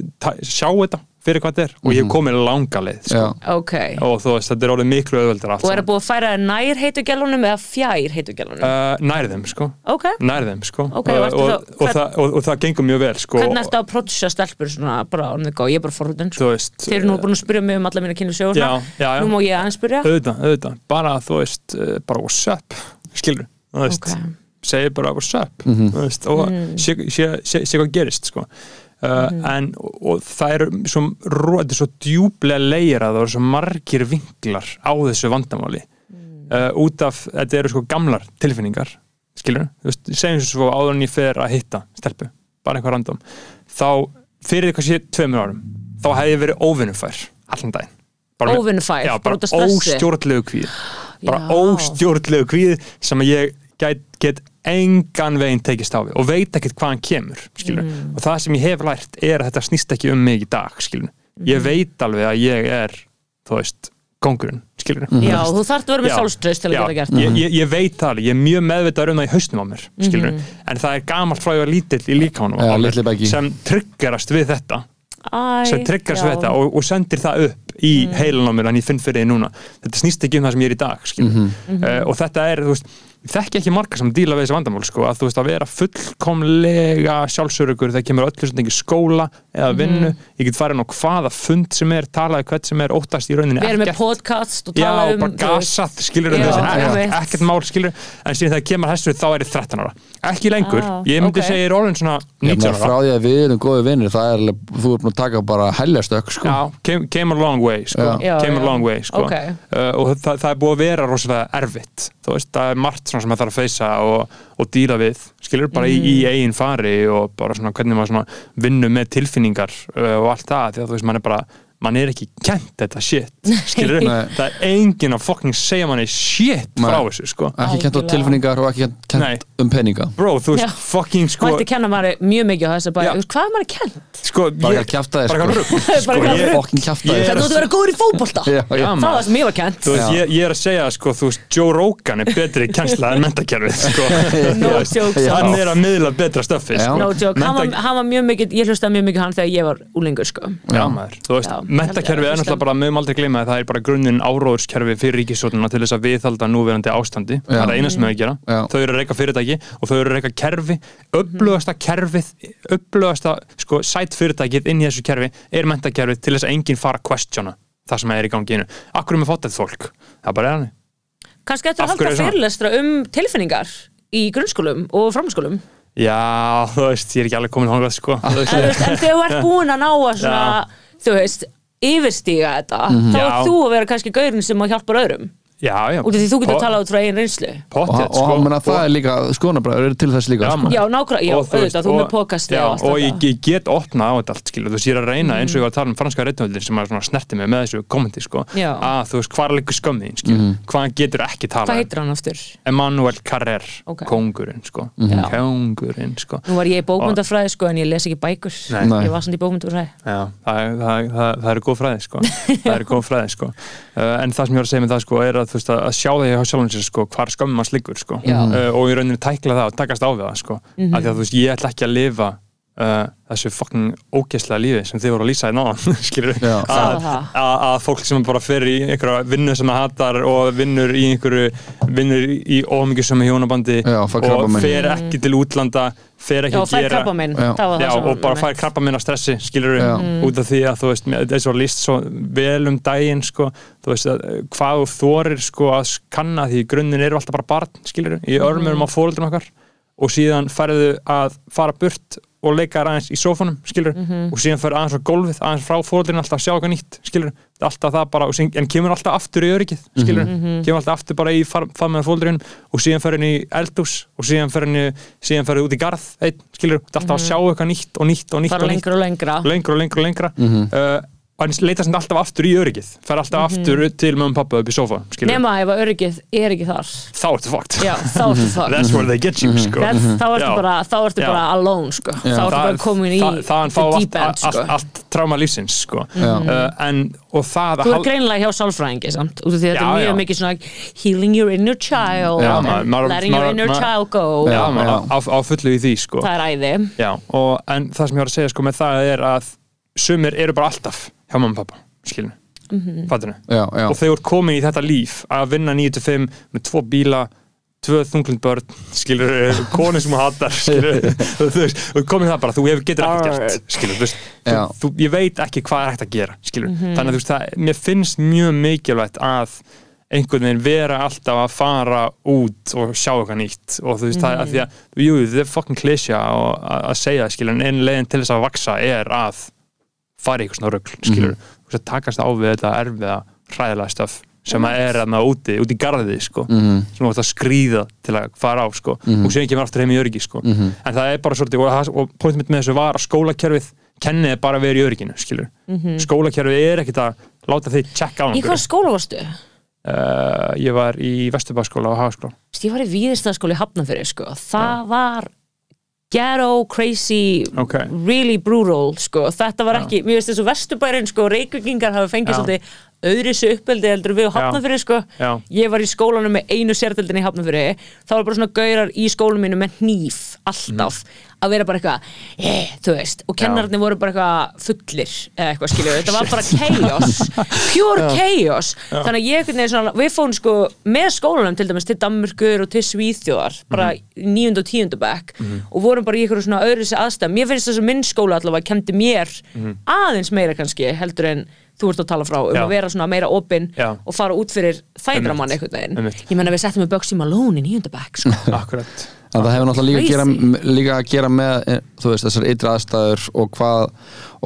Speaker 2: sjá þetta fyrir hvað þetta er. Og ég hef komið langa leið sko.
Speaker 4: já,
Speaker 3: ok,
Speaker 2: og þú veist, þetta er orðið miklu allt
Speaker 3: og er það búið að færa nær heitu gælunum eða fjær heitu gælunum
Speaker 2: uh, nærðum sko.
Speaker 3: Ok,
Speaker 2: nærðum sko.
Speaker 3: Ok,
Speaker 2: og,
Speaker 3: varstu
Speaker 2: og,
Speaker 3: þá-
Speaker 2: og, það, og, og það gengur mjög vel sko.
Speaker 3: Hvernig ertu að approacha stelpur svona, bara on the go, ég er bara forhundin
Speaker 2: þú veist
Speaker 3: þeir eru nú búin að spyrja mig um alla mína
Speaker 2: já, já.
Speaker 3: nú má ég aðeins spyrja.
Speaker 2: Auðvitað, auðvitað, bara þú veist uh, bara what's up, skilur þú veist,
Speaker 3: Mm.
Speaker 2: segir bara what's up þú veist, og sé, sé, sé, sé hvað gerist sko. Uh, en og, og það er svo, er svo djúblega leirað og svo margir vinklar á þessu vandamáli. Uh, út af, þetta eru sko gamlar tilfinningar, skilur þú veist, segjum svo áður en ég fer að hitta stelpu, bara eitthvað random þá, fyrir eitthvað sé tveimur árum þá hefði ég verið óvinnufær allan daginn.
Speaker 3: Óvinnufær, bara
Speaker 2: bara óstjórnlegu kvíð bara óstjórnlegu kvíð sem að ég get, get engan veginn tekist á við og veit ekkert hvaðan kemur skilur.
Speaker 3: Mm.
Speaker 2: og það sem ég hef lært er að þetta snýst ekki um mig í dag skilur. ég veit alveg að ég er þú veist, kongurinn skilur.
Speaker 3: já, þú þarft að vera með
Speaker 2: Já.
Speaker 3: sjálfströst til að geta gert
Speaker 2: ég, ég, ég veit það alveg, ég er mjög meðvitaður um það í hausnum á mér
Speaker 3: Mhm.
Speaker 2: en það er gamalt frá ég var lítill í líkánum
Speaker 4: litli beggi.
Speaker 2: sem triggerast við þetta
Speaker 3: Æ,
Speaker 2: sem triggerast við
Speaker 3: já.
Speaker 2: þetta og, og sendir það upp í mm. heilan á mér en ég finn fyrir því núna þetta snýst ekki um það sem ég er í dag.
Speaker 3: Mhm.
Speaker 2: uh, og þetta er, þú veist þekki ekki marga sem díla við þessi vandamál sko, að þú veist að vera fullkomlega sjálfsörugur þegar kemur öllu sem ekki skóla eða
Speaker 3: Mhm.
Speaker 2: vinnu, ég get farin á hvaða fund sem er, talaði hvert sem er, óttast í rauninni
Speaker 3: við erum með podcast og
Speaker 2: Já,
Speaker 3: tala um
Speaker 2: bara
Speaker 3: þú veist,
Speaker 2: gasað, skilur
Speaker 3: Já,
Speaker 2: þessi, ekkert, mál, skilur en síðan þegar kemur hæstu þá er ég 13 ára ekki lengur,
Speaker 3: Ah,
Speaker 2: ég myndi
Speaker 3: ok.
Speaker 2: segja er orðin svona
Speaker 4: Ég
Speaker 2: 19
Speaker 4: meina,
Speaker 2: ára
Speaker 4: frá því að við erum góði vinnir það er alveg, þú ert búin að taka bara helljastökk sko.
Speaker 2: Já, came, came a long way sko.
Speaker 4: Já.
Speaker 3: Já,
Speaker 2: came a
Speaker 3: já.
Speaker 2: long way sko.
Speaker 3: Ok.
Speaker 2: uh, og það, það er búið að vera rosalega erfitt þú veist, það er margt svona sem það þarf að feysa og, og díla við, skilur bara í, í
Speaker 3: Mm.
Speaker 2: eigin fari og bara svona hvernig maður svona vinnur með tilfinningar uh, og allt það, því að þú veist, mann er bara mann er ekki kent þetta shit [LAUGHS] skilur, það er enginn að fucking segja manni shit
Speaker 4: Nei.
Speaker 2: frá þessu sko.
Speaker 4: ekki kent á tilfinningar og ekki kent
Speaker 2: Nei.
Speaker 4: um peninga
Speaker 2: bro, þú veist,
Speaker 3: Já.
Speaker 2: fucking sko,
Speaker 3: mætti kenna maður mjög mikið á þessu
Speaker 2: Já.
Speaker 3: bara, hvað er maður kent?
Speaker 2: sko
Speaker 4: bara
Speaker 2: ég-
Speaker 4: ekki að kjafta þér
Speaker 2: bara
Speaker 4: sko. [LAUGHS]
Speaker 3: Bara
Speaker 2: sko,
Speaker 3: eitthvað
Speaker 2: ég-
Speaker 4: fokkin kjafta
Speaker 2: ég
Speaker 4: þér
Speaker 2: er
Speaker 3: Hvernig þú ert að vera góður í fótbolta?
Speaker 4: Já, já.
Speaker 2: Já,
Speaker 3: það var það sem ég var kent
Speaker 2: Þú veist,
Speaker 4: Já.
Speaker 2: ég, ég er að segja sko, þú veist, Joe Rogan er betri kjensla en mentakerfið sko. [LAUGHS]
Speaker 3: No
Speaker 2: Þú veist,
Speaker 3: jokes.
Speaker 2: hann er að miðla betra stöffi
Speaker 4: Já.
Speaker 2: sko.
Speaker 3: No joke, hann var,
Speaker 2: Mennta-
Speaker 3: hann var mjög mikið, ég hlustaði mjög mikið á hann þegar ég var úlingur sko.
Speaker 2: Já, maður, þú veist,
Speaker 3: Já, ég,
Speaker 2: er náttúrulega bara, mögum aldrei gleyma að það er bara grunninn áróðurskerfi fyrir ríkisstjórnuna til þess að viðhalda núverandi ástandi, það er það eina sem þau gera.
Speaker 4: Já.
Speaker 2: þau eru að reyka fyrirtæki og þau eru að reyka kerfi. Upplugasta kerfið upplugasta, sko, sætt fyrirtækið inn í þessu kerfi er mentakerfið til þess að enginn fara að questiona það sem er í gangi innu. Akkur er með fótætt fólk? Það bara er hann
Speaker 3: kannski eftir
Speaker 2: Af
Speaker 3: að halda fyrirlestra um tilfinningar í grunnskólum og framskólum
Speaker 2: Já, þú veist, ég er ekki alveg komin hóngað sko.
Speaker 3: En, en þegar þú ert búin að ná að svona, þú veist, yfirstíga þetta þá
Speaker 2: Já.
Speaker 3: er þú að vera kannski gaurin sem að hjálpar öðrum
Speaker 2: já, já.
Speaker 3: Út af því þú getur
Speaker 2: Po-
Speaker 3: talað út frá einn reynslu.
Speaker 4: Og, og, og menna, það er líka, skoðanabræður eru til þess líka
Speaker 2: Já,
Speaker 4: sko.
Speaker 3: Já, nákvæmlega, já,
Speaker 2: og
Speaker 3: auðvitað, þú með
Speaker 2: og-
Speaker 3: podcasti
Speaker 2: já,
Speaker 3: og
Speaker 2: ég, ég get opnað á þetta allt skilur, þú er að reyna
Speaker 3: Mhm.
Speaker 2: eins og ég var að tala um franska reyndhöldin sem að snerti mig með þessu kommenti sko, að þú veist, hvað er líka skömmin skilur, hvað getur ekki
Speaker 3: Hvað
Speaker 2: talað
Speaker 3: heitir hann aftur?
Speaker 2: Emmanuel Carrer,
Speaker 3: Ok.
Speaker 2: kóngurinn sko,
Speaker 3: Já.
Speaker 2: kóngurinn sko.
Speaker 3: Nú var ég í bókmyndafræði sko en ég les ekki bækur [LAUGHS]
Speaker 2: Að veist, að sjá það hjá sjálfum sér sko, hvar skömmum manns liggur sko. Uh, og í rauninu tækla það og takast á við það sko. mm að því að þú veist, ég ætla ekki að lifa uh, þessu fucking ógeðslega lífi sem þið voru að lýsa í náðan [LAUGHS]
Speaker 4: Já.
Speaker 3: Hvað
Speaker 2: að, fólk sem bara fer í einhverja vinnu sem það hatar og vinnur í einhverju vinnur í sem hjónabandi
Speaker 4: Já,
Speaker 2: og fer ekki til útlanda fer ekki
Speaker 3: Já,
Speaker 2: að gera
Speaker 3: minn
Speaker 4: Já.
Speaker 2: Og bara fær krabba minna stressi skilur
Speaker 4: Já.
Speaker 2: út af því að þú veist þessu var líst svo vel um daginn sko, þú veist að eh, hvað þú þorir sko að kanna því grunninn eru alltaf bara barn skilur í örmurum á fóreldrum okkar og síðan færðu að fara burt og leika aðeins í sófanum skilur og síðan færðu aðeins á gólfið aðeins frá fóreldrin alltaf að sjá eitthvað nýtt skilur alltaf það bara, og síðan, en kemur alltaf aftur í öryggið skilur, kemur alltaf aftur bara í far með fóldurinn og síðan fer henni í eldhús og síðan fer henni, síðan fer henni út í garð einn, skilur, það er alltaf að sjá eitthvað nýtt og nýtt og nýtt
Speaker 3: Fara
Speaker 2: og nýtt.
Speaker 3: lengra og lengra.
Speaker 2: Lengra og lengra lengra. Uh, og hann leita sem alltaf aftur í öryggið fer alltaf aftur til og pappa upp í sofa skilur,
Speaker 3: Nema ef öryggið er ekki þar
Speaker 2: þá ertu
Speaker 3: ertu það
Speaker 2: that's where they get you sko.
Speaker 3: That's, þá ertu bara, þá ertu
Speaker 2: Já.
Speaker 3: bara alone sko. þá ertu bara komin í
Speaker 2: það- þaðan fá
Speaker 3: the
Speaker 2: allt,
Speaker 3: deep end sko.
Speaker 2: allt, allt tráma lífsins sko.
Speaker 4: Já.
Speaker 2: uh, en, og það að
Speaker 3: Þú er greinilega hjá sálfræðingi samt út af því að þetta er mjög
Speaker 2: já.
Speaker 3: mikið svona healing your inner child
Speaker 2: Já, maður- maður-
Speaker 3: letting your inner
Speaker 2: maður-
Speaker 3: child go
Speaker 2: Já,
Speaker 4: Já,
Speaker 2: maður
Speaker 4: já.
Speaker 2: á, á fullu í því sko.
Speaker 3: það er æði
Speaker 2: Já, og, en það sem ég var að segja sko, með það er að sumir eru bara alltaf hjá mamma og pappa, skilur mm
Speaker 3: Mhm.
Speaker 2: -hmm.
Speaker 4: já, já,
Speaker 2: og þeir eru komin í þetta líf að vinna 9-5 með tvo bíla tvö þunglind börn, skilur [LAUGHS] konu sem [LAUGHS] þú hatar, skilur þú í það bara, þú hefur getur ekkert gert skilur, þú veist, þú, ég veit ekki hvað er hægt að gera, skilur þannig að þú veist, það, mér finnst mjög mikilvægt að einhvern veginn vera alltaf að fara út og sjá eitthvað nýtt. Og þú veist, það er að því að jú, það er fucking klísja að að segja skilur, en einn leiðin til þess að vaksa er að fara í eitthvað svona rögl, skilur þú veist, að takast á við þetta erfiða hræðilega stöf sem að er aðna úti, úti í garði sko,
Speaker 4: Mhm.
Speaker 2: sem þú ætti að skrýða til að fara á sko, og síðan kemur aftur heim í öryggi sko,
Speaker 4: Mhm.
Speaker 2: en það er bara svolítið og, og pointum mitt með þessu var að skólakerfið kennið bara vera í örygginu, skilur skólakerfið er ekkit að láta þig checka á
Speaker 3: Í hvað skóla varstu?
Speaker 2: uh, ég var í Vesturbæskóla og Hagaskóla
Speaker 3: Ég var í Víðistæðskóla í Hafnafyrir sko. það var ghetto, crazy
Speaker 2: Ok.
Speaker 3: really brutal sko. þetta var ekki, mér finnst þessu vesturbærin sko, reykvíkingar hafa fengið
Speaker 2: Já.
Speaker 3: svolítið öðri svo uppeldi heldur við Hafnafyrir sko.
Speaker 2: Já.
Speaker 3: ég var í skólanum með einu sérdeldin í Hafnafyrir þá var bara svona gaurar í skólanum mínu með hníf alltaf, að vera bara eitthvað eh, þú veist, og kennararnir voru bara eitthvað fullir, eða eitthvað skilju þetta var bara chaos, pure chaos. Þannig að ég, einhvern veginn svona, við fórum sko með skólanum til dæmis til Danmörkur og til Svíþjóðar, bara í níund og tíundu bekk og vorum bara í eitthvað svona öðru sér aðstæð, mér finnst þess að minn skóla allavega kendi mér aðeins meira kannski heldur en þú ert að tala frá um
Speaker 2: Já.
Speaker 3: að vera svona meira opinn og fara út fyrir þægramann einhvern veginn. Ég menna við settum með Bugsy Malone í bekk sko. [LAUGHS]
Speaker 2: Akkurat.
Speaker 4: En það hefur náttúrulega líka gera, líka að gera með eh, þú veist, þessar ytri aðstæður og hvað,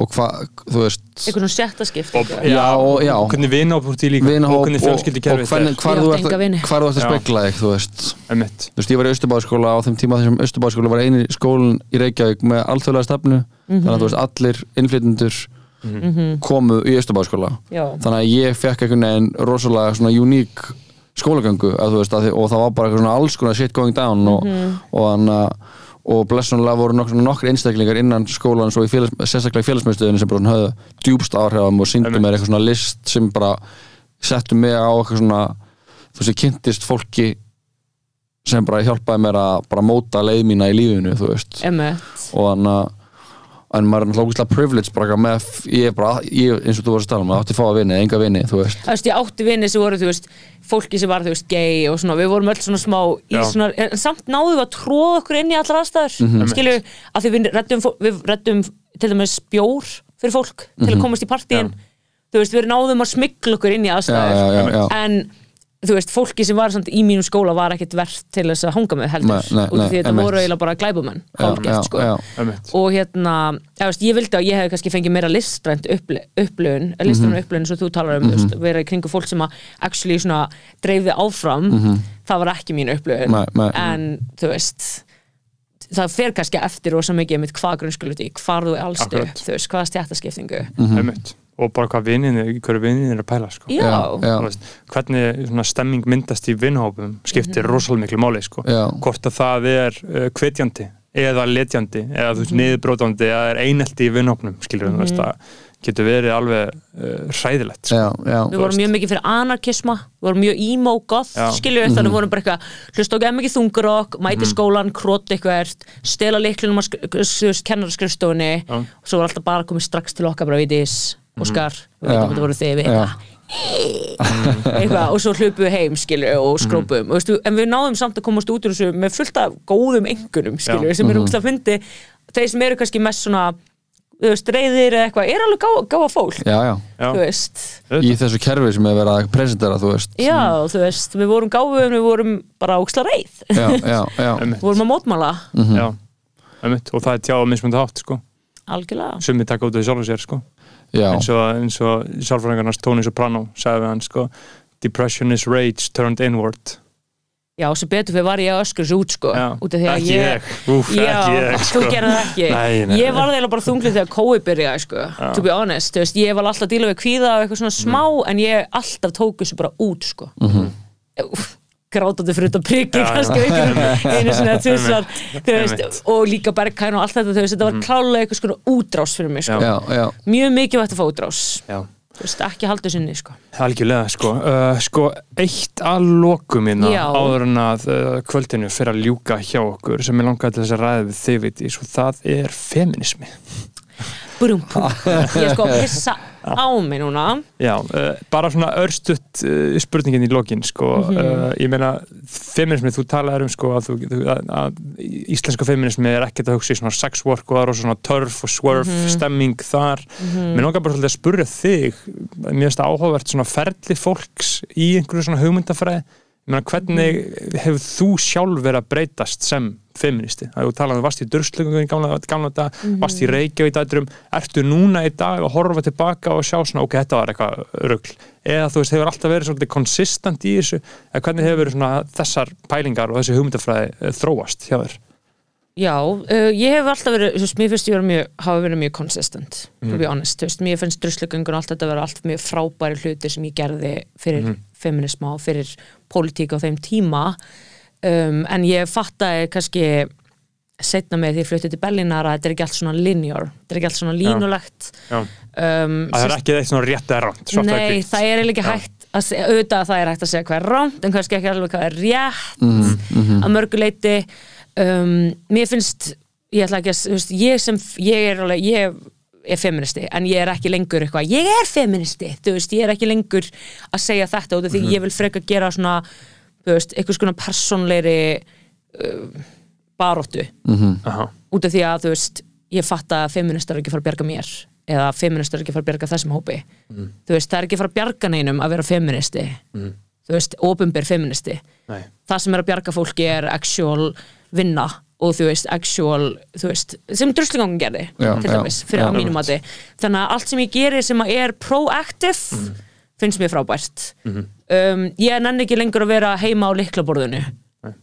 Speaker 4: og hvað, þú veist.
Speaker 3: Eitthvað svona setta skipt
Speaker 2: og,
Speaker 4: Já, og- já.
Speaker 2: og hvernig vinahóp úr því líka
Speaker 4: vinahóp
Speaker 2: og hvernig
Speaker 4: og, og
Speaker 2: fjölskyldukerfið
Speaker 4: hvernig, hvar, þú ert, að spegla þig, þú veist.
Speaker 2: Er mitt
Speaker 4: Þú veist, ég var í Östubáðskóla á þeim tíma þessum Östubáðskóla var eini skólinn í Reykjavík með alþjóðlega stefnu. Þannig að þú veist, allir innflytjendur komu í Östubáðskóla
Speaker 3: Já.
Speaker 4: þannig að ég fekk einhvern veginn rosalega svona uník skólagöngu að, þú veist, að, og það var bara eitthvað svona alls konar shit going down og, og, og, og blessunlega voru nokkur, nokkur einstaklingar innan skólan svo í félags, sérstaklega í félagsmyndstöðinu sem bara svona höfðu djúbst áhrifum og
Speaker 2: Einmitt.
Speaker 4: mér eitthvað svona list sem bara settu mig á eitthvað svona þú veist, ég kynntist fólki sem bara hjálpaði mér að bara móta leið mína í lífinu, þú veist.
Speaker 3: Emmett
Speaker 4: og þannig að en maður er náttúrulega ógeðslega privilege bara með, ég er bara, ég, eins og þú varst að tala um, maður átti að fá að vinni, enga vinni, þú veist
Speaker 3: Þú veist, ég átti vinni sem voru, þú veist, fólki sem var, þú veist, gay og svona, við vorum öll svona smá í
Speaker 2: Já.
Speaker 3: svona, en samt náðum við að tróða okkur inn í allar aðstæður, mm
Speaker 4: Mhm.
Speaker 3: -hmm. skilju, að því við reddum, við reddum til dæmis bjór fyrir fólk til
Speaker 4: Mhm.
Speaker 3: að komast í partíin, þú veist, við náðum að smikla okkur inn í aðstæður, en þú veist, fólki sem var samt í mínum skóla var ekkert verðt til þess að hanga með heldur.
Speaker 4: Nei, nei,
Speaker 3: út af því
Speaker 4: nei,
Speaker 3: þetta voru eiginlega bara glæbumenn
Speaker 4: já,
Speaker 3: hálfgert, sko.
Speaker 4: já,
Speaker 3: og hérna, já, veist, ég vildi að ég hef kannski fengið meira listrænt upplifun upplifun, listrænt upplifun sem þú talar um, mm -hmm. vera í kringu fólk sem að actually svona dreifði áfram það var ekki mín
Speaker 4: nei.
Speaker 3: en þú veist það fer kannski eftir og svo mikið með hvað grunnskólu því, hvar þú elstu þú veist, hvaða stjættaskiptingu
Speaker 2: Einmitt. Og bara hvað vinninni, hverju vinninni er að pæla sko.
Speaker 3: já,
Speaker 4: já,
Speaker 2: veist, hvernig stemming myndast í vinnhópum skiptir rosalega miklu máli sko. Hvort að það er uh, hvetjandi eða letjandi eða þú veist niðurbrótandi eða er einelti í vinnhópnum skilur við, þú veist að getur verið alveg uh, hræðilegt sko.
Speaker 4: já, já,
Speaker 3: við vorum mjög mikið fyrir anarkisma við vorum mjög emo goth
Speaker 2: Já.
Speaker 3: skilju þannig við vorum bara eitthvað hlusta okkur mikið þungarokk mæti skólan, krót eitthvað stela liklunum á kennaraskrifstofunni
Speaker 2: Já.
Speaker 3: og svo var alltaf bara komið strax til okkar bara vitis, Óskar, við veitum að þetta voru þið við eitthvað eitthvað og svo hlupum við heim skilju og skrópum og veistu, en við náðum samt að komast út úr þessu með fullt af góðum engunum skilju
Speaker 2: Já.
Speaker 3: sem eru úrst að fyndi þeir sem eru kannski mest svona þú veist, reyðir eða eitthvað, er alveg gá, gáða fólk
Speaker 4: já, já.
Speaker 2: Já.
Speaker 3: þú veist
Speaker 4: í þessu kerfi sem er verið að presentera þú veist
Speaker 3: Já, þú veist, við vorum gáfum, við vorum bara óksla reið
Speaker 4: já, já, já,
Speaker 2: Einmitt.
Speaker 3: Við vorum að mótmála,
Speaker 2: Já. Einmitt. og það er tjáð mismundi hátt sko.
Speaker 3: algjörlega
Speaker 2: summi taka út af því sjálfur sér sko.
Speaker 4: Já.
Speaker 2: eins og, eins og sjálfræðingarnas Tony Soprano sagði við hann sko, depression is rage turned inward
Speaker 3: Já, sem betur fyrir var ég að öskur svo út sko
Speaker 2: Já.
Speaker 3: út af því að
Speaker 2: Ekki
Speaker 3: ég,
Speaker 2: ég. Úff,
Speaker 3: Já,
Speaker 2: ekki ég,
Speaker 3: þú
Speaker 2: sko.
Speaker 3: gerði það ekki
Speaker 2: Nei, nei,
Speaker 3: Ég var eiginlega bara þunglið þegar COVID byrjaði sko to be honest, þú veist, ég var alltaf að díla við kvíða og eitthvað svona smá,
Speaker 2: Mhm.
Speaker 3: en ég alltaf tók þessu bara út sko mm -hmm. Grátandi fyrir þetta priggi kannski [LAUGHS] einu veist,
Speaker 2: Einmitt.
Speaker 3: og líka bergkæn og allt þetta, veist, þetta var klálega eitthvað svona útrás fyrir mig sko,
Speaker 2: Já.
Speaker 4: já,
Speaker 3: mjög mikilvægt að fá útrás þú veist, ekki halda sinni sko
Speaker 2: Algjörlega, sko. Uh, sko, eitt að lokum minna
Speaker 3: Já.
Speaker 2: áður en að uh, kvöldinu fyrir að ljúka hjá okkur sem er langað til þess að ræða við þið veit svo það er feminismi.
Speaker 3: Búrum. [LAUGHS] Ég er sko að pissa á mig núna
Speaker 2: Já, uh, bara svona örstutt uh, spurningin í lokin, sko.
Speaker 3: Mhm.
Speaker 2: uh, ég meina, feminismi, þú talaður um, sko, að, þú, að, að íslenska feminismi er ekkert að hugsa í svona sex work og það er svona turf og swerf
Speaker 3: Mhm.
Speaker 2: stemming þar. Mér langar bara svolítið að spurja þig, mér finnst það áhugavert svona ferli fólks í einhverju svona hugmyndafræði. Ég meina, hvernig hefur þú sjálf verið að breytast sem feministi? Það er talað um, varst í durslöngum í gamla, gamla dag, varst í Reykjavík dætrum, ertu núna í dag að horfa tilbaka og sjá svona, ok, þetta var eitthvað rugl, eða þú veist, hefur alltaf verið svolítið konsistent í þessu, eða hvernig hefur verið svona þessar pælingar og þessi hugmyndafræði eh, þróast hjá þér?
Speaker 3: Já, uh, ég hef alltaf verið, þú veist, mér finnst ég vera mjög, hafa verið mjög consistent, to be honest, þú veist, mér finnst druslugöngun og allt þetta vera allt mjög frábæri hluti sem ég gerði fyrir feminisma og fyrir pólitík á þeim tíma, um, en ég fattaði kannski setna með því ég flutti til Berlínar að þetta er ekki allt svona linear, þetta er ekki allt svona línulegt.
Speaker 2: Já.
Speaker 3: Um,
Speaker 2: Að það er ekki eitt svona rétt eða ránt,
Speaker 3: Nei, það er ekki hægt að segja, auðvitað að það er hægt að segja hvað er rámt en kannski ekki alveg hvað er rétt
Speaker 2: Mhm,
Speaker 3: að mörgu leiti um, mér finnst ég ætla ekki að, veist, ég sem ég er alveg, ég er feministi en ég er ekki lengur eitthvað, ég er feministi þú veist, ég er ekki lengur að segja þetta út af því ég vil freka gera svona veist, eitthvað svona personleiri uh, baróttu
Speaker 2: Aha.
Speaker 3: út af því að þú veist ég fatt að feministar er ekki að fara að bjarga mér eða feministar er ekki að fara að bjarga þessum hópi. Þú veist, það er ekki að fara að bjarga neinum að vera feministi. Þú veist, ofinber feministi.
Speaker 2: Nei.
Speaker 3: það sem er að bjarga fólki er actual vinna og þú veist, actual þú veist, sem druslingangun gerði
Speaker 4: Já,
Speaker 3: til
Speaker 4: já,
Speaker 3: dæmis, fyrir
Speaker 4: já.
Speaker 3: að mínum mati. Þannig að allt sem ég geri sem að er proactive finnst mér frábært um, ég nenni ekki lengur að vera heima á liklaborðinu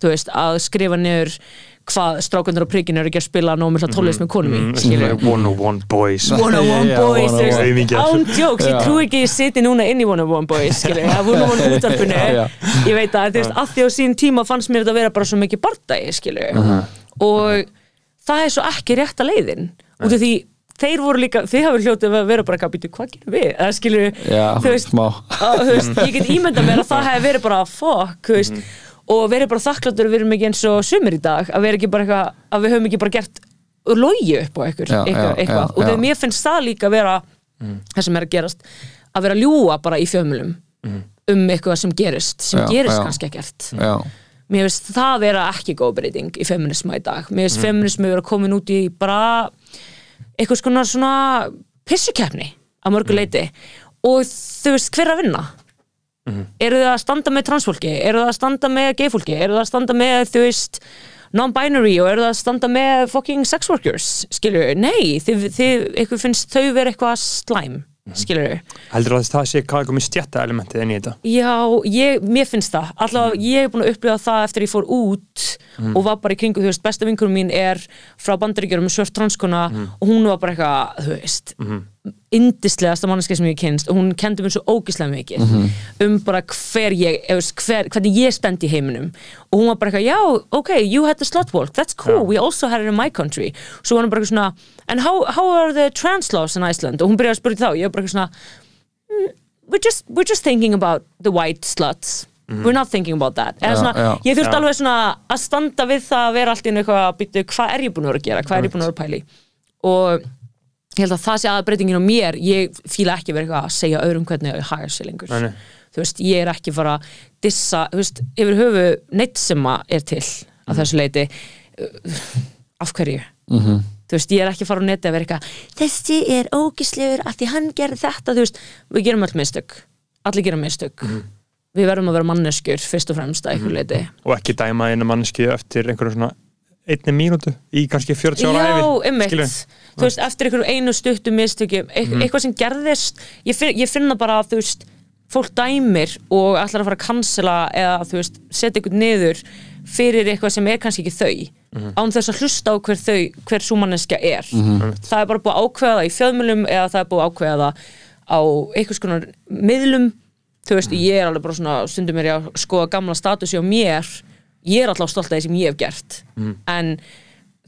Speaker 3: veist, að skrifa niður hvað strákundur á prikinu eru ekki að spila nómið tónlist með konum í skilurðu.
Speaker 2: Mm, One on one boys.
Speaker 3: One on one
Speaker 4: Já,
Speaker 3: boys,
Speaker 4: one on
Speaker 3: þú veist,
Speaker 2: one. Aumingjar.
Speaker 3: án jokes, ég [LAUGHS] trú ekki að ég siti núna inn í one on one boys, að one [LAUGHS] útvarpinu,
Speaker 4: Já, já.
Speaker 3: ég veit að, þú veist, að því á sín tíma fannst mér þetta að vera bara svo mikið bardagi, skilur, og það er svo ekki rétta leiðin, út af því þeir voru líka, þið hafa hljótið að vera bara eitthvað, býtu, hvað gerum við, eða skilur,
Speaker 4: Já,
Speaker 3: þú veist,
Speaker 4: smá.
Speaker 3: að, þú veist, ég get ímyndað mér að það hefði verið bara fuck, þú veist, og verið bara þakkláttur að við erum ekki eins og sumir í dag, að vera ekki bara eitthvað, að við höfum ekki bara gert logi upp á ykkur,
Speaker 4: Já,
Speaker 3: eitthvað, og þegar mér finnst það líka að vera það sem er að gerast, að vera að ljúa bara í fjölmjölum um eitthvað sem gerist, sem
Speaker 4: Já,
Speaker 3: gerist
Speaker 4: já.
Speaker 3: kannski ekkert.
Speaker 4: Já,
Speaker 3: mér finnst það vera ekki góð breyting í feminisma í dag, mér finnst feminismi vera komin út í bara eitthvað skona svona pissukeppni að mörgu leiti og þú veist hver er að vinna? Eru þið að standa með transfólki? Eru þið að standa með gayfólki eru þið að standa með, þú veist non-binary og eru það að standa með fucking sex workers, skilur nei, þið, þið, finnst þau vera eitthvað slæm, skilur
Speaker 2: Heldur að það sé hvað komið stjætta elementið inn í þetta?
Speaker 3: Já, ég, mér finnst það. Allavega ég hef búin að upplifa það eftir ég fór út og var bara í kringu, þú veist, besta vinkurum mín er frá bandaríkjörum svört transkona og hún var bara eitthvað, þú veist indislegasta manneski sem ég hef kynst og hún kendi mér svo ógislega mikið um bara hver ég, hver, hvernig ég stend í heiminum. Og hún var bara eitthvað, já, ok, you had the slut walk that's cool,
Speaker 2: Já.
Speaker 3: we also had it in my country. Svo var hún bara eitthvað svona, and how, how are the trans laws in Iceland, og hún byrjaði að spyrja þá ég var bara eitthvað svona "Mm, we're just, we're just thinking about the white sluts. We're not thinking about that.
Speaker 4: Já,
Speaker 3: svona,
Speaker 4: já.
Speaker 3: ég þurfti
Speaker 2: Já.
Speaker 3: alveg svona að standa við það að vera allt í einu eitthvað að byttu hvað er ég búin að vera að gera, hvað er ég búin að vera að pæli og ég held að það sé aðbreytingin á mér. Ég fíla ekki vera eitthvað að segja öðrum hvernig að haga sér lengur.
Speaker 2: Nei,
Speaker 3: þú veist, ég er ekki fara að dissa, þú veist, yfir höfu neitt sem að er til að þessu leiti af hverju? Þú veist, ég er ekki fara á neti að vera eitthvað þessi er ógislegur að því hann gerði þetta, þú veist, við gerum öll mistök. Allir gerum mistök. Við verðum að vera manneskjur fyrst og fremst að einhver leiti
Speaker 2: Og ekki dæma einu manneski eftir einhverju svona einni mínútu í kannski 40 ára
Speaker 3: Já,
Speaker 2: æfi
Speaker 3: einmitt,
Speaker 2: skilurðu?
Speaker 3: þú veist, eftir einhverju einu stuttu mistökjum, eit eitthvað sem gerðist ég, finn, ég finna bara að þú veist fólk dæmir og ætlar að fara að cancela eða þú veist, setja einhvern niður fyrir eitthvað sem er kannski ekki þau. Án þess að hlusta á hver þau hver svo manneskja er. Það er bara búið að ákveða það í fjöðmjölum eða það er búið að ákveða það á einhvers konar miðlum. Þú veist, ég er alveg bara svona stundum er ég að skoða gamla statusi á mér ég er alltaf stolt af því sem ég hef gert. En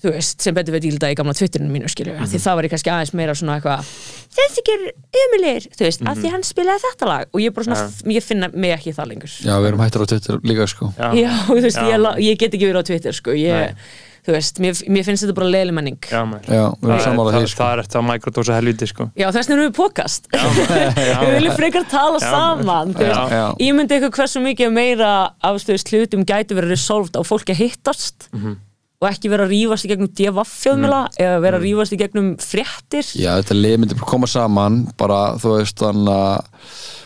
Speaker 3: þú veist, sem betur við dílda í gamla Twitterinu mínu skilju, mm því það var ég kannski aðeins meira svona eitthvað, þessi ger umulir þú veist, af því hann spilaði þetta lag. Og ég bara svona, ég finna mig ekki það lengur.
Speaker 4: Já, við erum hættur á Twitter líka sko.
Speaker 2: Já.
Speaker 3: Já, [LAUGHS] þú veist, ég, ég get ekki verið á Twitter sko, ég,
Speaker 2: Nei.
Speaker 3: Þú veist, mér, mér finnst þetta bara leiðileg menning
Speaker 2: Já.
Speaker 4: Já,
Speaker 2: Það er- það-
Speaker 4: því sko
Speaker 2: Það er eftir að mikrodósa helviti sko
Speaker 3: Já, þess vegna erum við podcast [LAUGHS] Við viljum frekar tala
Speaker 2: Já.
Speaker 3: saman þú
Speaker 2: Já.
Speaker 3: veist,
Speaker 4: Já.
Speaker 3: Ég myndi eitthvað hversu mikið meira af þú veist, hlutum gæti verið resolved á fólki að hittast
Speaker 2: Mhm.
Speaker 3: og ekki vera að rífast í gegnum DFF fjöðmjöla eða vera að rífast í gegnum fréttir
Speaker 4: Já, þetta lið myndi bara koma saman bara, þú veist, þannig að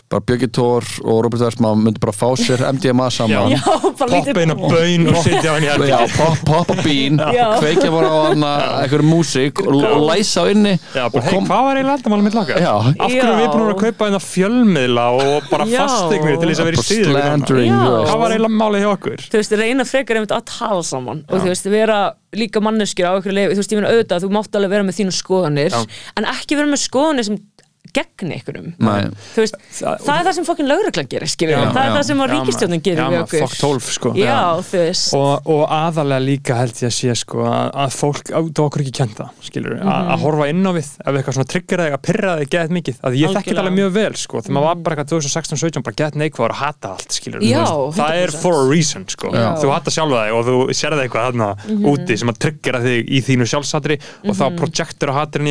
Speaker 4: bara Björgi Tór og Robert Versmann myndi bara fá sér MDMA saman.
Speaker 3: Já,
Speaker 2: Poppa inn á baun og hann í
Speaker 4: Já,
Speaker 2: herbyggja
Speaker 4: pop, poppa bín, [LAUGHS] kveikja bara á hana eitthvað músík og, læsa á inni
Speaker 2: Já,
Speaker 4: og
Speaker 2: bara,
Speaker 4: kom,
Speaker 2: hvað var eiginlega aldamálum mitt laka? Af hverju við búin að vera að kaupa einna fjölmiðla og bara fastegnir til þess að vera í síðu? Hvað var eiginlega málið hjá okkur?
Speaker 3: þú veist, reyna frekar einmitt að tala saman og þú veist, vera líka manneskjur á okkur þú veist, ég meina auðvitað, þú mátt alveg vera með þínu skoðanir en ekki vera með skoðanir sem gegn einhverjum. Veist,
Speaker 2: Það-
Speaker 3: það, er það sem fokkin lögreglan gerir,
Speaker 4: Já,
Speaker 3: það er
Speaker 4: já.
Speaker 3: það sem ríkistjónin gerir
Speaker 2: Já, fuck 12, sko. og, og aðalega líka held ég að sé sko að, að fólk át okkur ekki kenta skilur,
Speaker 3: Mhm.
Speaker 2: að, að horfa inn á við ef eitthvað svona tryggir eða pyrra þig geðið mikið. Að ég þekki þetta
Speaker 3: Algjörlega.
Speaker 2: alveg mjög vel sko. Þegar maður var bara eitthvað 2016-17 bara geðið neikvæður að hata allt skilur
Speaker 3: Já,
Speaker 2: það er
Speaker 3: 100%.
Speaker 2: for a reason sko.
Speaker 3: Já.
Speaker 2: þú hata sjálfa þig og þú sérði eitthvað þarna
Speaker 3: Mhm.
Speaker 2: úti sem að tryggira þig í þínu sjálfsatri og þá projektur að hatirinn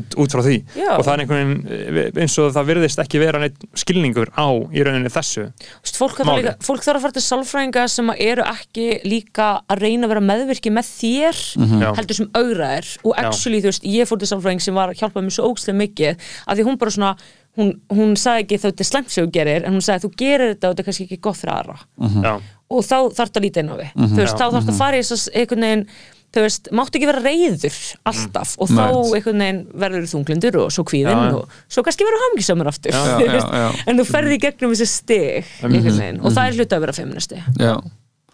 Speaker 2: í hennu á það skilur
Speaker 3: 100%.
Speaker 4: Já.
Speaker 2: og ferði að lasja út út frá því
Speaker 3: Já.
Speaker 2: og það er einhvern veginn eh, eins og það virðist ekki vera neitt skilningur á í rauninni þessu
Speaker 3: Þú veist, fólk, líka, fólk þarf að fara til sálfræðinga sem eru ekki líka að reyna að vera meðvirki með þér
Speaker 2: Já.
Speaker 3: heldur sem augra er og actually, þú veist, ég fór til sálfræðing sem var að hjálpa mér svo ógslega mikið að því hún bara svona, hún, hún sagði ekki þau þetta er slæmt sem þú gerir, en hún sagði þú gerir þetta og þetta er kannski ekki gott fyrir aðra
Speaker 2: já,
Speaker 3: og þá þarf það að líta inn á við þú veist,
Speaker 2: Já.
Speaker 3: þá þarf það að fara í einhvern veginn þú veist, máttu ekki vera reyður alltaf og þá
Speaker 4: Nei.
Speaker 3: einhvern veginn verður þunglindur og svo kvíðinn
Speaker 2: Já, já.
Speaker 3: og svo kannski verður hamngisamur aftur [LAUGHS]
Speaker 2: Já,
Speaker 4: já, já.
Speaker 3: en þú ferði í gegnum þessi stig einhvern veginn, og það er hluta að vera feministi
Speaker 4: Já,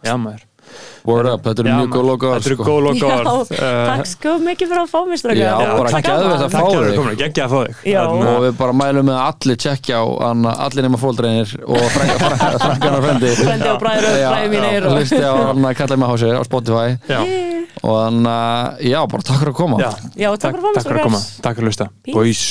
Speaker 2: já maður
Speaker 4: word up, þetta eru
Speaker 2: Já,
Speaker 4: mjög góð loka
Speaker 2: Þetta eru
Speaker 4: sko.
Speaker 2: góð loka
Speaker 3: Já,
Speaker 2: orð Eh,
Speaker 3: takk sko mikið fyrir að fá mig strákar.
Speaker 4: Já, bara
Speaker 3: takk
Speaker 4: geðveikt að fá
Speaker 2: Takk fyrir
Speaker 4: þig.
Speaker 2: að koma, geggja að fá þig
Speaker 3: Já.
Speaker 2: Þarna-
Speaker 4: og við bara mælum með að allir tjekkja á hana, allir nema fóldreinir og frækana frendi
Speaker 3: Frendi og bræður og
Speaker 4: Já,
Speaker 3: bræður mínir
Speaker 4: já,
Speaker 3: og-
Speaker 4: hlusti á hann að kalla mig á sér á Spotify
Speaker 2: Já,
Speaker 4: og þannig að, já, bara takk fyrir að koma.
Speaker 2: Já,
Speaker 3: Já, takk fyrir að mig
Speaker 2: takk fyrir að koma. Takk fyrir að hlusta. Boys